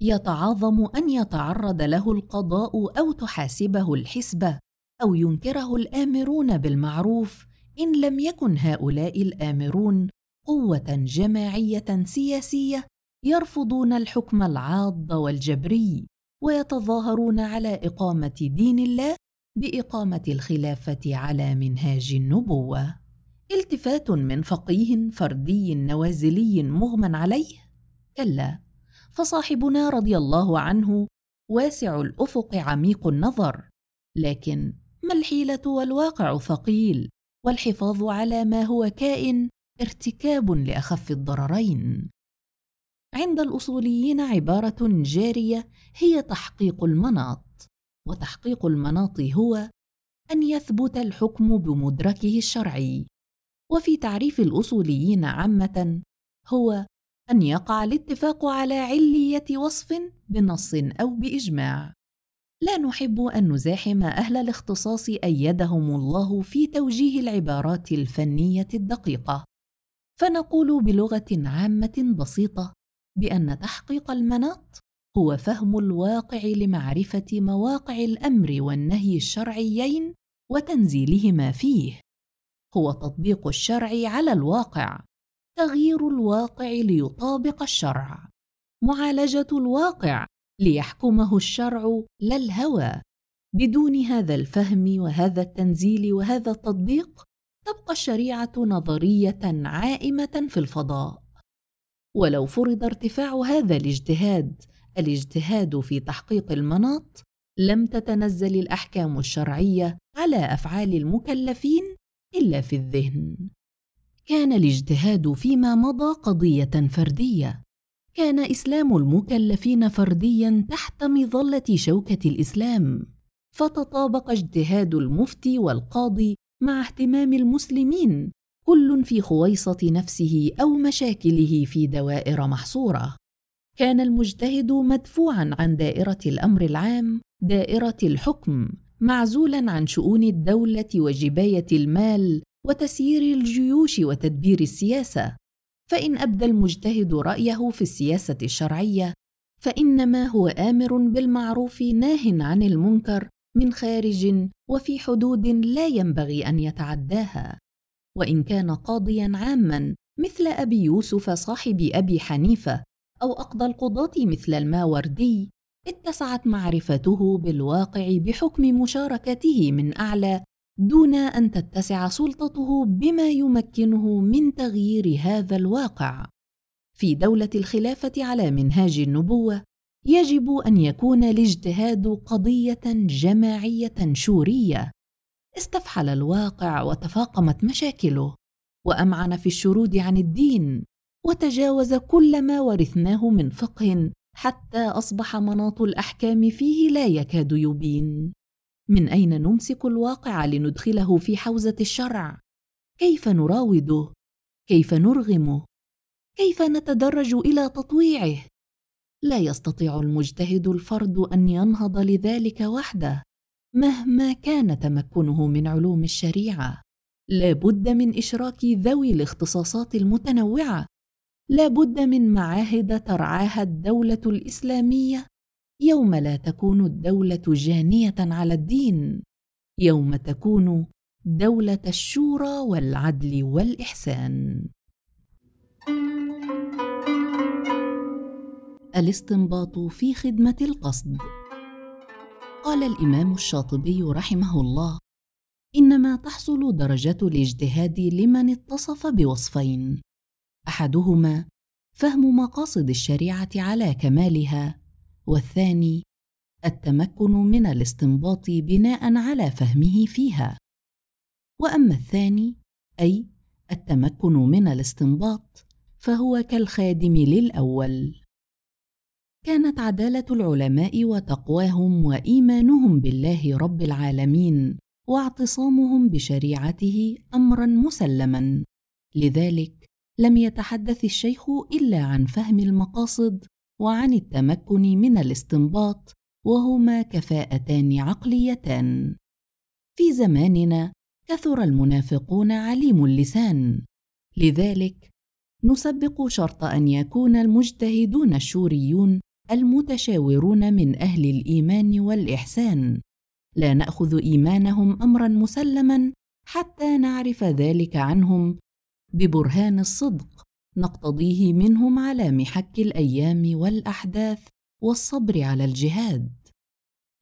يتعاظم أن يتعرض له القضاء أو تحاسبه الحسبة أو ينكره الآمرون بالمعروف إن لم يكن هؤلاء الآمرون قوة جماعية سياسية يرفضون الحكم العاض والجبري ويتظاهرون على إقامة دين الله بإقامة الخلافة على منهاج النبوة. التفات من فقيه فردي نوازلي مغمى عليه؟ كلا. فصاحبنا رضي الله عنه واسع الأفق عميق النظر لكن ما الحيلة والواقع ثقيل والحفاظ على ما هو كائن ارتكاب لأخف الضررين. عند الأصوليين عبارة جارية هي تحقيق المناط وتحقيق المناط هو أن يثبت الحكم بمدركه الشرعي. وفي تعريف الأصوليين عامة هو أن يقع الاتفاق على علية وصف بنص أو بإجماع. لا نحب أن نزاحم أهل الاختصاص أيدهم الله في توجيه العبارات الفنية الدقيقة. فنقول بلغة عامة بسيطة بأن تحقيق المناط هو فهم الواقع لمعرفة مواقع الأمر والنهي الشرعيين وتنزيلهما فيه. هو تطبيق الشرع على الواقع تغيير الواقع ليطابق الشرع معالجة الواقع ليحكمه الشرع لا الهوى. بدون هذا الفهم وهذا التنزيل وهذا التطبيق تبقى الشريعة نظرية عائمة في الفضاء. ولو فرض ارتفاع هذا الاجتهاد الاجتهاد في تحقيق المناط لم تتنزل الأحكام الشرعية على أفعال المكلفين إلا في الذهن. كان الاجتهاد فيما مضى قضية فردية. كان إسلام المكلفين فرديا تحت مظلة شوكة الإسلام. فتطابق اجتهاد المفتي والقاضي مع اهتمام المسلمين كل في خويصة نفسه أو مشاكله في دوائر محصورة. كان المجتهد مدفوعا عن دائرة الأمر العام دائرة الحكم معزولا عن شؤون الدولة وجباية المال وتسيير الجيوش وتدبير السياسة. فإن أبدى المجتهد رأيه في السياسة الشرعية فإنما هو آمر بالمعروف ناه عن المنكر من خارج وفي حدود لا ينبغي أن يتعداها. وإن كان قاضيا عاما مثل أبي يوسف صاحب أبي حنيفة أو أقضى القضاة مثل الماوردي اتسعت معرفته بالواقع بحكم مشاركته من أعلى دون أن تتسع سلطته بما يمكنه من تغيير هذا الواقع. في دولة الخلافة على منهاج النبوة يجب أن يكون الاجتهاد قضية جماعية شورية. استفحل الواقع وتفاقمت مشاكله وأمعن في الشرود عن الدين وتجاوز كل ما ورثناه من فقه حتى أصبح مناط الأحكام فيه لا يكاد يبين. من أين نمسك الواقع لندخله في حوزة الشرع؟ كيف نراوده؟ كيف نرغمه؟ كيف نتدرج إلى تطويعه؟ لا يستطيع المجتهد الفرد أن ينهض لذلك وحده مهما كان تمكنه من علوم الشريعة. لا بد من إشراك ذوي الاختصاصات المتنوعة. لا بد من معاهد ترعاها الدولة الإسلامية. يوم لا تكون الدولة جانية على الدين يوم تكون دولة الشورى والعدل والإحسان. الاستنباط في خدمة القصد. قال الإمام الشاطبي رحمه الله إنما تحصل درجة الاجتهاد لمن اتصف بوصفين. أحدهما فهم مقاصد الشريعة على كمالها والثاني التمكن من الاستنباط بناء على فهمه فيها. وأما الثاني أي التمكن من الاستنباط فهو كالخادم للأول. كانت عدالة العلماء وتقواهم وإيمانهم بالله رب العالمين واعتصامهم بشريعته امرا مسلما. لذلك لم يتحدث الشيخ إلا عن فهم المقاصد وعن التمكن من الاستنباط وهما كفاءتان عقليتان. في زماننا كثر المنافقون عليم اللسان. لذلك نسبق شرط أن يكون المجتهدون الشوريون المتشاورون من أهل الإيمان والإحسان. لا نأخذ إيمانهم امرا مسلما حتى نعرف ذلك عنهم. ببرهان الصدق نقتضيه منهم على محك الأيام والأحداث والصبر على الجهاد.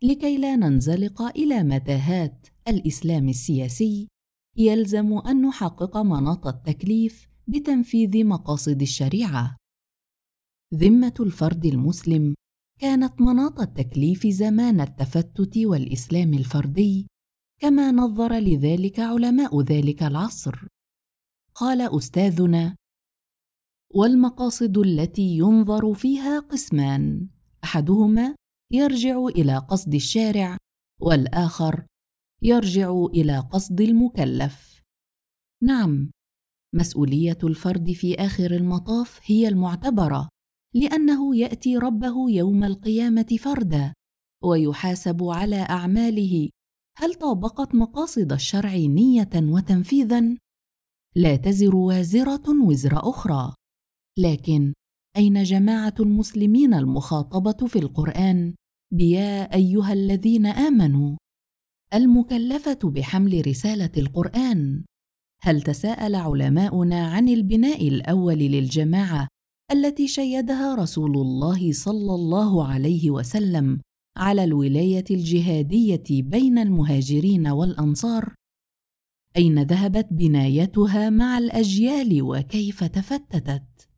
لكي لا ننزلق إلى متاهات الإسلام السياسي يلزم أن نحقق مناط التكليف بتنفيذ مقاصد الشريعة. ذمة الفرد المسلم كانت مناط التكليف زمان التفتت والإسلام الفردي كما نظر لذلك علماء ذلك العصر. قال أستاذنا والمقاصد التي ينظر فيها قسمان أحدهما يرجع إلى قصد الشارع والآخر يرجع إلى قصد المكلف. نعم مسؤولية الفرد في آخر المطاف هي المعتبرة لأنه يأتي ربه يوم القيامة فردا ويحاسب على أعماله. هل طابقت مقاصد الشرع نية وتنفيذا؟ لا تزر وازرة وزر أخرى. لكن أين جماعة المسلمين المخاطبة في القرآن بيا أيها الذين آمنوا؟ المكلفة بحمل رسالة القرآن. هل تساءل علماؤنا عن البناء الأول للجماعة التي شيدها رسول الله صلى الله عليه وسلم على الولاية الجهادية بين المهاجرين والأنصار أين ذهبت بنايتها مع الأجيال وكيف تفتتت.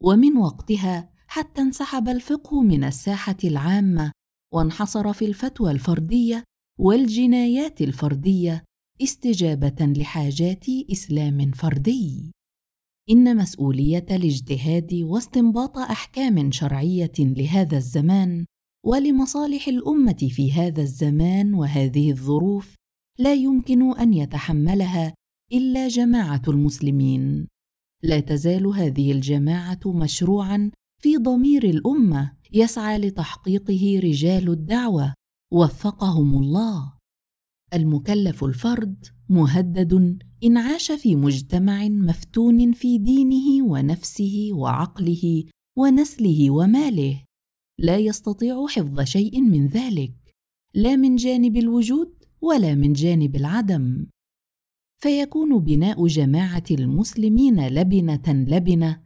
ومن وقتها حتى انسحب الفقه من الساحة العامة وانحصر في الفتوى الفردية والجنايات الفردية استجابة لحاجات إسلام فردي. إن مسؤولية الاجتهاد واستنباط أحكام شرعية لهذا الزمان ولمصالح الأمة في هذا الزمان وهذه الظروف لا يمكن أن يتحملها إلا جماعة المسلمين. لا تزال هذه الجماعة مشروعا في ضمير الأمة يسعى لتحقيقه رجال الدعوة وفقهم الله. المكلف الفرد مهدد إن عاش في مجتمع مفتون في دينه ونفسه وعقله ونسله وماله. لا يستطيع حفظ شيء من ذلك لا من جانب الوجود ولا من جانب العدم. فيكون بناء جماعة المسلمين لبنة لبنة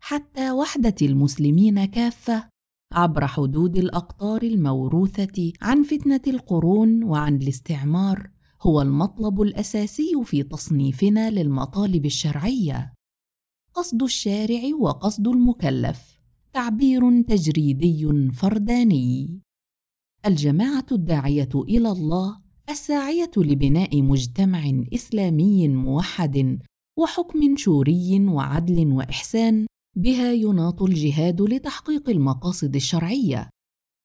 حتى وحدة المسلمين كافة عبر حدود الأقطار الموروثة عن فتنة القرون وعن الاستعمار هو المطلب الأساسي في تصنيفنا للمطالب الشرعية. قصد الشارع وقصد المكلف. تعبير تجريدي فرداني. الجماعة الداعية إلى الله الساعية لبناء مجتمع إسلامي موحد وحكم شوري وعدل وإحسان بها يناط الجهاد لتحقيق المقاصد الشرعية.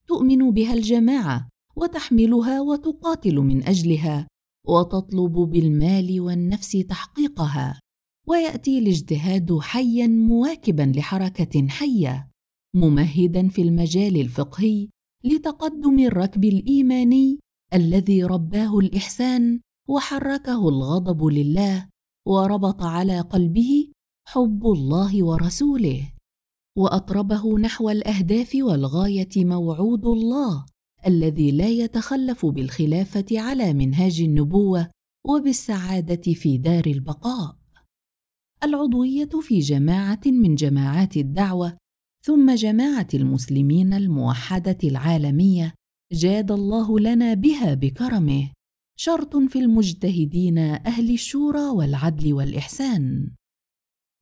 تؤمن بها الجماعة وتحملها وتقاتل من أجلها وتطلب بالمال والنفس تحقيقها ويأتي الاجتهاد حيا مواكبا لحركة حية ممهدا في المجال الفقهي لتقدم الركب الإيماني الذي رباه الإحسان وحركه الغضب لله وربط على قلبه حب الله ورسوله وأطربه نحو الأهداف والغاية موعود الله الذي لا يتخلف بالخلافة على منهاج النبوة وبالسعادة في دار البقاء. العضوية في جماعة من جماعات الدعوة ثم جماعة المسلمين الموحدة العالمية جاد الله لنا بها بكرمه. شرط في المجتهدين أهل الشورى والعدل والإحسان.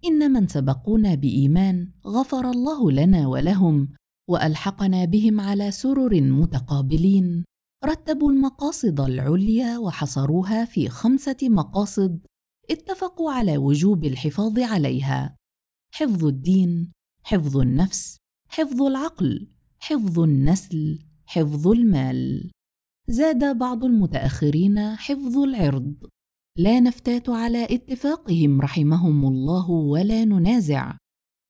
إن من سبقونا بإيمان غفر الله لنا ولهم وألحقنا بهم على سرر متقابلين رتبوا المقاصد العليا وحصروها في خمسة مقاصد اتفقوا على وجوب الحفاظ عليها. حفظ الدين حفظ النفس حفظ العقل حفظ النسل حفظ المال. زاد بعض المتأخرين حفظ العرض. لا نفتات على اتفاقهم رحمهم الله ولا ننازع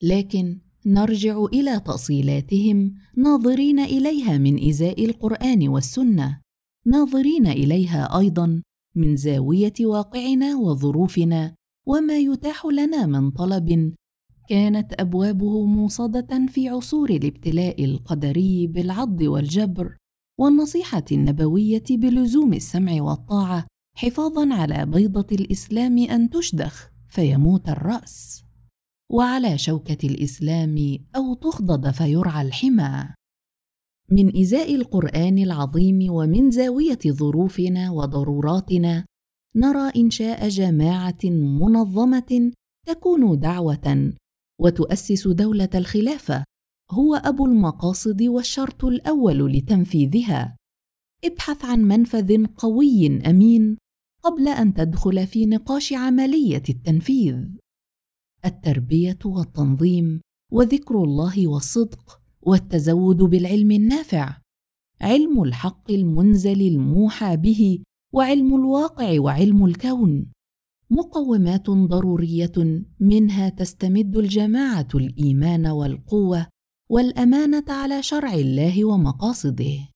لكن نرجع إلى تاصيلاتهم ناظرين إليها من إزاء القرآن والسنة. ناظرين إليها أيضا من زاوية واقعنا وظروفنا وما يتاح لنا من طلب كانت أبوابه موصدة في عصور الابتلاء القدري بالعض والجبر والنصيحة النبوية بلزوم السمع والطاعة حفاظا على بيضة الإسلام أن تشدخ فيموت الرأس. وعلى شوكة الإسلام أو تخضد فيرعى الحمى. من إزاء القرآن العظيم ومن زاوية ظروفنا وضروراتنا نرى انشاء جماعة منظمة تكون دعوة وتؤسس دولة الخلافة هو أبو المقاصد والشرط الأول لتنفيذها. ابحث عن منفذ قوي أمين قبل أن تدخل في نقاش عملية التنفيذ. التربية والتنظيم وذكر الله والصدق والتزود بالعلم النافع. علم الحق المنزل الموحى به وعلم الواقع وعلم الكون. مقومات ضرورية منها تستمد الجماعة الإيمان والقوة والأمانة على شرع الله ومقاصده.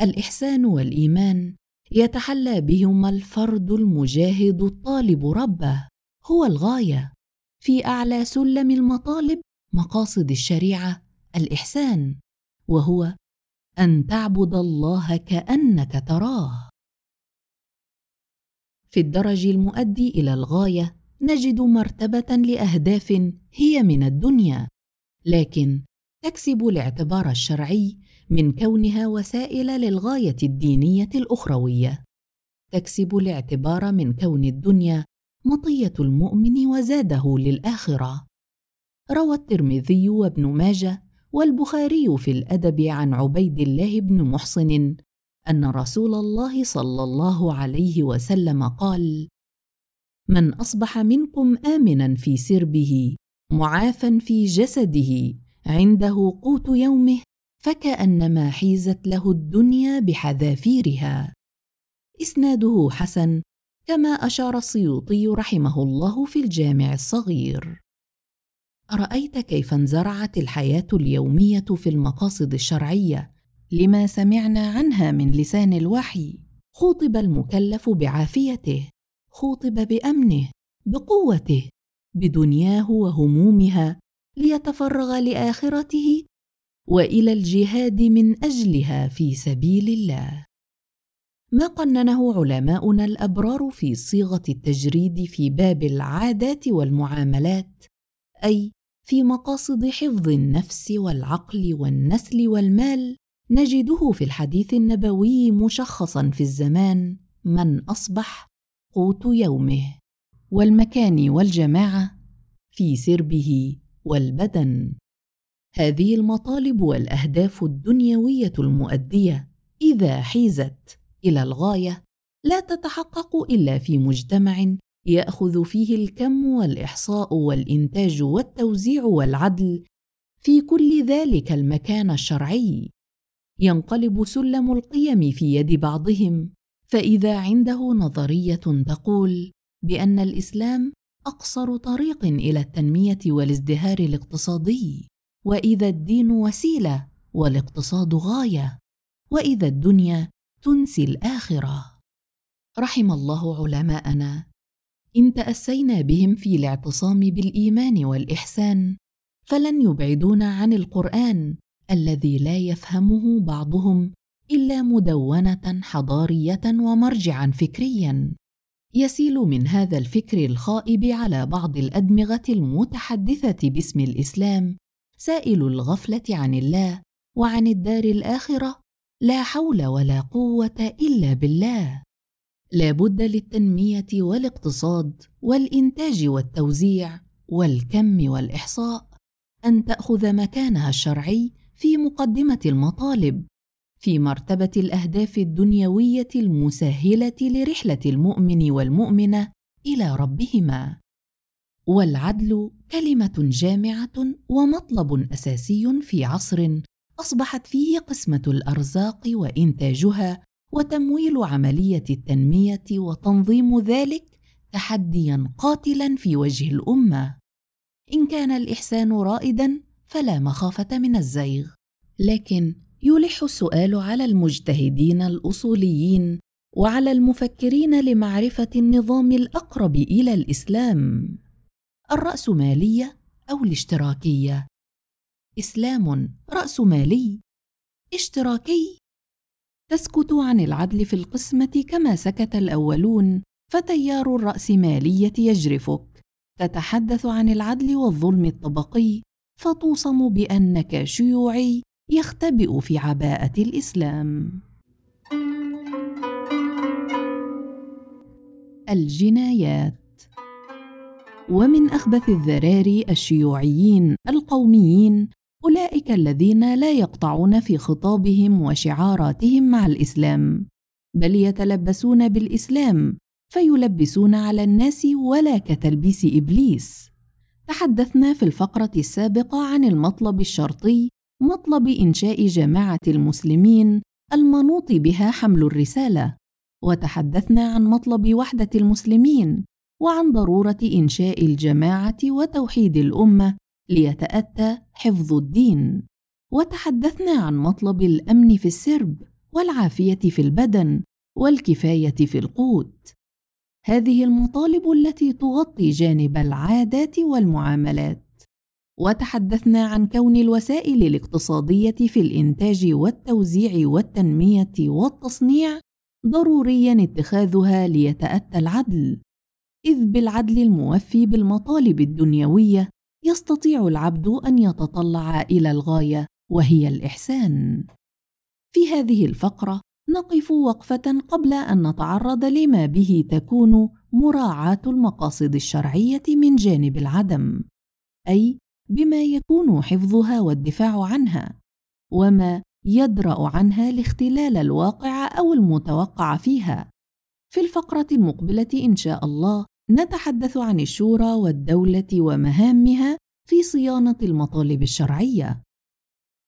الإحسان والإيمان يتحلى بهما الفرد المجاهد الطالب ربه هو الغاية. في أعلى سلم المطالب مقاصد الشريعة الإحسان وهو أن تعبد الله كأنك تراه. في الدرج المؤدي إلى الغاية نجد مرتبة لأهداف هي من الدنيا لكن تكسب الاعتبار الشرعي من كونها وسائل للغاية الدينية الأخروية. تكسب الاعتبار من كون الدنيا مطية المؤمن وزاده للآخرة. روى الترمذي وابن ماجه والبخاري في الأدب عن عبيد الله بن محصن أن رسول الله صلى الله عليه وسلم قال من أصبح منكم آمنا في سربه معافا في جسده عنده قوت يومه فكأنما حيزت له الدنيا بحذافيرها. إسناده حسن كما أشار السيوطي رحمه الله في الجامع الصغير. ارايت كيف انزرعت الحياة اليومية في المقاصد الشرعية لما سمعنا عنها من لسان الوحي. خوطب المكلف بعافيته خوطب بأمنه بقوته بدنياه وهمومها ليتفرغ لآخرته وإلى الجهاد من أجلها في سبيل الله. ما قننه علماؤنا الأبرار في صيغة التجريد في باب العادات والمعاملات؟ أي في مقاصد حفظ النفس والعقل والنسل والمال نجده في الحديث النبوي مشخصا في الزمان من أصبح قوت يومه والمكان والجماعة في سربه والبدن هذه المطالب والأهداف الدنيوية المؤدية إذا حيزت إلى الغاية لا تتحقق إلا في مجتمع يأخذ فيه الكم والإحصاء والإنتاج والتوزيع والعدل في كل ذلك المكان الشرعي. ينقلب سلم القيم في يد بعضهم فإذا عنده نظرية تقول بأن الإسلام أقصر طريق إلى التنمية والازدهار الاقتصادي وإذا الدين وسيلة والإقتصاد غاية وإذا الدنيا تنسي الآخرة. رحم الله علماءنا. إن تأسينا بهم في الاعتصام بالإيمان والإحسان فلن يبعدونا عن القرآن الذي لا يفهمه بعضهم إلا مدونة حضارية ومرجعا فكريا. يسيل من هذا الفكر الخائب على بعض الأدمغة المتحدثة باسم الإسلام سائل الغفلة عن الله وعن الدار الآخرة لا حول ولا قوة إلا بالله. لا بد للتنمية والاقتصاد والإنتاج والتوزيع والكم والإحصاء. أن تأخذ مكانها الشرعي في مقدمة المطالب في مرتبة الأهداف الدنيوية المسهلة لرحلة المؤمن والمؤمنة إلى ربهما. والعدل كلمة جامعة ومطلب أساسي في عصر أصبحت فيه قسمة الأرزاق وإنتاجها وتمويل عملية التنمية وتنظيم ذلك تحديا قاتلا في وجه الأمة. إن كان الإحسان رائدا فلا مخافة من الزيغ. لكن يلح السؤال على المجتهدين الأصوليين وعلى المفكرين لمعرفة النظام الأقرب إلى الإسلام. الرأسمالية أو الاشتراكية؟ إسلام راسمالي اشتراكي. تسكت عن العدل في القسمة كما سكت الأولون فتيار الراسماليه يجرفك. تتحدث عن العدل والظلم الطبقي فتوصم بأنك شيوعي يختبئ في عباءة الإسلام. الجنايات. ومن أخبث الذراري الشيوعيين القوميين أولئك الذين لا يقطعون في خطابهم وشعاراتهم مع الإسلام بل يتلبسون بالإسلام فيلبسون على الناس ولا كتلبيس إبليس. تحدثنا في الفقرة السابقة عن المطلب الشرطي مطلب إنشاء جماعة المسلمين المنوط بها حمل الرسالة وتحدثنا عن مطلب وحدة المسلمين وعن ضرورة إنشاء الجماعة وتوحيد الأمة ليتأتى حفظ الدين. وتحدثنا عن مطلب الأمن في السرب والعافية في البدن والكفاية في القوت. هذه المطالب التي تغطي جانب العادات والمعاملات. وتحدثنا عن كون الوسائل الاقتصادية في الإنتاج والتوزيع والتنمية والتصنيع ضروريا اتخاذها ليتأتى العدل إذ بالعدل الموفي بالمطالب الدنيوية يستطيع العبد أن يتطلع إلى الغاية وهي الإحسان. في هذه الفقرة نقف وقفة قبل أن نتعرض لما به تكون مراعاة المقاصد الشرعية من جانب العدم أي بما يكون حفظها والدفاع عنها وما يدرأ عنها الاختلال الواقع أو المتوقع فيها. في الفقرة المقبلة إن شاء الله نتحدث عن الشورى والدولة ومهامها في صيانة المطالب الشرعية.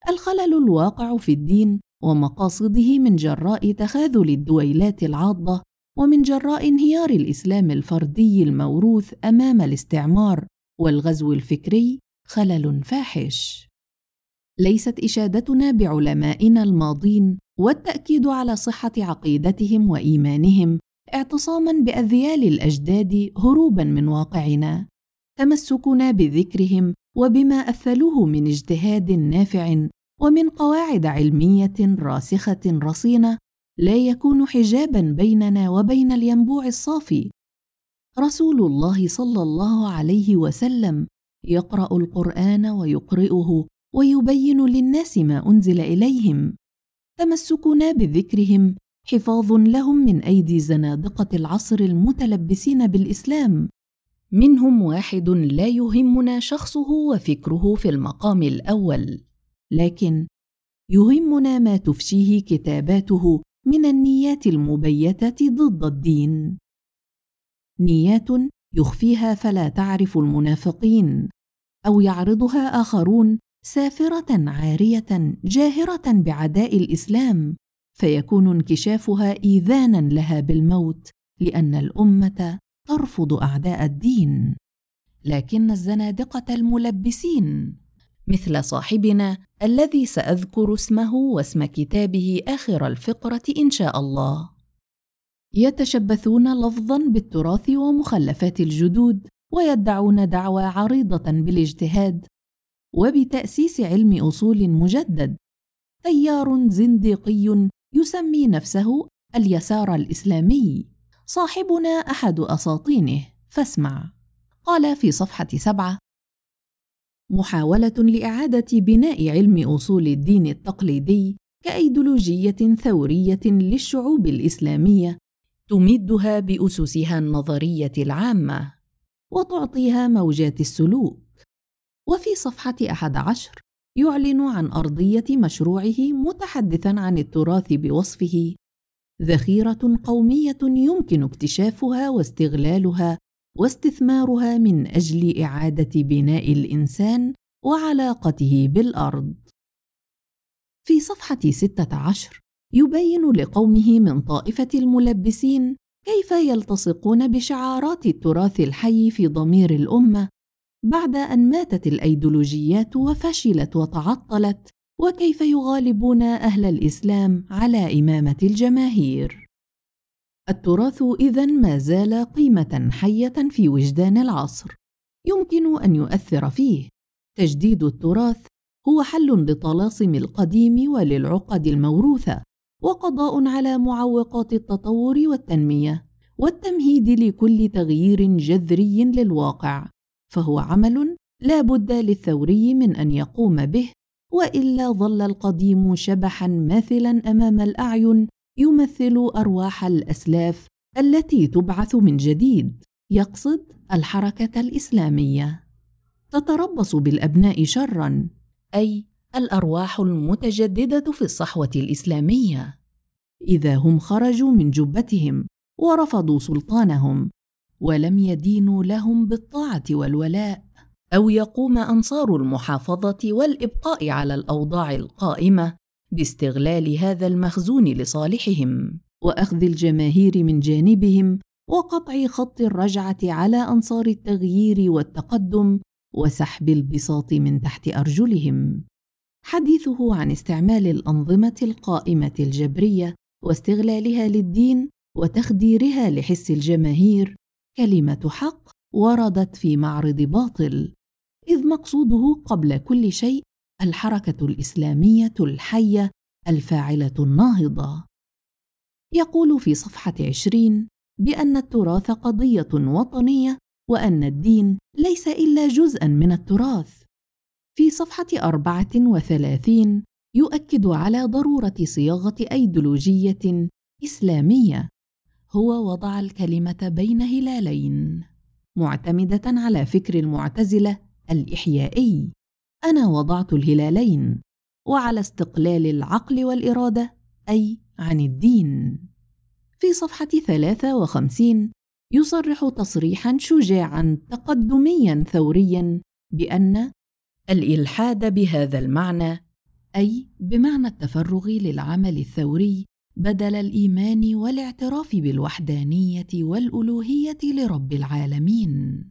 الخلل الواقع في الدين ومقاصده من جراء تخاذل الدويلات العاضة ومن جراء انهيار الإسلام الفردي الموروث أمام الاستعمار والغزو الفكري خلل فاحش. ليست إشادتنا بعلمائنا الماضين والتأكيد على صحة عقيدتهم وإيمانهم اعتصاما بأذيال الأجداد هروبا من واقعنا. تمسكنا بذكرهم وبما أثلوه من اجتهاد نافع ومن قواعد علمية راسخة رصينة لا يكون حجابا بيننا وبين الينبوع الصافي. رسول الله صلى الله عليه وسلم يقرأ القرآن ويقرئه ويبين للناس ما أنزل إليهم. تمسكنا بذكرهم حفاظ لهم من أيدي زنادقة العصر المتلبسين بالإسلام. منهم واحد لا يهمنا شخصه وفكره في المقام الأول لكن يهمنا ما تفشيه كتاباته من النيات المبيتة ضد الدين. نيات يخفيها فلا تعرف المنافقين أو يعرضها آخرون سافرة عارية جاهرة بعداء الإسلام. فيكون انكشافها إيذانا لها بالموت لأن الأمة ترفض أعداء الدين. لكن الزنادقة الملبسين مثل صاحبنا الذي سأذكر اسمه واسم كتابه آخر الفقرة إن شاء الله. يتشبثون لفظا بالتراث ومخلفات الجدود ويدعون دعوى عريضة بالاجتهاد وبتأسيس علم أصول مجدد. تيار زنديقي يسمي نفسه اليسار الإسلامي. صاحبنا أحد أساطينه. فاسمع. قال في صفحة سبعة محاولة لإعادة بناء علم أصول الدين التقليدي كإيديولوجية ثورية للشعوب الإسلامية تمدها بأسسها النظرية العامة وتعطيها موجات السلوك وفي صفحة أحد عشر يعلن عن أرضية مشروعه متحدثا عن التراث بوصفه. ذخيرة قومية يمكن اكتشافها واستغلالها واستثمارها من أجل إعادة بناء الإنسان وعلاقته بالأرض. في ستة عشر يبين لقومه من طائفة الملبسين كيف يلتصقون بشعارات التراث الحي في ضمير الأمة بعد أن ماتت الأيديولوجيات وفشلت وتعطلت وكيف يغالبون أهل الإسلام على إمامة الجماهير؟ التراث اذا ما زال قيمة حية في وجدان العصر. يمكن أن يؤثر فيه. تجديد التراث هو حل لطلاسم القديم وللعقد الموروثة وقضاء على معوقات التطور والتنمية والتمهيد لكل تغيير جذري للواقع. فهو عمل لا بد للثوري من أن يقوم به وإلا ظل القديم شبحا ماثلا أمام الأعين يمثل أرواح الأسلاف التي تبعث من جديد يقصد الحركة الإسلامية. تتربص بالأبناء شرا أي الأرواح المتجددة في الصحوة الإسلامية. إذا هم خرجوا من جبتهم ورفضوا سلطانهم ولم يدينوا لهم بالطاعة والولاء أو يقوم أنصار المحافظة والإبقاء على الأوضاع القائمة باستغلال هذا المخزون لصالحهم. وأخذ الجماهير من جانبهم وقطع خط الرجعة على أنصار التغيير والتقدم وسحب البساط من تحت أرجلهم. حديثه عن استعمال الأنظمة القائمة الجبرية واستغلالها للدين وتخديرها لحس الجماهير كلمة حق وردت في معرض باطل إذ مقصوده قبل كل شيء الحركة الإسلامية الحية الفاعلة الناهضة. يقول في صفحة عشرين بأن التراث قضية وطنية وأن الدين ليس إلا جزءا من التراث. في صفحة أربعة وثلاثين يؤكد على ضرورة صياغة أيديولوجية إسلامية. هو وضع الكلمة بين هلالين. معتمدة على فكر المعتزلة الإحيائي. أنا وضعت الهلالين وعلى استقلال العقل والإرادة أي عن الدين. في ثلاثة وخمسين يصرح تصريحا شجاعا تقدميا ثوريا بأن الإلحاد بهذا المعنى أي بمعنى التفرغ للعمل الثوري بدل الإيمان والاعتراف بالوحدانية والألوهية لرب العالمين.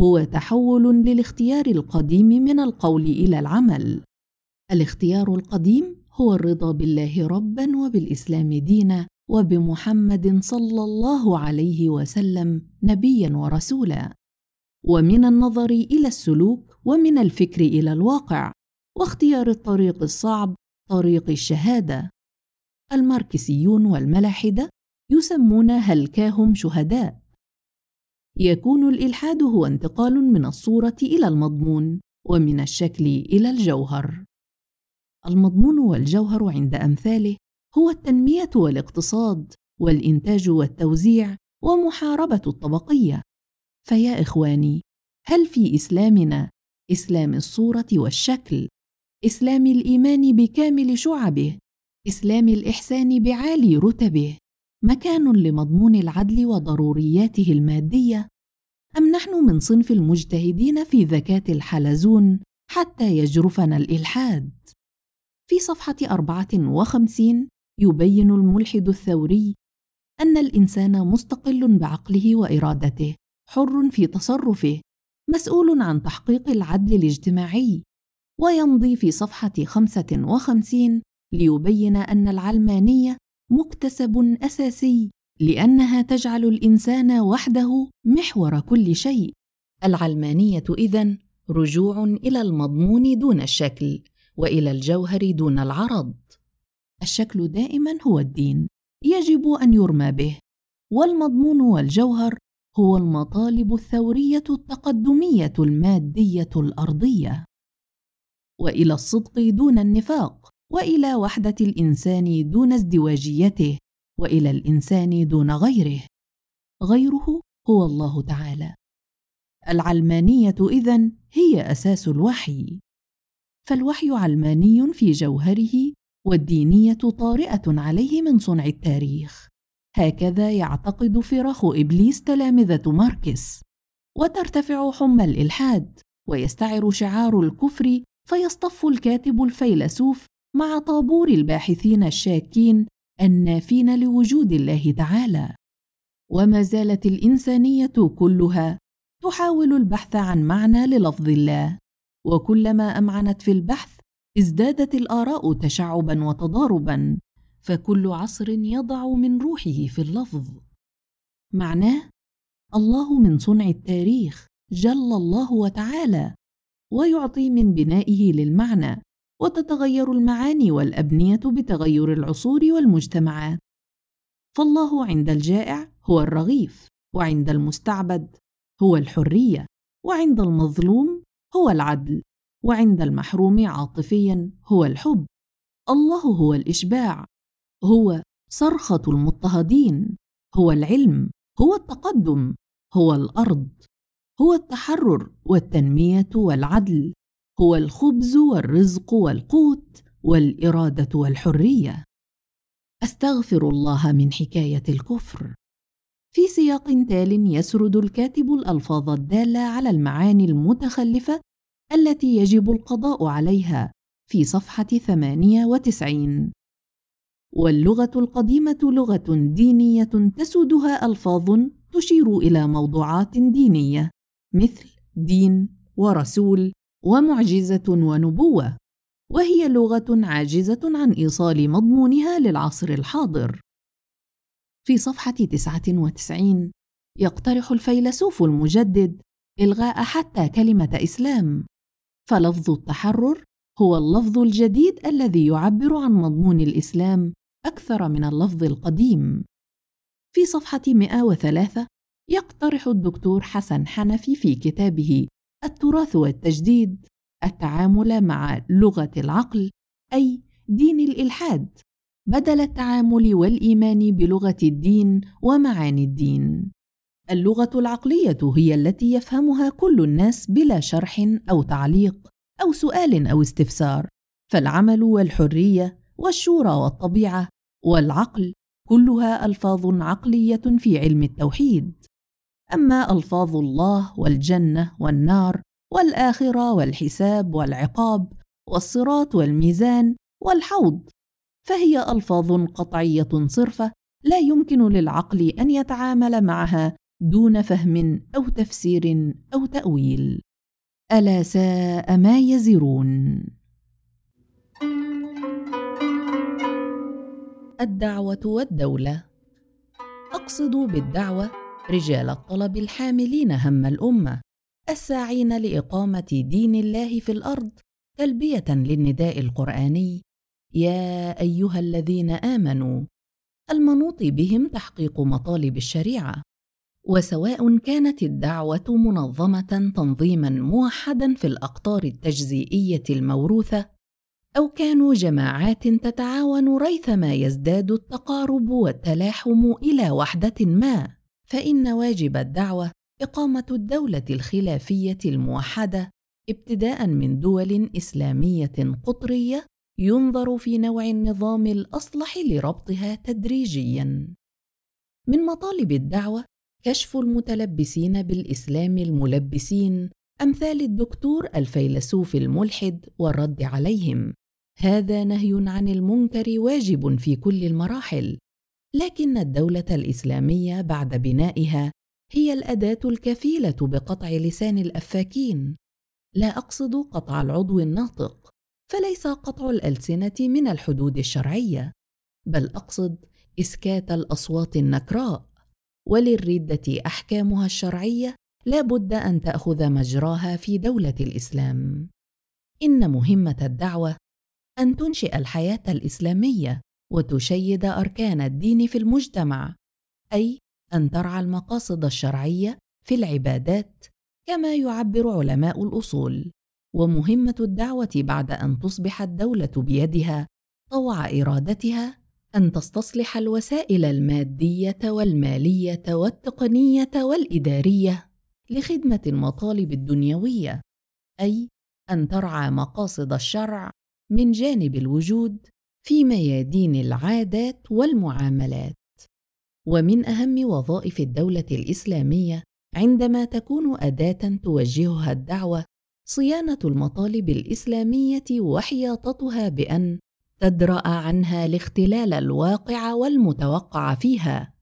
هو تحول للاختيار القديم من القول إلى العمل. الاختيار القديم هو الرضا بالله ربا وبالإسلام دينا وبمحمد صلى الله عليه وسلم نبيا ورسولا. ومن النظر إلى السلوك ومن الفكر إلى الواقع. واختيار الطريق الصعب طريق الشهادة. الماركسيون والملاحدة يسمون هلكاهم شهداء. يكون الإلحاد هو انتقال من الصورة إلى المضمون ومن الشكل إلى الجوهر. المضمون والجوهر عند أمثاله هو التنمية والاقتصاد والإنتاج والتوزيع ومحاربة الطبقية. فيا إخواني هل في إسلامنا إسلام الصورة والشكل؟ إسلام الإيمان بكامل شعبه؟ اسلام الإحسان بعالي رتبه مكان لمضمون العدل وضرورياته المادية. أم نحن من صنف المجتهدين في ذكاه الحلزون حتى يجرفنا الإلحاد؟ في أربعة وخمسين يبين الملحد الثوري أن الإنسان مستقل بعقله وإرادته حر في تصرفه مسؤول عن تحقيق العدل الاجتماعي. ويمضي في صفحة خمسة وخمسين ليبين أن العلمانية مكتسب أساسي لأنها تجعل الإنسان وحده محور كل شيء. العلمانية إذن رجوع إلى المضمون دون الشكل وإلى الجوهر دون العرض. الشكل دائما هو الدين يجب أن يرمى به. والمضمون والجوهر هو المطالب الثورية التقدمية المادية الأرضية. وإلى الصدق دون النفاق. وإلى وحدة الإنسان دون ازدواجيته وإلى الإنسان دون غيره. غيره هو الله تعالى. العلمانية إذن هي أساس الوحي. فالوحي علماني في جوهره والدينية طارئة عليه من صنع التاريخ. هكذا يعتقد فراخ إبليس تلامذة ماركس. وترتفع حمى الإلحاد ويستعر شعار الكفر فيصطف الكاتب الفيلسوف مع طابور الباحثين الشاكين النافين لوجود الله تعالى. وما زالت الإنسانية كلها تحاول البحث عن معنى للفظ الله. وكلما أمعنت في البحث ازدادت الآراء تشعبا وتضاربا فكل عصر يضع من روحه في اللفظ. معناه الله من صنع التاريخ جل الله وتعالى ويعطي من بنائه للمعنى. وتتغير المعاني والأبنية بتغير العصور والمجتمعات. فالله عند الجائع هو الرغيف وعند المستعبد هو الحرية وعند المظلوم هو العدل وعند المحروم عاطفيا هو الحب. الله هو الإشباع هو صرخة المضطهدين هو العلم هو التقدم هو الأرض هو التحرر والتنمية والعدل. هو الخبز والرزق والقوت والإرادة والحرية. أستغفر الله من حكاية الكفر. في سياق تال يسرد الكاتب الألفاظ الدالة على المعاني المتخلفة التي يجب القضاء عليها في صفحة 98 واللغة القديمة لغة دينية تسودها ألفاظ تشير إلى موضوعات دينية مثل دين ورسول ومعجزة ونبوة وهي لغة عاجزة عن إيصال مضمونها للعصر الحاضر. في صفحة 99 يقترح الفيلسوف المجدد إلغاء حتى كلمة إسلام. فلفظ التحرر هو اللفظ الجديد الذي يعبر عن مضمون الإسلام أكثر من اللفظ القديم. في صفحة 103 يقترح الدكتور حسن حنفي في كتابه التراث والتجديد التعامل مع لغة العقل أي دين الإلحاد بدل التعامل والإيمان بلغة الدين ومعاني الدين. اللغة العقلية هي التي يفهمها كل الناس بلا شرح أو تعليق أو سؤال أو استفسار. فالعمل والحرية والشورى والطبيعة والعقل كلها ألفاظ عقلية في علم التوحيد. أما ألفاظ الله والجنة والنار والآخرة والحساب والعقاب والصراط والميزان والحوض فهي ألفاظ قطعية صرفة لا يمكن للعقل أن يتعامل معها دون فهم أو تفسير أو تأويل. ألا ساء ما يزرون. الدعوة والدولة. أقصد بالدعوة رجال الطلب الحاملين هم الأمة الساعين لإقامة دين الله في الأرض تلبية للنداء القرآني. يا أيها الذين آمنوا المنوط بهم تحقيق مطالب الشريعة. وسواء كانت الدعوة منظمة تنظيما موحدا في الأقطار التجزئية الموروثة أو كانوا جماعات تتعاون ريثما يزداد التقارب والتلاحم إلى وحدة ما. فإن واجب الدعوة إقامة الدولة الخلافية الموحدة ابتداء من دول إسلامية قطرية ينظر في نوع النظام الأصلح لربطها تدريجيا. من مطالب الدعوة كشف المتلبسين بالإسلام الملبسين أمثال الدكتور الفيلسوف الملحد والرد عليهم. هذا نهي عن المنكر واجب في كل المراحل لكن الدولة الإسلامية بعد بنائها هي الأداة الكفيلة بقطع لسان الأفاكين. لا أقصد قطع العضو الناطق فليس قطع الألسنة من الحدود الشرعية بل أقصد إسكات الأصوات النكراء. وللردة أحكامها الشرعية لا بد أن تأخذ مجراها في دولة الإسلام. إن مهمة الدعوة أن تنشئ الحياة الإسلامية. وتشيد أركان الدين في المجتمع أي أن ترعى المقاصد الشرعية في العبادات كما يعبر علماء الأصول. ومهمة الدعوة بعد أن تصبح الدولة بيدها طوع إرادتها أن تستصلح الوسائل المادية والمالية والتقنية والإدارية لخدمة المطالب الدنيوية أي أن ترعى مقاصد الشرع من جانب الوجود في ميادين العادات والمعاملات. ومن أهم وظائف الدولة الإسلامية عندما تكون أداة توجهها الدعوة صيانة المطالب الإسلامية وحياطتها بأن تدرأ عنها الاختلال الواقع والمتوقع فيها.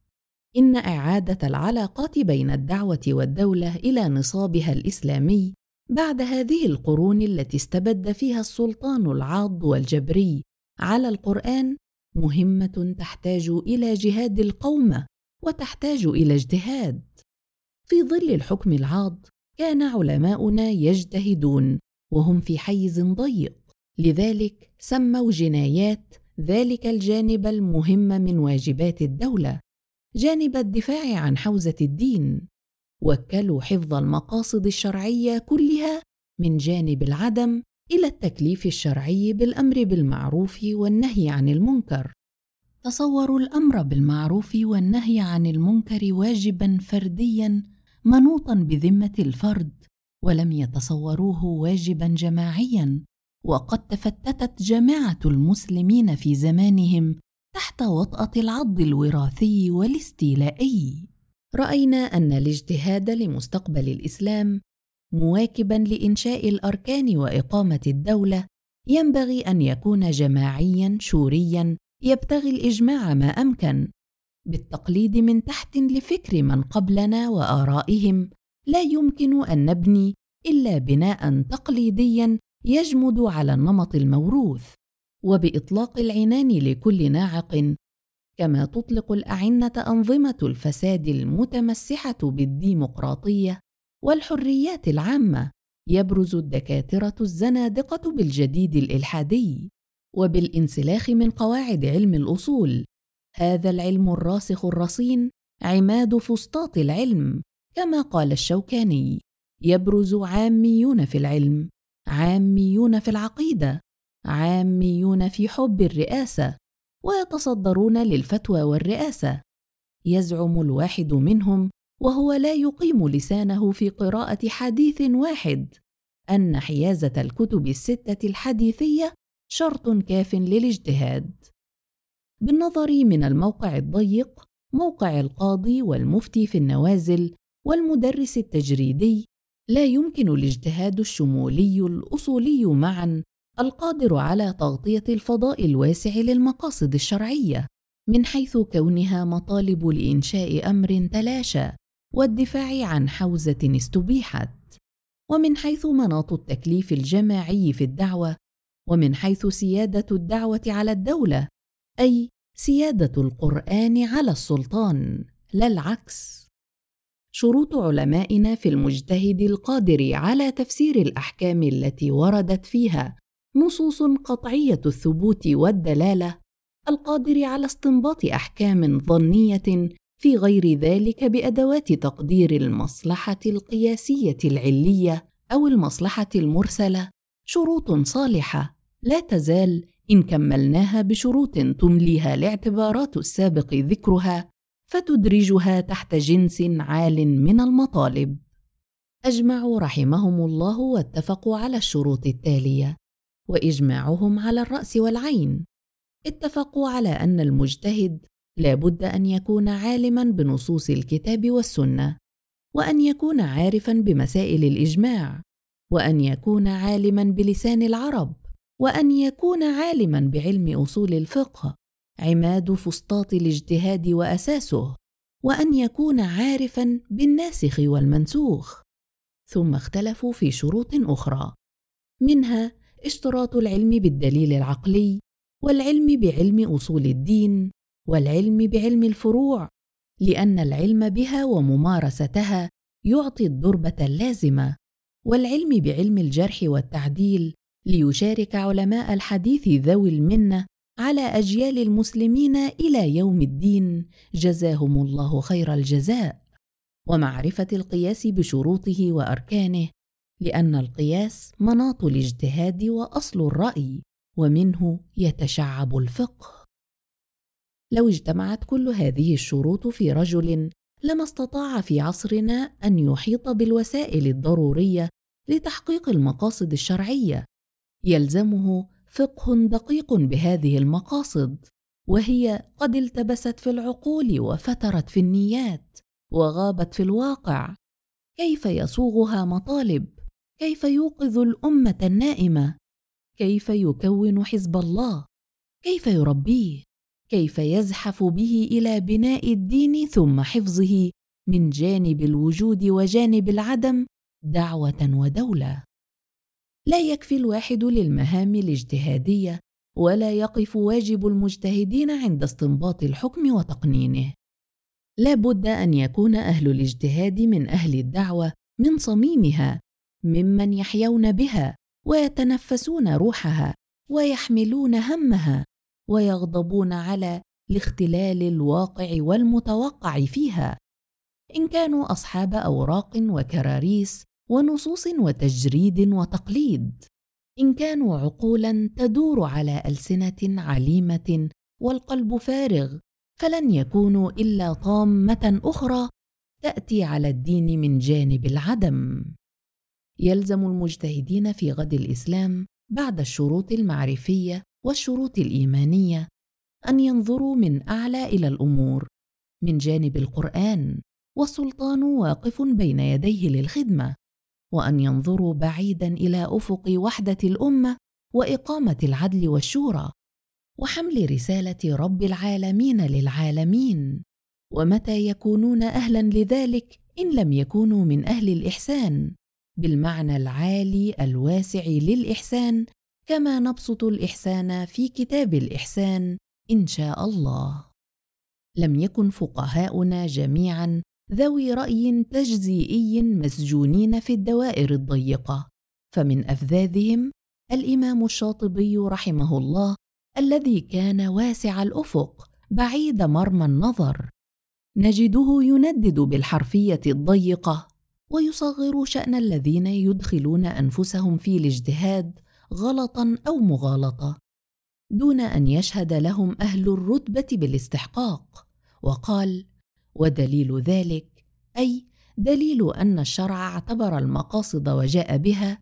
إن إعادة العلاقات بين الدعوة والدولة إلى نصابها الإسلامي بعد هذه القرون التي استبد فيها السلطان العاض والجبري على القرآن مهمة تحتاج إلى جهاد القومه وتحتاج إلى اجتهاد. في ظل الحكم العاض كان علماؤنا يجتهدون وهم في حيز ضيق. لذلك سموا جنايات ذلك الجانب المهم من واجبات الدولة جانب الدفاع عن حوزة الدين. وكلوا حفظ المقاصد الشرعية كلها من جانب العدم إلى التكليف الشرعي بالأمر بالمعروف والنهي عن المنكر. تصوروا الأمر بالمعروف والنهي عن المنكر واجبا فرديا منوطا بذمة الفرد ولم يتصوروه واجبا جماعيا وقد تفتتت جماعة المسلمين في زمانهم تحت وطأة العض الوراثي والاستيلائي. رأينا أن الاجتهاد لمستقبل الإسلام مواكبا لإنشاء الأركان وإقامة الدولة ينبغي أن يكون جماعيا شوريا يبتغي الإجماع ما أمكن بالتقليد من تحت لفكر من قبلنا وآرائهم لا يمكن أن نبني إلا بناء تقليديا يجمد على النمط الموروث وبإطلاق العنان لكل ناعق كما تطلق الأعنة أنظمة الفساد المتمسحة بالديمقراطية والحريات العامة. يبرز الدكاترة الزنادقة بالجديد الإلحادي وبالانسلاخ من قواعد علم الأصول. هذا العلم الراسخ الرصين عماد فسطاط العلم كما قال الشوكاني. يبرز عاميون في العلم عاميون في العقيدة عاميون في حب الرئاسة ويتصدرون للفتوى والرئاسة. يزعم الواحد منهم وهو لا يقيم لسانه في قراءة حديث واحد أن حيازة الكتب الستة الحديثية شرط كاف للاجتهاد. بالنظر من الموقع الضيق موقع القاضي والمفتي في النوازل والمدرس التجريدي لا يمكن الاجتهاد الشمولي الأصولي معا القادر على تغطية الفضاء الواسع للمقاصد الشرعية من حيث كونها مطالب لإنشاء أمر تلاشى. والدفاع عن حوزة استبيحت. ومن حيث مناط التكليف الجماعي في الدعوة ومن حيث سيادة الدعوة على الدولة أي سيادة القرآن على السلطان لا العكس. شروط علمائنا في المجتهد القادر على تفسير الأحكام التي وردت فيها نصوص قطعية الثبوت والدلالة القادر على استنباط أحكام ظنية في غير ذلك بأدوات تقدير المصلحة القياسية العلية أو المصلحة المرسلة. شروط صالحة. لا تزال إن كملناها بشروط تمليها الاعتبارات السابق ذكرها فتدرجها تحت جنس عال من المطالب. اجمعوا رحمهم الله واتفقوا على الشروط التالية. وإجماعهم على الرأس والعين. اتفقوا على أن المجتهد لا بد أن يكون عالما بنصوص الكتاب والسنة وأن يكون عارفا بمسائل الإجماع وأن يكون عالما بلسان العرب وأن يكون عالما بعلم أصول الفقه عماد فسطاط الاجتهاد وأساسه وأن يكون عارفا بالناسخ والمنسوخ. ثم اختلفوا في شروط أخرى منها اشتراط العلم بالدليل العقلي والعلم بعلم أصول الدين والعلم بعلم الفروع لأن العلم بها وممارستها يعطي الدربة اللازمة والعلم بعلم الجرح والتعديل ليشارك علماء الحديث ذوي المنة على أجيال المسلمين إلى يوم الدين. جزاهم الله خير الجزاء. ومعرفة القياس بشروطه وأركانه لأن القياس مناط الاجتهاد وأصل الرأي ومنه يتشعب الفقه. لو اجتمعت كل هذه الشروط في رجل لما استطاع في عصرنا أن يحيط بالوسائل الضرورية لتحقيق المقاصد الشرعية. يلزمه فقه دقيق بهذه المقاصد وهي قد التبست في العقول وفترت في النيات وغابت في الواقع. كيف يصوغها مطالب؟ كيف يوقظ الأمة النائمة؟ كيف يكون حزب الله؟ كيف يربيه؟ كيف يزحف به إلى بناء الدين ثم حفظه من جانب الوجود وجانب العدم دعوة ودولة. لا يكفي الواحد للمهام الاجتهادية ولا يقف واجب المجتهدين عند استنباط الحكم وتقنينه. لا بد أن يكون أهل الاجتهاد من أهل الدعوة من صميمها ممن يحيون بها ويتنفسون روحها ويحملون همها. ويغضبون على الاختلال الواقع والمتوقع فيها. إن كانوا أصحاب أوراق وكراريس ونصوص وتجريد وتقليد. إن كانوا عقولا تدور على ألسنة عليمة والقلب فارغ فلن يكونوا إلا طامة أخرى تأتي على الدين من جانب العدم. يلزم المجتهدين في غد الإسلام بعد الشروط المعرفية والشروط الإيمانية أن ينظروا من أعلى إلى الأمور من جانب القرآن والسلطان واقف بين يديه للخدمة وأن ينظروا بعيدا إلى أفق وحدة الأمة وإقامة العدل والشورى وحمل رسالة رب العالمين للعالمين. ومتى يكونون أهلا لذلك إن لم يكونوا من أهل الإحسان؟ بالمعنى العالي الواسع للإحسان كما نبسط الإحسان في كتاب الإحسان إن شاء الله. لم يكن فقهاؤنا جميعا ذوي رأي تجزيئي مسجونين في الدوائر الضيقة فمن أفذاذهم الإمام الشاطبي رحمه الله الذي كان واسع الأفق بعيد مرمى النظر. نجده يندد بالحرفية الضيقة ويصغر شأن الذين يدخلون أنفسهم في الاجتهاد غلطا أو مغالطة دون أن يشهد لهم أهل الرتبة بالاستحقاق. وقال ودليل ذلك أي دليل أن الشرع اعتبر المقاصد وجاء بها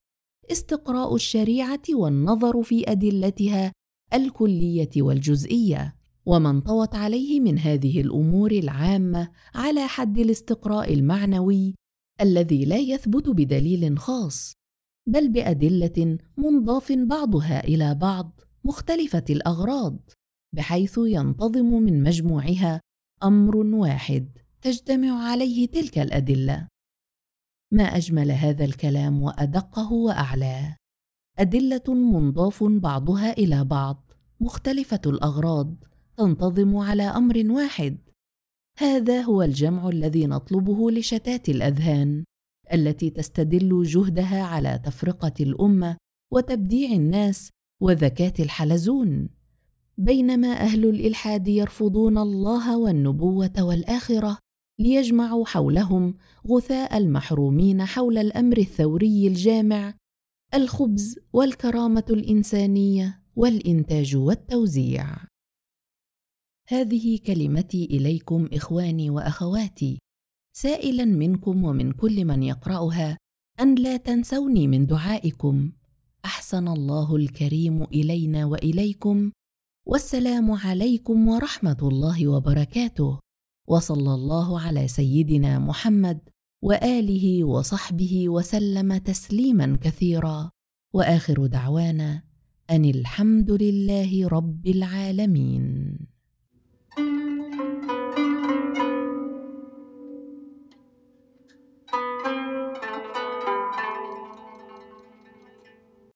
استقراء الشريعة والنظر في أدلتها الكلية والجزئية وما انطوت عليه من هذه الأمور العامة على حد الاستقراء المعنوي الذي لا يثبت بدليل خاص. بل بأدلة منضاف بعضها إلى بعض مختلفة الأغراض بحيث ينتظم من مجموعها أمر واحد تجتمع عليه تلك الأدلة. ما أجمل هذا الكلام وأدقه وأعلاه. أدلة منضاف بعضها إلى بعض مختلفة الأغراض تنتظم على أمر واحد. هذا هو الجمع الذي نطلبه لشتات الأذهان. التي تستدل جهدها على تفرقة الأمة وتبديع الناس وذكاه الحلزون. بينما أهل الإلحاد يرفضون الله والنبوة والآخرة ليجمعوا حولهم غثاء المحرومين حول الأمر الثوري الجامع الخبز والكرامة الإنسانية والإنتاج والتوزيع. هذه كلمتي إليكم إخواني وأخواتي. سائلا منكم ومن كل من يقرأها أن لا تنسوني من دعائكم. أحسن الله الكريم إلينا وإليكم. والسلام عليكم ورحمة الله وبركاته. وصلى الله على سيدنا محمد وآله وصحبه وسلم تسليما كثيرا. وآخر دعوانا أن الحمد لله رب العالمين.